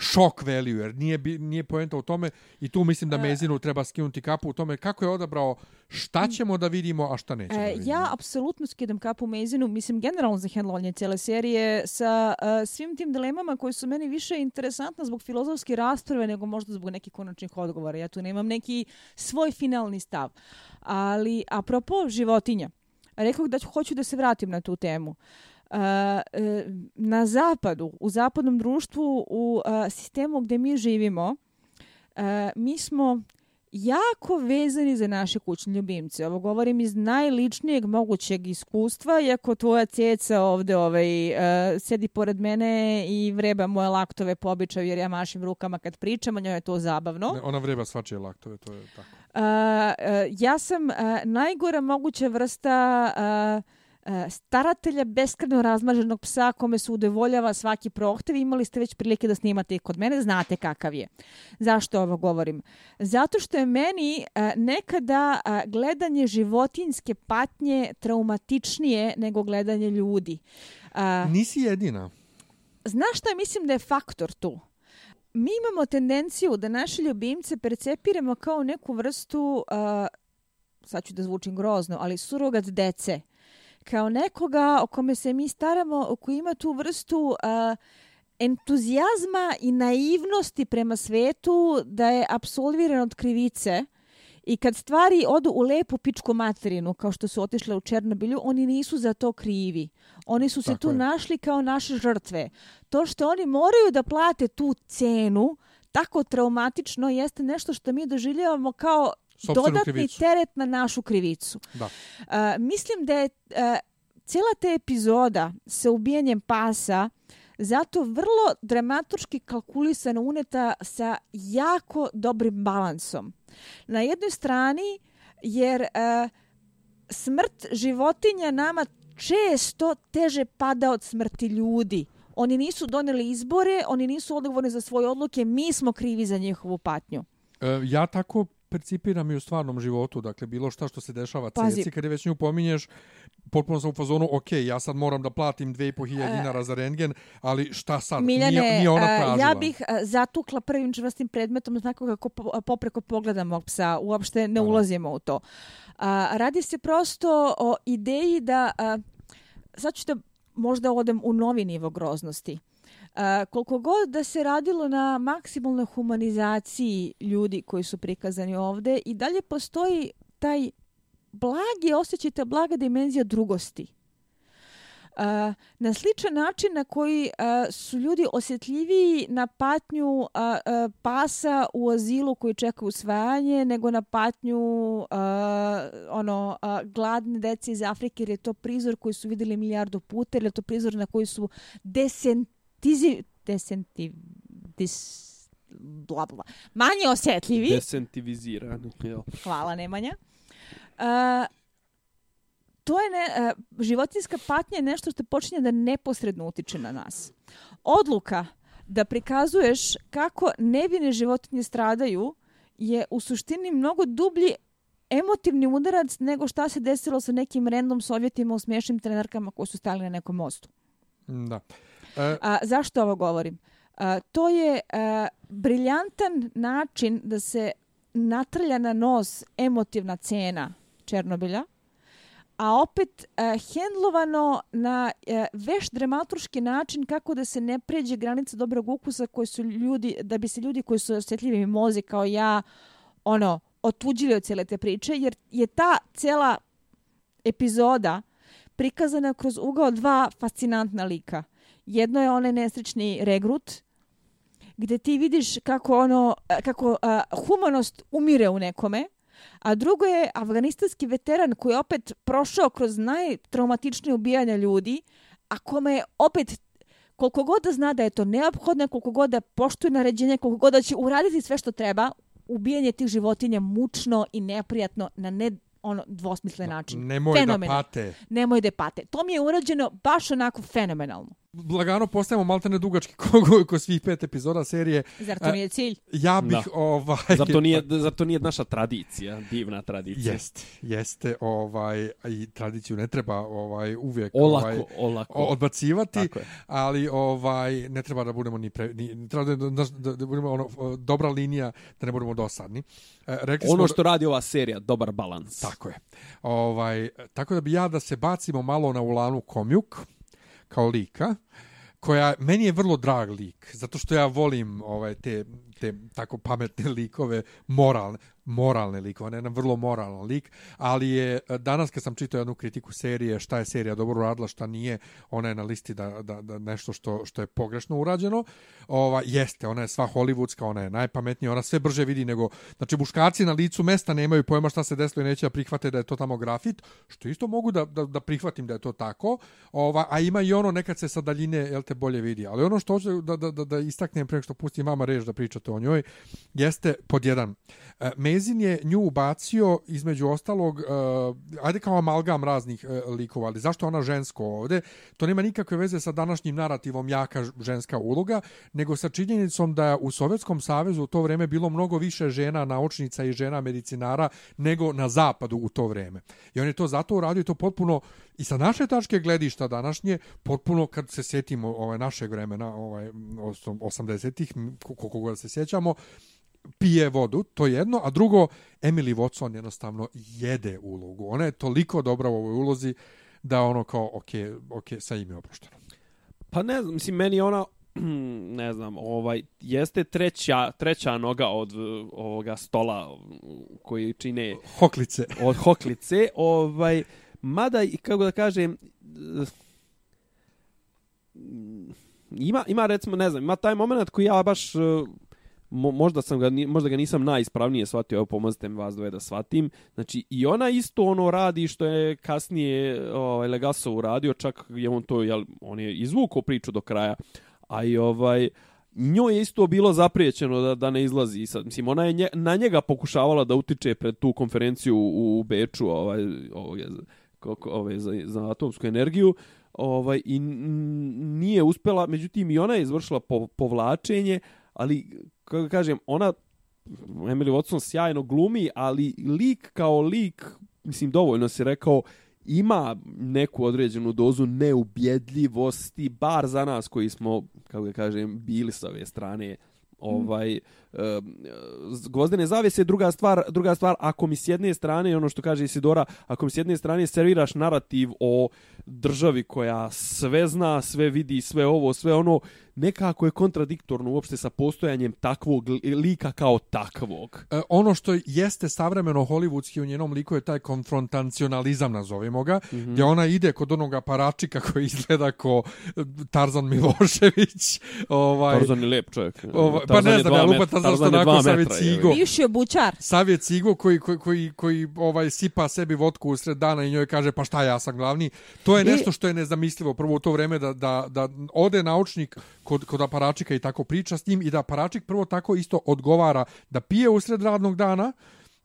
shock value, jer nije, nije poenta u tome i tu mislim da E. Mezinu treba skinuti kapu u tome kako je odabrao šta ćemo da vidimo, a šta nećemo da E, vidimo. ja apsolutno skidam kapu Mezinu, mislim generalno za hendlovanje cijele serije sa e, svim tim dilemama koji su meni više interesantne zbog filozofske rasprave nego možda zbog nekih konačnih odgovora. Ja tu nemam neki svoj finalni stav. Ali, apropo životinja, rekao da ću- hoću da se vratim na tu temu. Uh, na zapadu, u zapadnom društvu, u sistemu gdje mi živimo, mi smo jako vezani za naše kućne ljubimce. Ovo govorim iz najličnijeg mogućeg iskustva, iako tvoja ceca ovde ovaj, uh, sedi pored mene i vreba moje laktove po običaju jer ja mašim rukama kad pričam, a njoj je to zabavno. Ne, ona vreba svačije laktove, to je tako. Uh, uh, ja sam uh, najgora moguća vrsta uh, staratelja beskreno razmaženog psa kome se udovoljava svaki prohtev. Imali ste već prilike da snimate i kod mene, znate kakav je. Zašto ovo govorim? Zato što je meni uh, nekada uh, gledanje životinjske patnje traumatičnije nego gledanje ljudi. Uh, Nisi jedina. Znaš šta mislim da je faktor tu? Mi imamo tendenciju da naše ljubimce percepiramo kao neku vrstu, uh, sad ću da zvučim grozno, ali surogat dece. Kao nekoga o kome se mi staramo, koji ima tu vrstu uh, entuzijazma i naivnosti prema svetu da je absolviran od krivice i kad stvari odu u lepu pičku materinu, kao što su otišle u Černobilju, oni nisu za to krivi. Oni su se Tako tu je. našli kao naše žrtve. To što oni moraju da plate tu cenu, tako traumatično, jeste nešto što mi doživljavamo kao dodatni krivicu. teret na našu krivicu. Da. Uh, mislim da je uh, cijela ta epizoda sa ubijanjem pasa zato vrlo dramaturški kalkulisano uneta sa jako dobrim balansom. Na jednoj strani, jer uh, smrt životinja nama često teže pada od smrti ljudi. Oni nisu doneli izbore, oni nisu odgovorni za svoje odluke, mi smo krivi za njihovu patnju. E, ja tako percipiram i u stvarnom životu, dakle bilo šta što se dešava Pazi. ceci, kad je već nju pominješ, potpuno sam u fazonu, ok, ja sad moram da platim 2500 E, dinara za rentgen, ali šta sad? Miljane, nije, nije ona a, tražila. ja bih a, zatukla prvim čvrstim predmetom znako kako po- popreko pogleda mog psa. Uopšte ne ulazimo u to. A, radi se prosto o ideji da... A, sad ću da možda odem u novi nivo groznosti. A, koliko god da se radilo na maksimalnoj humanizaciji ljudi koji su prikazani ovde, i dalje postoji taj blagi osjećaj, ta blaga dimenzija drugosti. Uh, na sličan način na koji uh, su ljudi osjetljiviji na patnju uh, uh, pasa u azilu koji čeka usvajanje nego na patnju uh, ono uh, gladne dece iz Afrike jer je to prizor koji su vidjeli milijardu puta jer je to prizor na koji su desentizi desenti dis bla bla manje osjetljivi Desentivizirani. Jel? Hvala Nemanja. Uh, to je ne, uh, životinska patnja je nešto što počinje da neposredno utiče na nas. Odluka da prikazuješ kako nevine životinje stradaju je u suštini mnogo dublji emotivni udarac nego šta se desilo sa nekim random sovjetima u smiješnim trenerkama koji su stali na nekom mostu. Da. E, A, zašto ovo govorim? A, to je a, briljantan način da se natrlja na nos emotivna cena Černobilja, a opet a, hendlovano na a, veš dramaturški način kako da se ne pređe granica dobrog ukusa koji su ljudi, da bi se ljudi koji su osjetljivi mozi kao ja, ono, otuđili od cijele te priče, jer je ta cijela epizoda prikazana kroz ugao dva fascinantna lika. Jedno je onaj nesrećni regrut, gdje ti vidiš kako ono e, kako a, humanost umire u nekome, a drugo je afganistanski veteran koji je opet prošao kroz najtraumatičnije ubijanja ljudi, a kome je opet koliko god da zna da je to neophodno, koliko god da poštuje naređenje, koliko god da će uraditi sve što treba, ubijanje tih životinja mučno i neprijatno na ne ono dvosmislen način. nemoj Fenomenal. da pate. Nemoj da pate. To mi je urađeno baš onako fenomenalno. Lagano postajemo maltene dugački ko, ko, ko svih pet epizoda serije. Zar to nije cilj? Ja bih Da. ovaj Zar to nije, zar to nije naša tradicija, divna tradicija? Jeste, jeste, ovaj i tradiciju ne treba ovaj uvijek Olako, ovaj olako. odbacivati, ali ovaj ne treba da budemo ni, pre, ni treba da, da, da, da budemo ono dobra linija da ne budemo dosadni. E, rekli smo Ono da- što radi ova serija, dobar balans. Tako je. Ovaj, tako da bi ja da se bacimo malo na Ulanu Komjuk kao lika, koja meni je vrlo drag lik, zato što ja volim ovaj te, te tako pametne likove, moralne, moralne likove, on je jedan vrlo moralan lik, ali je eh, danas kad sam čitao jednu kritiku serije, šta je serija dobro uradila, šta nije, ona je na listi da, da, da nešto što, što je pogrešno urađeno, ova, jeste, ona je sva hollywoodska, ona je najpametnija, ona sve brže vidi nego, znači muškarci na licu mesta nemaju pojma šta se desilo i neće da prihvate da je to tamo grafit, što isto mogu da, da, da prihvatim da je to tako, ova, a ima i ono nekad se sa daljine, jel te bolje vidi, ali ono što hoću da, da, da, da istaknem pre nego što pustim vama reč da pričate o njoj, jeste pod jedan, e, Njezin je nju ubacio između ostalog, uh, ajde kao amalgam raznih uh, likova, ali zašto ona žensko ovde? To nema nikakve veze sa današnjim narativom jaka ženska uloga, nego sa činjenicom da je u Sovjetskom savezu u to vreme bilo mnogo više žena naučnica i žena medicinara nego na zapadu u to vreme. I on je to zato uradio to potpuno i sa naše tačke gledišta današnje potpuno kad se sjetimo ovaj našeg vremena ovaj 80-ih koliko god se sjećamo pije vodu, to je jedno, a drugo, Emily Watson jednostavno jede ulogu. Ona je toliko dobra u ovoj ulozi da ono kao, ok, ok, sa ime oprošteno. Pa ne znam, mislim, meni ona, ne znam, ovaj, jeste treća, treća noga od uh, ovoga stola uh, koji čine Hoklice. od hoklice, ovaj, mada, i kako da kažem, uh, ima, ima recimo, ne znam, ima taj moment koji ja baš, mo, možda, sam ga, možda ga nisam najispravnije shvatio, evo pomozite mi vas dvoje da shvatim. Znači, i ona isto ono radi što je kasnije ovaj, Legasov uradio, čak je on to, jel, on je izvukao priču do kraja, a i ovaj, njoj je isto bilo zapriječeno da, da ne izlazi. I Sad, mislim, ona je nje, na njega pokušavala da utiče pred tu konferenciju u, u Beču ovaj, ovaj, kako, ovaj, za, za atomsku energiju ovaj, i nije uspela, međutim i ona je izvršila po, povlačenje, ali, kako kažem, ona, Emily Watson sjajno glumi, ali lik kao lik, mislim, dovoljno si rekao, ima neku određenu dozu neubjedljivosti, bar za nas koji smo, kako da kažem, bili sa ove strane ovaj e, gvozdene zavese druga stvar druga stvar ako mi s jedne strane ono što kaže Isidora ako mi s jedne strane serviraš narativ o državi koja sve zna sve vidi sve ovo sve ono nekako je kontradiktorno uopšte sa postojanjem takvog li- lika kao takvog E, ono što jeste savremeno hollywoodski u njenom liku je taj konfrontacionalizam, nazovimo ga, mm -hmm. gdje ona ide kod onog aparačika koji izgleda ko e, Tarzan Milošević. Ovaj, Tarzan je lep čovjek Ovaj, pa ne je znam, ja lupa Tarzan što onako dva sav je metra, je, cigo. Bivši obućar. Savjet Cigo koji, koji, koji, koji ovaj sipa sebi vodku usred dana i njoj kaže pa šta ja sam glavni. To je nešto što je nezamislivo prvo u to vreme da, da, da ode naučnik kod, kod aparačika i tako priča s njim i da aparačik prvo tako isto odgovara da pije usred radnog dana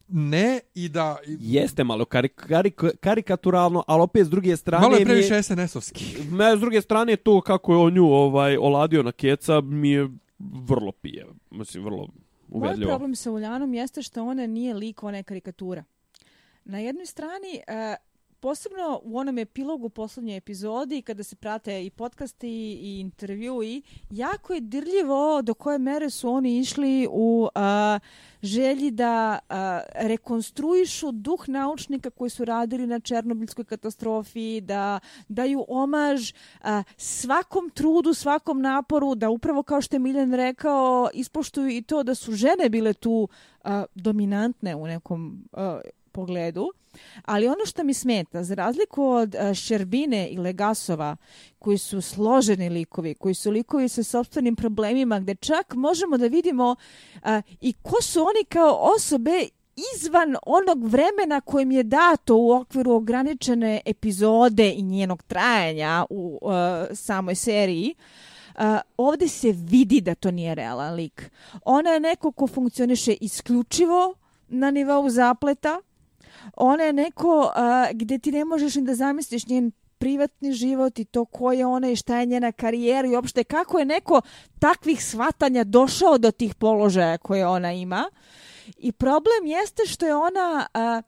ne i da Jeste malo karik, karik, karikaturalno, ali opet s druge strane... malo je previše SNS-ovski. Me, s druge strane, to kako je on nju ovaj, oladio na keca, mi je vrlo pije. Mislim, vrlo Moj uvedljivo. problem sa Uljanom jeste što ona nije lik, ona je karikatura. Na jednoj strani, e, posebno u onom epilogu poslednje epizodi, kada se prate i podcasti i intervjui, jako je dirljivo do koje mere su oni išli u a, želji da a, rekonstruišu duh naučnika koji su radili na Černobilskoj katastrofi, da daju omaž a, svakom trudu, svakom naporu, da upravo kao što je Miljan rekao, ispoštuju i to da su žene bile tu a, dominantne u nekom a, pogledu. Ali ono što mi smeta, za razliku od e, Šerbine i Legasova, koji su složeni likovi, koji su likovi sa sobstvenim problemima, gde čak možemo da vidimo a, i ko su oni kao osobe izvan onog vremena kojim je dato u okviru ograničene epizode i njenog trajanja u uh, samoj seriji, Uh, ovde se vidi da to nije realan lik. Ona je neko ko funkcioniše isključivo na nivou zapleta. Ona je neko uh, gde ti ne možeš ni da zamisliš njen privatni život i to ko je ona i šta je njena karijera i uopšte kako je neko takvih svatanja došao do tih položaja koje ona ima. I problem jeste što je ona a,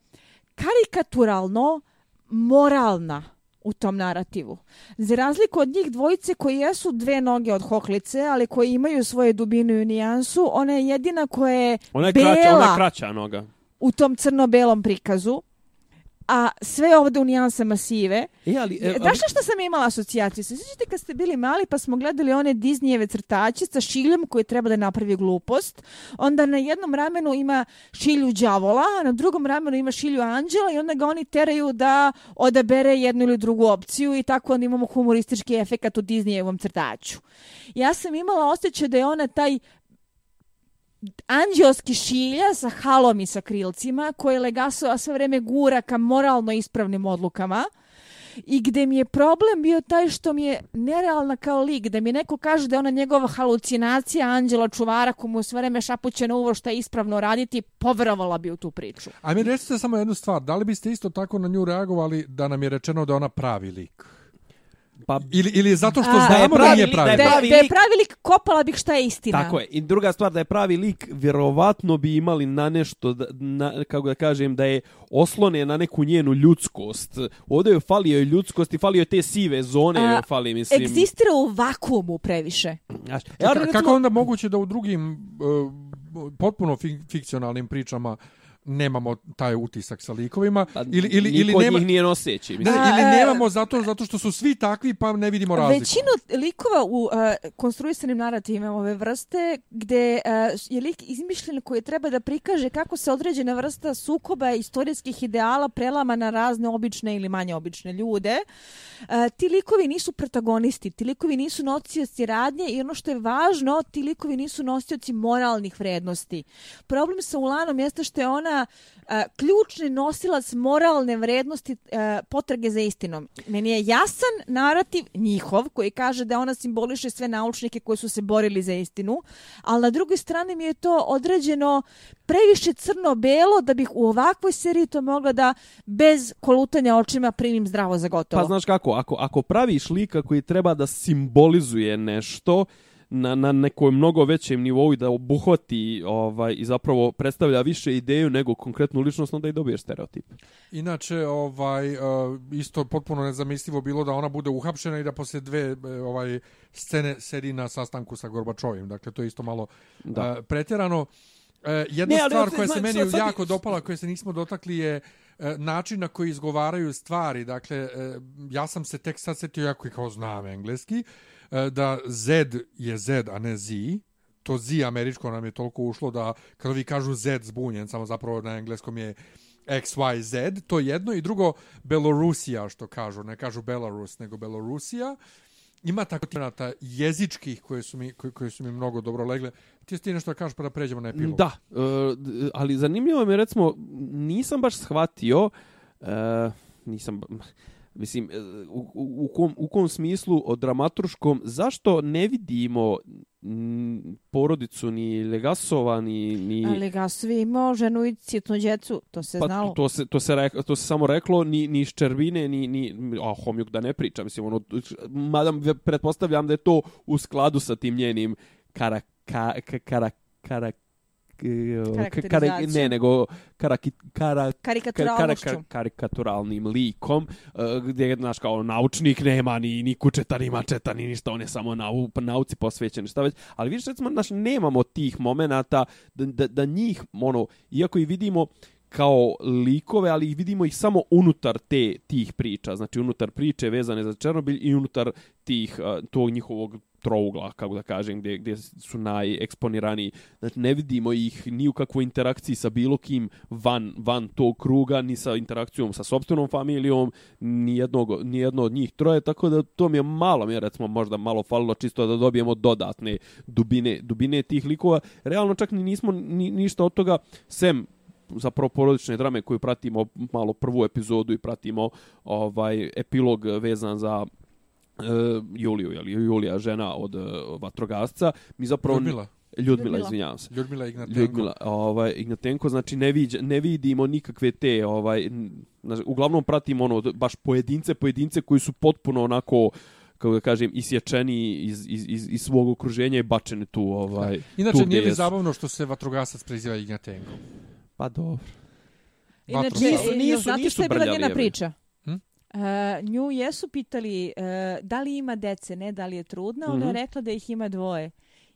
karikaturalno moralna u tom narativu. Za razliku od njih dvojice koji jesu dve noge od hoklice, ali koji imaju svoje dubinu i nijansu, ona je jedina koja je, Ona je bela kraća, ona je kraća noga. U tom crno-belom prikazu, a sve ovde u nijansama sive. E, ali, e, Znaš na što sam imala asocijaciju? Se sjećate kad ste bili mali pa smo gledali one Disneyjeve crtače sa šiljom koji treba da napravi glupost. Onda na jednom ramenu ima šilju đavola, a na drugom ramenu ima šilju anđela i onda ga oni teraju da odabere jednu ili drugu opciju i tako onda imamo humoristički efekat u Disneyjevom crtaču. Ja sam imala osjećaj da je ona taj anđelski šilja sa halom i sa krilcima koje Legasova sve vreme gura ka moralno ispravnim odlukama i gde mi je problem bio taj što mi je nerealna kao lik, da mi neko kaže da je ona njegova halucinacija anđela čuvara komu sve vreme šapuće na uvo šta je ispravno raditi, poverovala bi u tu priču. A mi recite samo jednu stvar, da li biste isto tako na nju reagovali da nam je rečeno da ona pravi lik? Pa, Ili, ili zato što A, znamo da je da, pravi nije lik, pravi da je Da, lik? pravi da je lik- pravi lik, kopala bih šta je istina. Tako je. I druga stvar da je pravi lik, vjerovatno bi imali na nešto, da, na, kako da kažem, da je oslone na neku njenu ljudskost. Ovdje joj fali joj ljudskost i fali joj te sive zone, A, fali, mislim. Egzistira u vakuumu previše. Znaš, Ka- ja, recimo, Kako je onda moguće da u drugim uh, potpuno fik fikcionalnim pričama nemamo taj utisak sa likovima pa, ili ili ili nema njih nije noseći. Mislim. A, ili e, nemamo zato zato što su svi takvi pa ne vidimo razliku. Većinu likova u uh, konstruisanim narativima ove vrste, gde uh, je lik izmišljen koji treba da prikaže kako se određena vrsta sukoba istorijskih ideala prelama na razne obične ili manje obične ljude. Uh, ti likovi nisu protagonisti, ti likovi nisu nosioci radnje i ono što je važno, ti likovi nisu nosioci moralnih vrednosti. Problem sa Ulanom jeste što je ona uh, ključni nosilac moralne vrednosti a, potrage za istinom. Meni je jasan narativ njihov koji kaže da ona simboliše sve naučnike koji su se borili za istinu, ali na drugoj strani mi je to određeno previše crno-belo da bih u ovakvoj seriji to mogla da bez kolutanja očima primim zdravo za gotovo. Pa znaš kako, ako, ako praviš lika koji treba da simbolizuje nešto na, na nekom mnogo većem nivou i da obuhvati ovaj, i zapravo predstavlja više ideju nego konkretnu ličnost, onda i dobiješ stereotip. Inače, ovaj, uh, isto potpuno nezamislivo bilo da ona bude uhapšena i da posle dve e, ovaj scene sedi na sastanku sa Gorbačovim. Dakle, to je isto malo Da. uh, pretjerano. Uh, jedna Ne, ali stvar ja- koja se meni sad- sad- jako dopala, koje se nismo dotakli je e, način na koji izgovaraju stvari. Dakle, e, ja sam se tek sad setio, jako i kao znam engleski, e, E, da Z je Z, a ne Z. To Z američko nam je toliko ušlo da kada vi kažu Z zbunjen, samo zapravo na engleskom je XYZ, to jedno. I drugo, Belorusija, što kažu. Ne kažu Belarus, nego Belorusija. Ima tako tijenata jezičkih koje su, mi, koje, koje su mi mnogo dobro legle. Ti ti nešto da kažeš pa da pređemo na epilog. Da, e, ali zanimljivo mi je, recimo, nisam baš shvatio, e, nisam, mislim, e, u, u, kom, u kom smislu o dramaturškom, zašto ne vidimo m, porodicu ni Legasova, ni... ni Ali Gasovi imao ženu i citnu djecu, to se Pa znalo. to se to se rek, to se samo reklo ni ni Ščerbine ni ni a Homjuk da ne priča mislim ono mada pretpostavljam da je to u skladu sa tim njenim kara ka, ka, kara kara Karakterizacijom. ne, nego kara, kara, Karikaturalnošću. kar, karikaturalnim likom, uh, gdje, znaš, kao naučnik nema ni, ni kučeta, ni mačeta, ni ništa, on je samo nau, nauci posvećen, šta već. Ali vidiš, recimo, znaš, nemamo tih momenata da, da, da njih, ono, iako i vidimo kao likove, ali ih vidimo ih samo unutar te tih priča, znači unutar priče vezane za Černobilj i unutar tih uh, tog njihovog trougla, kako da kažem, gdje, gdje su najeksponiraniji. Znači, ne vidimo ih ni u kakvoj interakciji sa bilo kim van, van tog kruga, ni sa interakcijom sa sobstvenom familijom, ni, jednog, ni jedno od njih troje, tako da to mi je malo, mi je recimo možda malo falilo čisto da dobijemo dodatne dubine, dubine tih likova. Realno čak ni nismo ni, ništa od toga, sem zapravo porodične drame koju pratimo malo prvu epizodu i pratimo ovaj epilog vezan za Juliju, je li Julija žena od uh, vatrogasca. Mi zapravo Ljudmila. Ljudmila, izvinjavam se. Ljudmila Ignatenko. Ljudmila, ovaj, Ignatenko, znači ne, viđa, ne vidimo nikakve te, ovaj, znaš, uglavnom pratimo ono, baš pojedince, pojedince koji su potpuno onako, kako da kažem, isječeni iz, iz, iz, iz svog okruženja i bačeni tu, ovaj, Inače, tu nije li zabavno što se vatrogasac preziva Ignatenko? Pa dobro. Inače, Vatrosav. Nisu- jel nisu- znate nisu što je bila brljavi, njena evo. priča? Hm? Uh, nju jesu pitali uh, da li ima dece, ne da li je trudna, ona je Mhm. rekla da ih ima dvoje.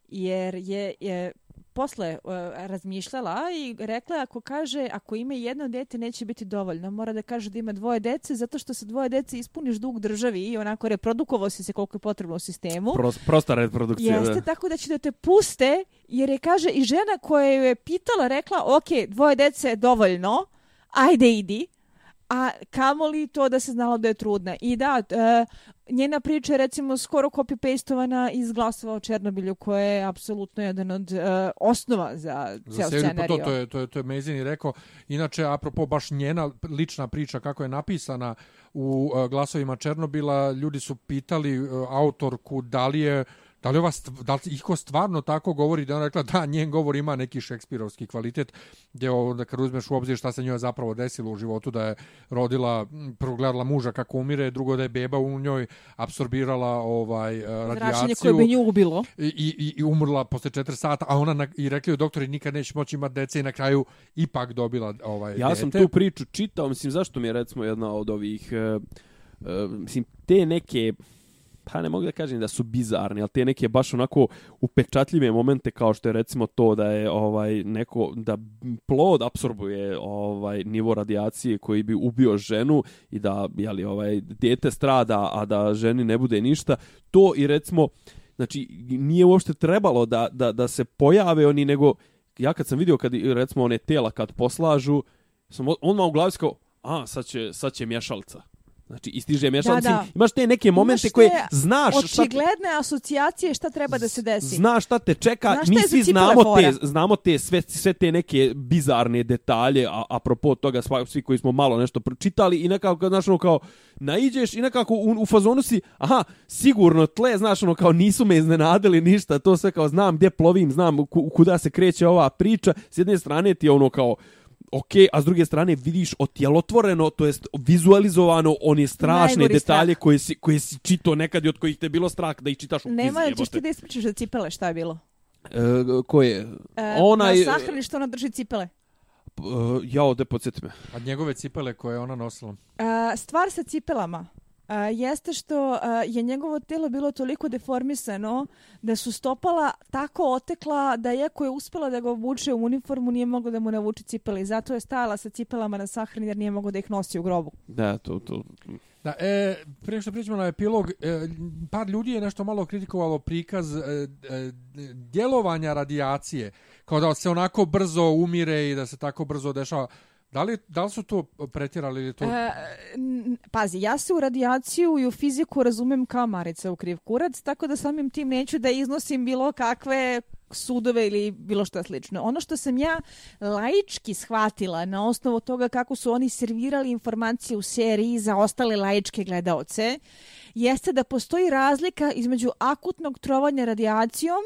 Jer je, je posle uh, razmišljala i rekla ako kaže ako ima jedno dete neće biti dovoljno. Mora da kaže da ima dvoje dece zato što sa dvoje dece ispuniš dug državi i onako reprodukovao si se koliko je potrebno u sistemu. Pros, prosta reprodukcija, Jeste, da. tako da će da te puste, jer je, kaže, i žena koja ju je pitala, rekla, ok, dvoje dece je dovoljno, ajde idi, a kamoli to da se znalo da je trudna. I da, e, njena priča je recimo skoro copy-pastovana iz glasova o Černobilju, koja je apsolutno jedan od e, osnova za Za ceo seriju, pa scenariju. to, to je, to je, to je Mezini rekao. Inače, apropo baš njena lična priča kako je napisana u uh, glasovima Černobila, ljudi su pitali uh, autorku da li je Da li, ova, da li iko stvarno tako govori da je ona rekla da njen govor ima neki šekspirovski kvalitet gdje onda kad uzmeš u obzir šta se njoj zapravo desilo u životu da je rodila, prvo gledala muža kako umire, drugo da je beba u njoj apsorbirala ovaj uh, Zračenje radijaciju koje bi nju ubilo. i, i, i umrla posle 4 sata, a ona na, i rekli joj doktori nikad neće moći imati dece i na kraju ipak dobila ovaj Ja dete. sam tu priču čitao, mislim, zašto mi je recimo jedna od ovih, e, e, mislim, te neke, pa ne mogu da kažem da su bizarni, ali te neke baš onako upečatljive momente kao što je recimo to da je ovaj neko da plod apsorbuje ovaj nivo radijacije koji bi ubio ženu i da je li ovaj dijete strada a da ženi ne bude ništa. To i recimo znači nije uopšte trebalo da, da, da se pojave oni nego ja kad sam vidio kad recimo one tela kad poslažu sam odmah u glavi kao a sad će sad će mješalca Znači, istiže mješalca. Da, da. Mislim, Imaš te neke momente Imaš koje te znaš šta te, Očigledne asocijacije šta treba da se desi. Znaš šta te čeka, Znaš mi svi znamo fora? te, znamo te sve, sve te neke bizarne detalje, a apropo toga sva- svi koji smo malo nešto pročitali i nekako, znaš, ono kao, naiđeš i nekako u, u fazonu si, aha, sigurno tle, znaš, ono kao, nisu me iznenadili ništa, to sve kao, znam gdje plovim, znam ku, kuda se kreće ova priča, s jedne strane ti je ono kao, ok, a s druge strane vidiš otjelotvoreno, to jest vizualizovano one strašne Najgori detalje strah. koje si, koje si čito nekad i od kojih te je bilo strah da ih čitaš u knjizi. Nema, ćeš ti da ispričaš za cipele šta je bilo? E, ko je? E, Onaj... Na sahrani što ona drži cipele. Uh, jao, de podsjeti me. A njegove cipele koje je ona nosila. A, stvar sa cipelama a, jeste što a, je njegovo telo bilo toliko deformisano da su stopala tako otekla da iako je uspela da ga obuče u uniformu nije mogla da mu navuče cipele i zato je stajala sa cipelama na sahrani jer nije mogla da ih nosi u grobu. Da, to, to. Da, e, prije što pričamo na epilog, e, par ljudi je nešto malo kritikovalo prikaz e, e, djelovanja radijacije, kao da se onako brzo umire i da se tako brzo dešava. Da li, da li su to pretjerali ili to... E, pazi, ja se u radijaciju i u fiziku razumem kao Marica u kriv kurac, tako da samim tim neću da iznosim bilo kakve sudove ili bilo što slično. Ono što sam ja laički shvatila na osnovu toga kako su oni servirali informacije u seriji za ostale laičke gledaoce, jeste da postoji razlika između akutnog trovanja radijacijom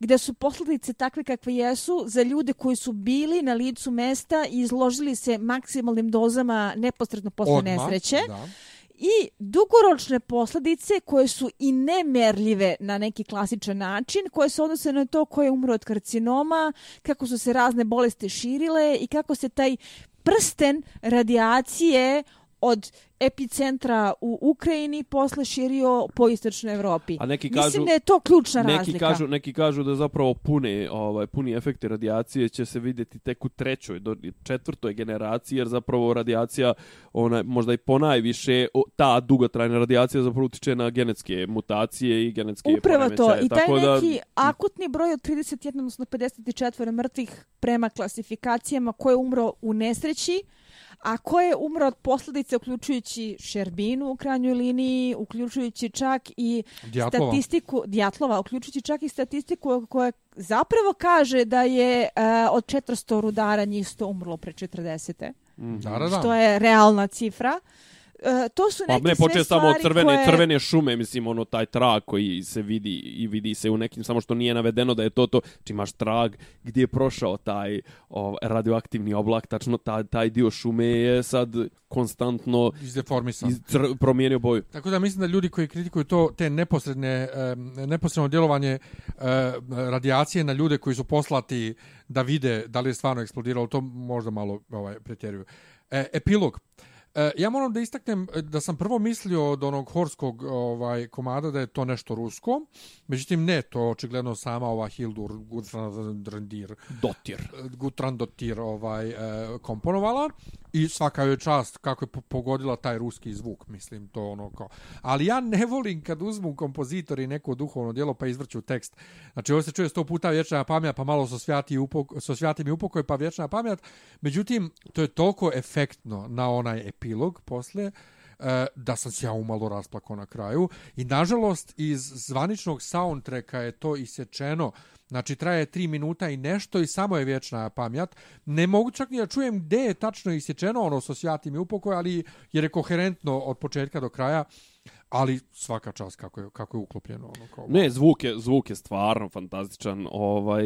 gde su posljedice takve kakve jesu za ljude koji su bili na licu mesta i izložili se maksimalnim dozama neposredno posle odmah? nesreće Da. i dugoročne posljedice koje su i nemerljive na neki klasičan način, koje se odnose na to ko je umro od karcinoma, kako su se razne bolesti širile i kako se taj prsten radijacije od epicentra u Ukrajini posle širio po istočnoj Evropi. A neki Mislim kažu- da je to ključna Neki razlika. kažu, neki kažu da zapravo pune, ovaj, puni efekti radijacije će se vidjeti tek u trećoj do četvrtoj generaciji, jer zapravo radijacija, ona, možda i ponajviše, o, ta dugotrajna radijacija zapravo utiče na genetske mutacije i genetske Upravo to. poremećaje. I taj Tako da, neki akutni broj od 31, odnosno 54 mrtvih prema klasifikacijama ko je umro u nesreći, a ko je umro od posljedice uključujući Šerbinu u krajnjoj liniji, uključujući čak i Djatlova. statistiku Djatlova, uključujući čak i statistiku koja zapravo kaže da je e, od 400 rudara njih 100 umrlo pre 40. Mhm. Da, da, da. Što je realna cifra. E, to su Pa neke ne sve počeo samo od crvene, koje... crvene šume, mislim, ono, taj trag koji se vidi i vidi se u nekim, samo što nije navedeno da je to to, či imaš trag gdje je prošao taj o, radioaktivni oblak, tačno taj, taj dio šume je sad konstantno Izdeformisan. iz, cr, promijenio boju. Tako da mislim da ljudi koji kritikuju to, te neposredne, e, neposredno djelovanje e, radijacije na ljude koji su poslati da vide da li je stvarno eksplodiralo, to možda malo ovaj, pretjeruju. E, epilog. E, ja moram da istaknem e, da sam prvo mislio od onog horskog ovaj komada da je to nešto rusko. Međutim, ne, to očigledno sama ova Hildur Gudrandir Dotir. Gutrandotir ovaj, e, komponovala i svaka joj čast kako je pogodila taj ruski zvuk, mislim, to ono kao. Ali ja ne volim kad uzmu kompozitori neko duhovno djelo pa izvrću tekst. Znači, ovo se čuje sto puta vječna pamjat, pa malo so svjati, upok, so mi upokoj, pa vječna pamjat. Međutim, to je toliko efektno na onaj epilog posle, uh, E, da sam se ja umalo rasplakao na kraju. I nažalost, iz zvaničnog soundtracka je to isječeno. Znači, traje tri minuta i nešto i samo je vječna pamjat. Ne mogu čak ni da čujem gde je tačno isječeno ono s osjatim i upokoj, ali jer je koherentno od početka do kraja. Ali svaka čast kako je, kako je uklopljeno. Ono, kao, Ne, zvuk je, zvuk je stvarno fantastičan. Ovaj,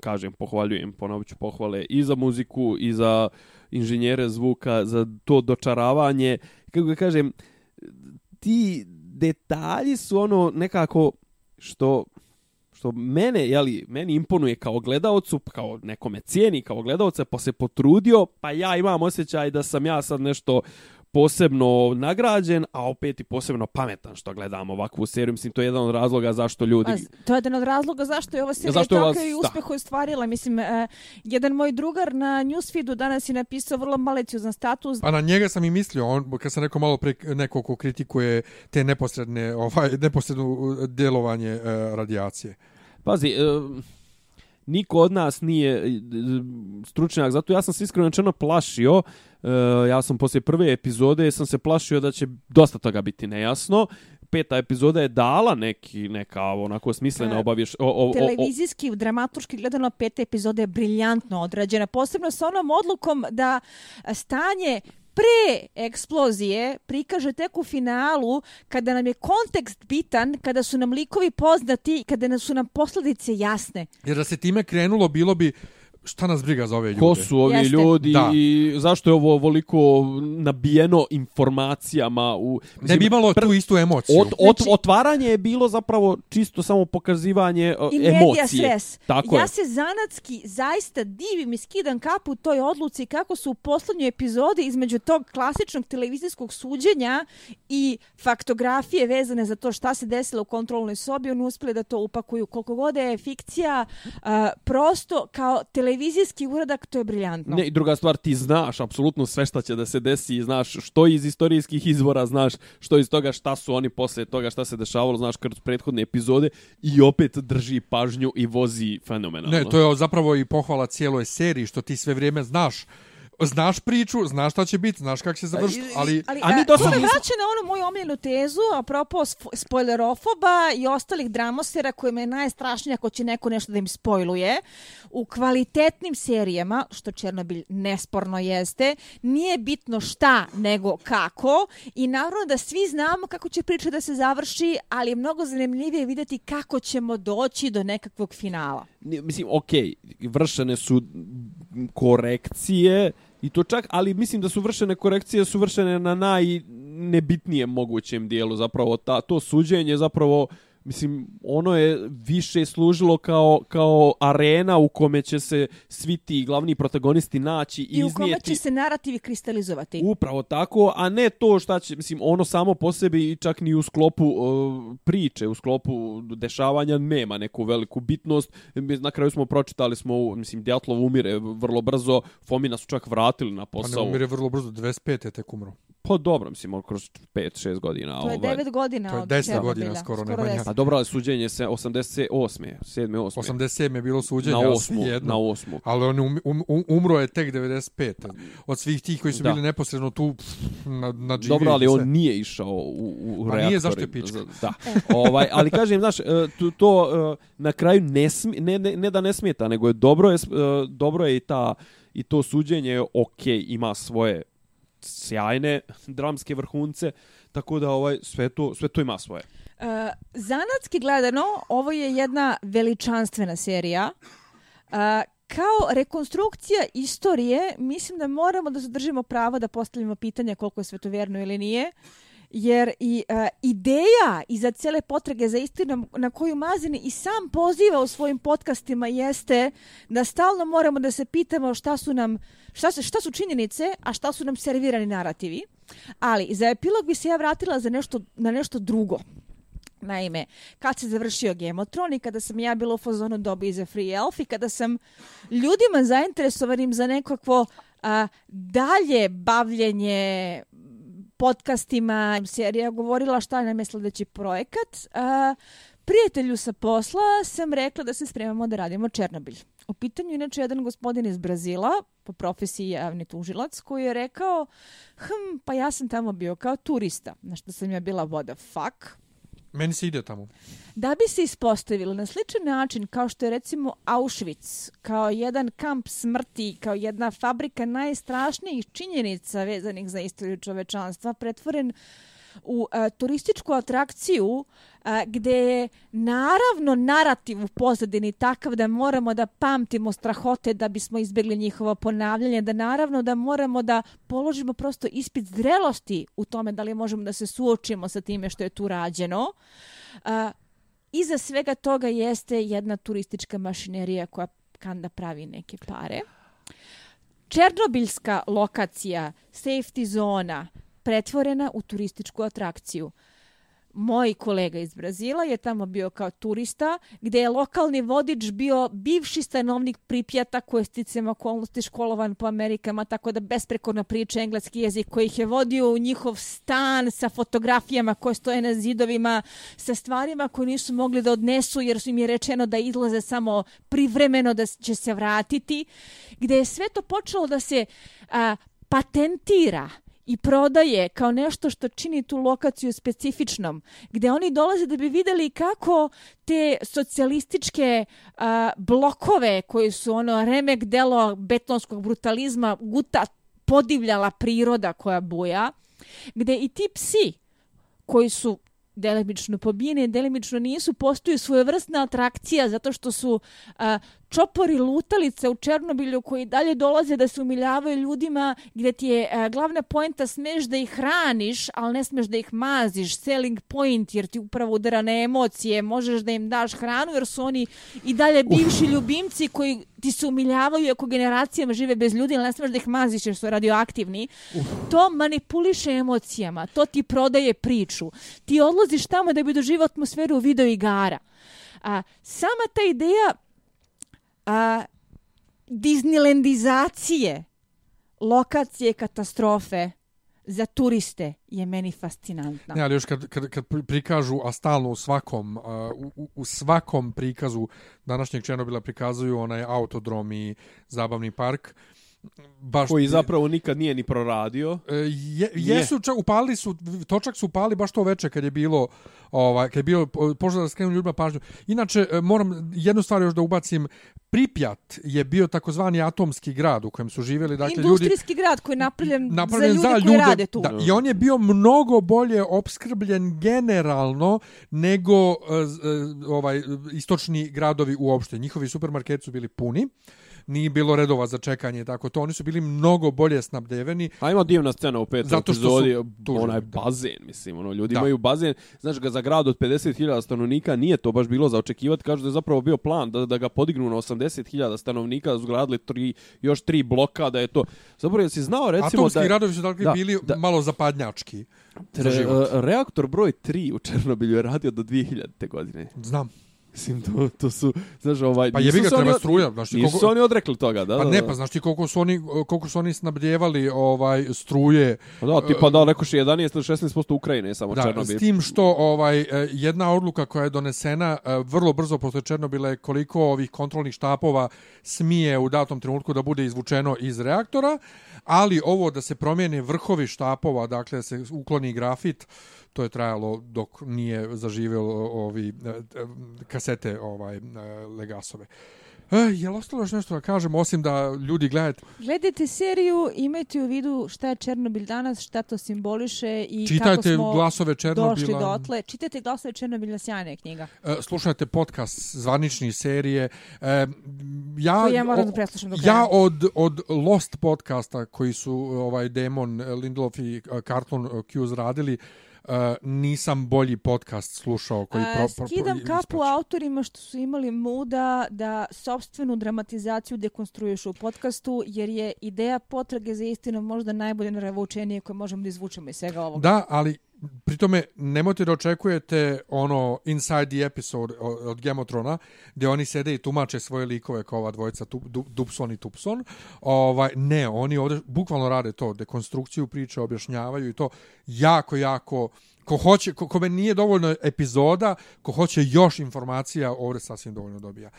kažem, pohvaljujem, ponovit ću pohvale i za muziku, i za inženjere zvuka, za to dočaravanje. Kako ga kažem, ti detalji su ono nekako što što mene, jeli, meni imponuje kao gledaocu, kao nekome cijeni kao gledaoca, pa se potrudio, pa ja imam osjećaj da sam ja sad nešto posebno nagrađen, a opet i posebno pametan što gledam ovakvu seriju. Mislim, to je jedan od razloga zašto ljudi... Pa, to je jedan od razloga zašto je ova serija Zašto je ova- takav i da. uspeh ostvarila. Mislim, e, jedan moj drugar na newsfeedu danas je napisao vrlo maliciozan status. A na njega sam i mislio, on, kad sam rekao malo pre neko ko kritikuje te neposredne, ovaj, neposredno uh, djelovanje uh, radijacije. Pazi, e, niko od nas nije e, stručnjak, zato ja sam se iskreno rečeno plašio, e, ja sam poslije prve epizode sam se plašio da će dosta toga biti nejasno, peta epizoda je dala neki, neka onako smislena E, obavješ... O, o, o, o, Televizijski, dramatuški gledano peta epizoda je briljantno odrađena. Posebno sa onom odlukom da stanje pre eksplozije prikaže tek u finalu kada nam je kontekst bitan, kada su nam likovi poznati, kada su nam posledice jasne. Jer da se time krenulo, bilo bi šta nas briga za ove ljude. Ko su ovi Jeste. ljudi Da. i zašto je ovo ovoliko nabijeno informacijama u Ne bi imalo tu istu emociju. Od, od, Znači- otvaranje je bilo zapravo čisto samo pokazivanje uh, I medija emocije. stres. Tako ja je. se zanatski zaista divim i skidam kapu toj odluci kako su u poslednjoj epizodi između tog klasičnog televizijskog suđenja i faktografije vezane za to šta se desilo u kontrolnoj sobi, oni uspeli da to upakuju. Koliko god da je fikcija, uh, prosto kao televizijski uradak, to je briljantno. Ne, i druga stvar, ti znaš apsolutno sve šta će da se desi, i znaš što iz istorijskih izvora, znaš što iz toga šta su oni posle toga šta se dešavalo, znaš kroz prethodne epizode i opet drži pažnju i vozi fenomenalno. Ne, to je zapravo i pohvala cijeloj seriji, što ti sve vrijeme znaš znaš priču, znaš šta će biti, znaš kako će završiti, ali... Ali, A mi a, do to sad me nismo- vraća na onu moju omiljenu tezu, apropo spo- spoilerofoba i ostalih dramosera kojima je najstrašnije ako će neko nešto da im spojluje. U kvalitetnim serijama, što Černobilj nesporno jeste, nije bitno šta nego kako i naravno da svi znamo kako će priča da se završi, ali je mnogo zanimljivije vidjeti kako ćemo doći do nekakvog finala. Ne, mislim, okej, vršene su korekcije i to čak, ali mislim da su vršene korekcije su vršene na najnebitnijem mogućem dijelu, zapravo. Ta, to suđenje zapravo Mislim, ono je više služilo kao, kao arena u kome će se svi ti glavni protagonisti naći i, I u kome iznijeti... će se narativi kristalizovati. Upravo tako, a ne to šta će, mislim, ono samo po sebi i čak ni u sklopu uh, priče, u sklopu dešavanja nema neku veliku bitnost. Mi Na kraju smo pročitali smo, mislim, Djatlov umire vrlo brzo, Fomina su čak vratili na Pa ne posao. umire vrlo brzo, 25 je tek umro. Pa dobro, mislim, kroz 5-6 godina. To je ovaj. 9 godina To je od 10 Černobilja. godina skoro, Nemanja. 10. A dobro, ali suđenje se 88. 7. 8. 87 je bilo suđenje, na ali 8. jedno. Na 8. Ali on um, um, um, umro je tek 95. Od svih tih koji su Da. bili neposredno tu pff, na, na GV Dobro, ali on nije išao u, u, Pa nije, reaktori. zašto je pička? Da. ovaj, ali kažem, znaš, e, to, to e, na kraju ne, smi, ne, ne, ne da ne smeta, nego je dobro je, e, dobro je i ta i to suđenje je okej, ima svoje sjajne dramske vrhunce, tako da ovaj sve to, sve to ima svoje. Uh, zanatski gledano, ovo je jedna veličanstvena serija. Uh, kao rekonstrukcija istorije, mislim da moramo da zadržimo pravo da postavimo pitanje koliko je sve ili nije. Jer i uh, ideja iza cele potrage za istinom na koju Mazini i sam poziva u svojim podcastima jeste da stalno moramo da se pitamo šta su nam šta, se, šta su činjenice, a šta su nam servirani narativi. Ali za epilog bi se ja vratila za nešto, na nešto drugo. Naime, kad se završio Gemotron i kada sam ja bila u fazonu dobi za Free Elf i kada sam ljudima zainteresovanim za nekakvo a, dalje bavljenje podcastima, serija govorila šta nam je sljedeći projekat, a, prijatelju sa posla sam rekla da se spremamo da radimo Černobilj. U pitanju inače jedan gospodin iz Brazila, po profesiji javni tužilac, koji je rekao, hm, pa ja sam tamo bio kao turista, na što sam ja bila what the fuck, Meni se ide tamo. Da bi se ispostavilo na sličan način kao što je recimo Auschwitz, kao jedan kamp smrti, kao jedna fabrika najstrašnijih činjenica vezanih za istoriju čovečanstva, pretvoren u e, turističku atrakciju e, gdje je naravno narativ u pozadini takav da moramo da pamtimo strahote da bismo izbjegli njihovo ponavljanje, da naravno da moramo da položimo prosto ispit zrelosti u tome da li možemo da se suočimo sa time što je tu rađeno. E, iza svega toga jeste jedna turistička mašinerija koja kanda pravi neke pare. Černobiljska lokacija, safety zona, pretvorena u turističku atrakciju. Moj kolega iz Brazila je tamo bio kao turista, gdje je lokalni vodič bio bivši stanovnik Pripjata koji je sticam okolnosti školovan po Amerikama, tako da besprekorno priča engleski jezik koji ih je vodio u njihov stan sa fotografijama koje stoje na zidovima, sa stvarima koje nisu mogli da odnesu jer su im je rečeno da izlaze samo privremeno da će se vratiti, gdje je sve to počelo da se a, patentira i prodaje kao nešto što čini tu lokaciju specifičnom, gdje oni dolaze da bi videli kako te socijalističke a, blokove koji su ono remek delo betonskog brutalizma guta podivljala priroda koja buja, gdje i ti psi koji su delimično pobijene, delimično nisu, postoju svojevrsna atrakcija zato što su a, čopori lutalice u Černobilju koji dalje dolaze da se umiljavaju ljudima gdje ti je a, glavna poenta smeš da ih hraniš, ali ne smeš da ih maziš, selling point jer ti upravo udara na emocije, možeš da im daš hranu jer su oni i dalje bivši Uf. ljubimci koji ti se umiljavaju ako generacijama žive bez ljudi, ali ne smeš da ih maziš jer su radioaktivni. Uf. To manipuliše emocijama, to ti prodaje priču. Ti odlaziš tamo da bi doživao atmosferu video igara. A, sama ta ideja a, Disneylandizacije lokacije katastrofe za turiste je meni fascinantna. Ne, ali još kad, kad, kad prikažu, a stalno u svakom, uh, u, u svakom prikazu današnjeg Černobila prikazuju onaj autodrom i zabavni park, baš koji zapravo nikad nije ni proradio. E, je, jesu čak upali su točak su upali baš to veče kad je bilo ovaj kad je bio požar da skrenuo ljudima pažnju. Inače e, moram jednu stvar još da ubacim. Pripjat je bio takozvani atomski grad u kojem su živjeli dakle Industrijski ljudi Industrijski grad koji je napravljen, napravljen za ljude, za ljude koji rade tu. Da, I on je bio mnogo bolje opskrbljen generalno nego uh, ovaj istočni gradovi uopšte. Njihovi supermarketi su bili puni. Uh, nije bilo redova za čekanje tako to oni su bili mnogo bolje snabdeveni a ima divna scena u petoj zato što epizodi su onaj bazen mislim ono ljudi da. imaju bazen znaš ga za grad od 50.000 stanovnika nije to baš bilo za očekivati kažu da je zapravo bio plan da da ga podignu na 80.000 stanovnika da su gradili tri još tri bloka da je to zapravo jesi znao recimo Atomski da Atomski gradovi su dakle da, bili da, malo zapadnjački Tre, uh, reaktor broj 3 u Černobilju je radio do 2000. godine. Znam. Mislim, to, to su, znaš, ovaj... Pa jebi ga, treba od... struja. Znaš, nisu koliko... oni odrekli toga, da? Pa da, ne, pa znaš ti koliko su oni, koliko su oni snabdjevali ovaj, struje... Pa da, ti pa da, rekoš 11 ili 16% Ukrajine, samo da, Černobil. S tim što ovaj, e, jedna odluka koja je donesena e, vrlo brzo posle Černobila je koliko ovih kontrolnih štapova smije u datom trenutku da bude izvučeno iz reaktora, ali ovo da se promijene vrhovi štapova, dakle da se ukloni grafit, to je trajalo dok nije zaživjelo eh, ovi eh, eh, kasete ovaj legasove. E, je li ostalo još nešto da kažem, osim da ljudi gledajte, Gledajte seriju, imajte u vidu šta je Černobil danas, šta to simboliše i kako čitajte smo glasove došli Černobila, dotle. Čitajte glasove Černobilja, sjajna je knjiga. e, slušajte podcast zvanični serije. E, ja, Koju ja moram da o- preslušam do kraja. Ja od, od Lost podcasta koji su ovaj Damon Lindelof i Carlton uh, Cuse radili, uh, nisam bolji podcast slušao koji A, pro, pro, pro, skidam kapu autorima što su imali muda da sopstvenu dramatizaciju dekonstruišu u podcastu, jer je ideja potrage za istinom možda najbolje naravučenije koje možemo da izvučemo iz svega ovoga. Da, ali pri tome nemojte da očekujete ono inside the episode od Game of Thrones gdje oni sede i tumače svoje likove kao ova dvojica tu, Dupson i Tupson. Ovaj, ne, oni ovdje bukvalno rade to, dekonstrukciju priče, objašnjavaju i to jako, jako ko hoće, ko, kome nije dovoljno epizoda, ko hoće još informacija, ovdje sasvim dovoljno dobija.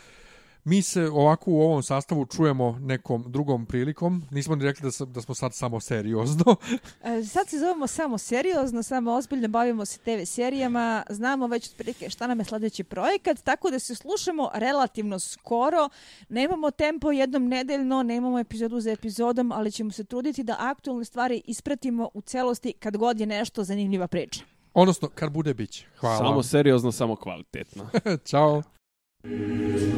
Mi se ovako u ovom sastavu čujemo nekom drugom prilikom. Nismo ni rekli da, sam, da smo sad samo seriozno. E, Sad se zovemo samo seriozno, samo ozbiljno bavimo se TV serijama, znamo već otprilike šta nam je sljedeći projekat, tako da se slušamo relativno skoro. Nemamo tempo jednom nedeljno, nemamo epizodu za epizodom, ali ćemo se truditi da aktualne stvari ispratimo u celosti kad god je nešto zanimljiva priča. Odnosno, kad bude bić. Hvala. Samo seriozno, samo kvalitetno. Ćao. Is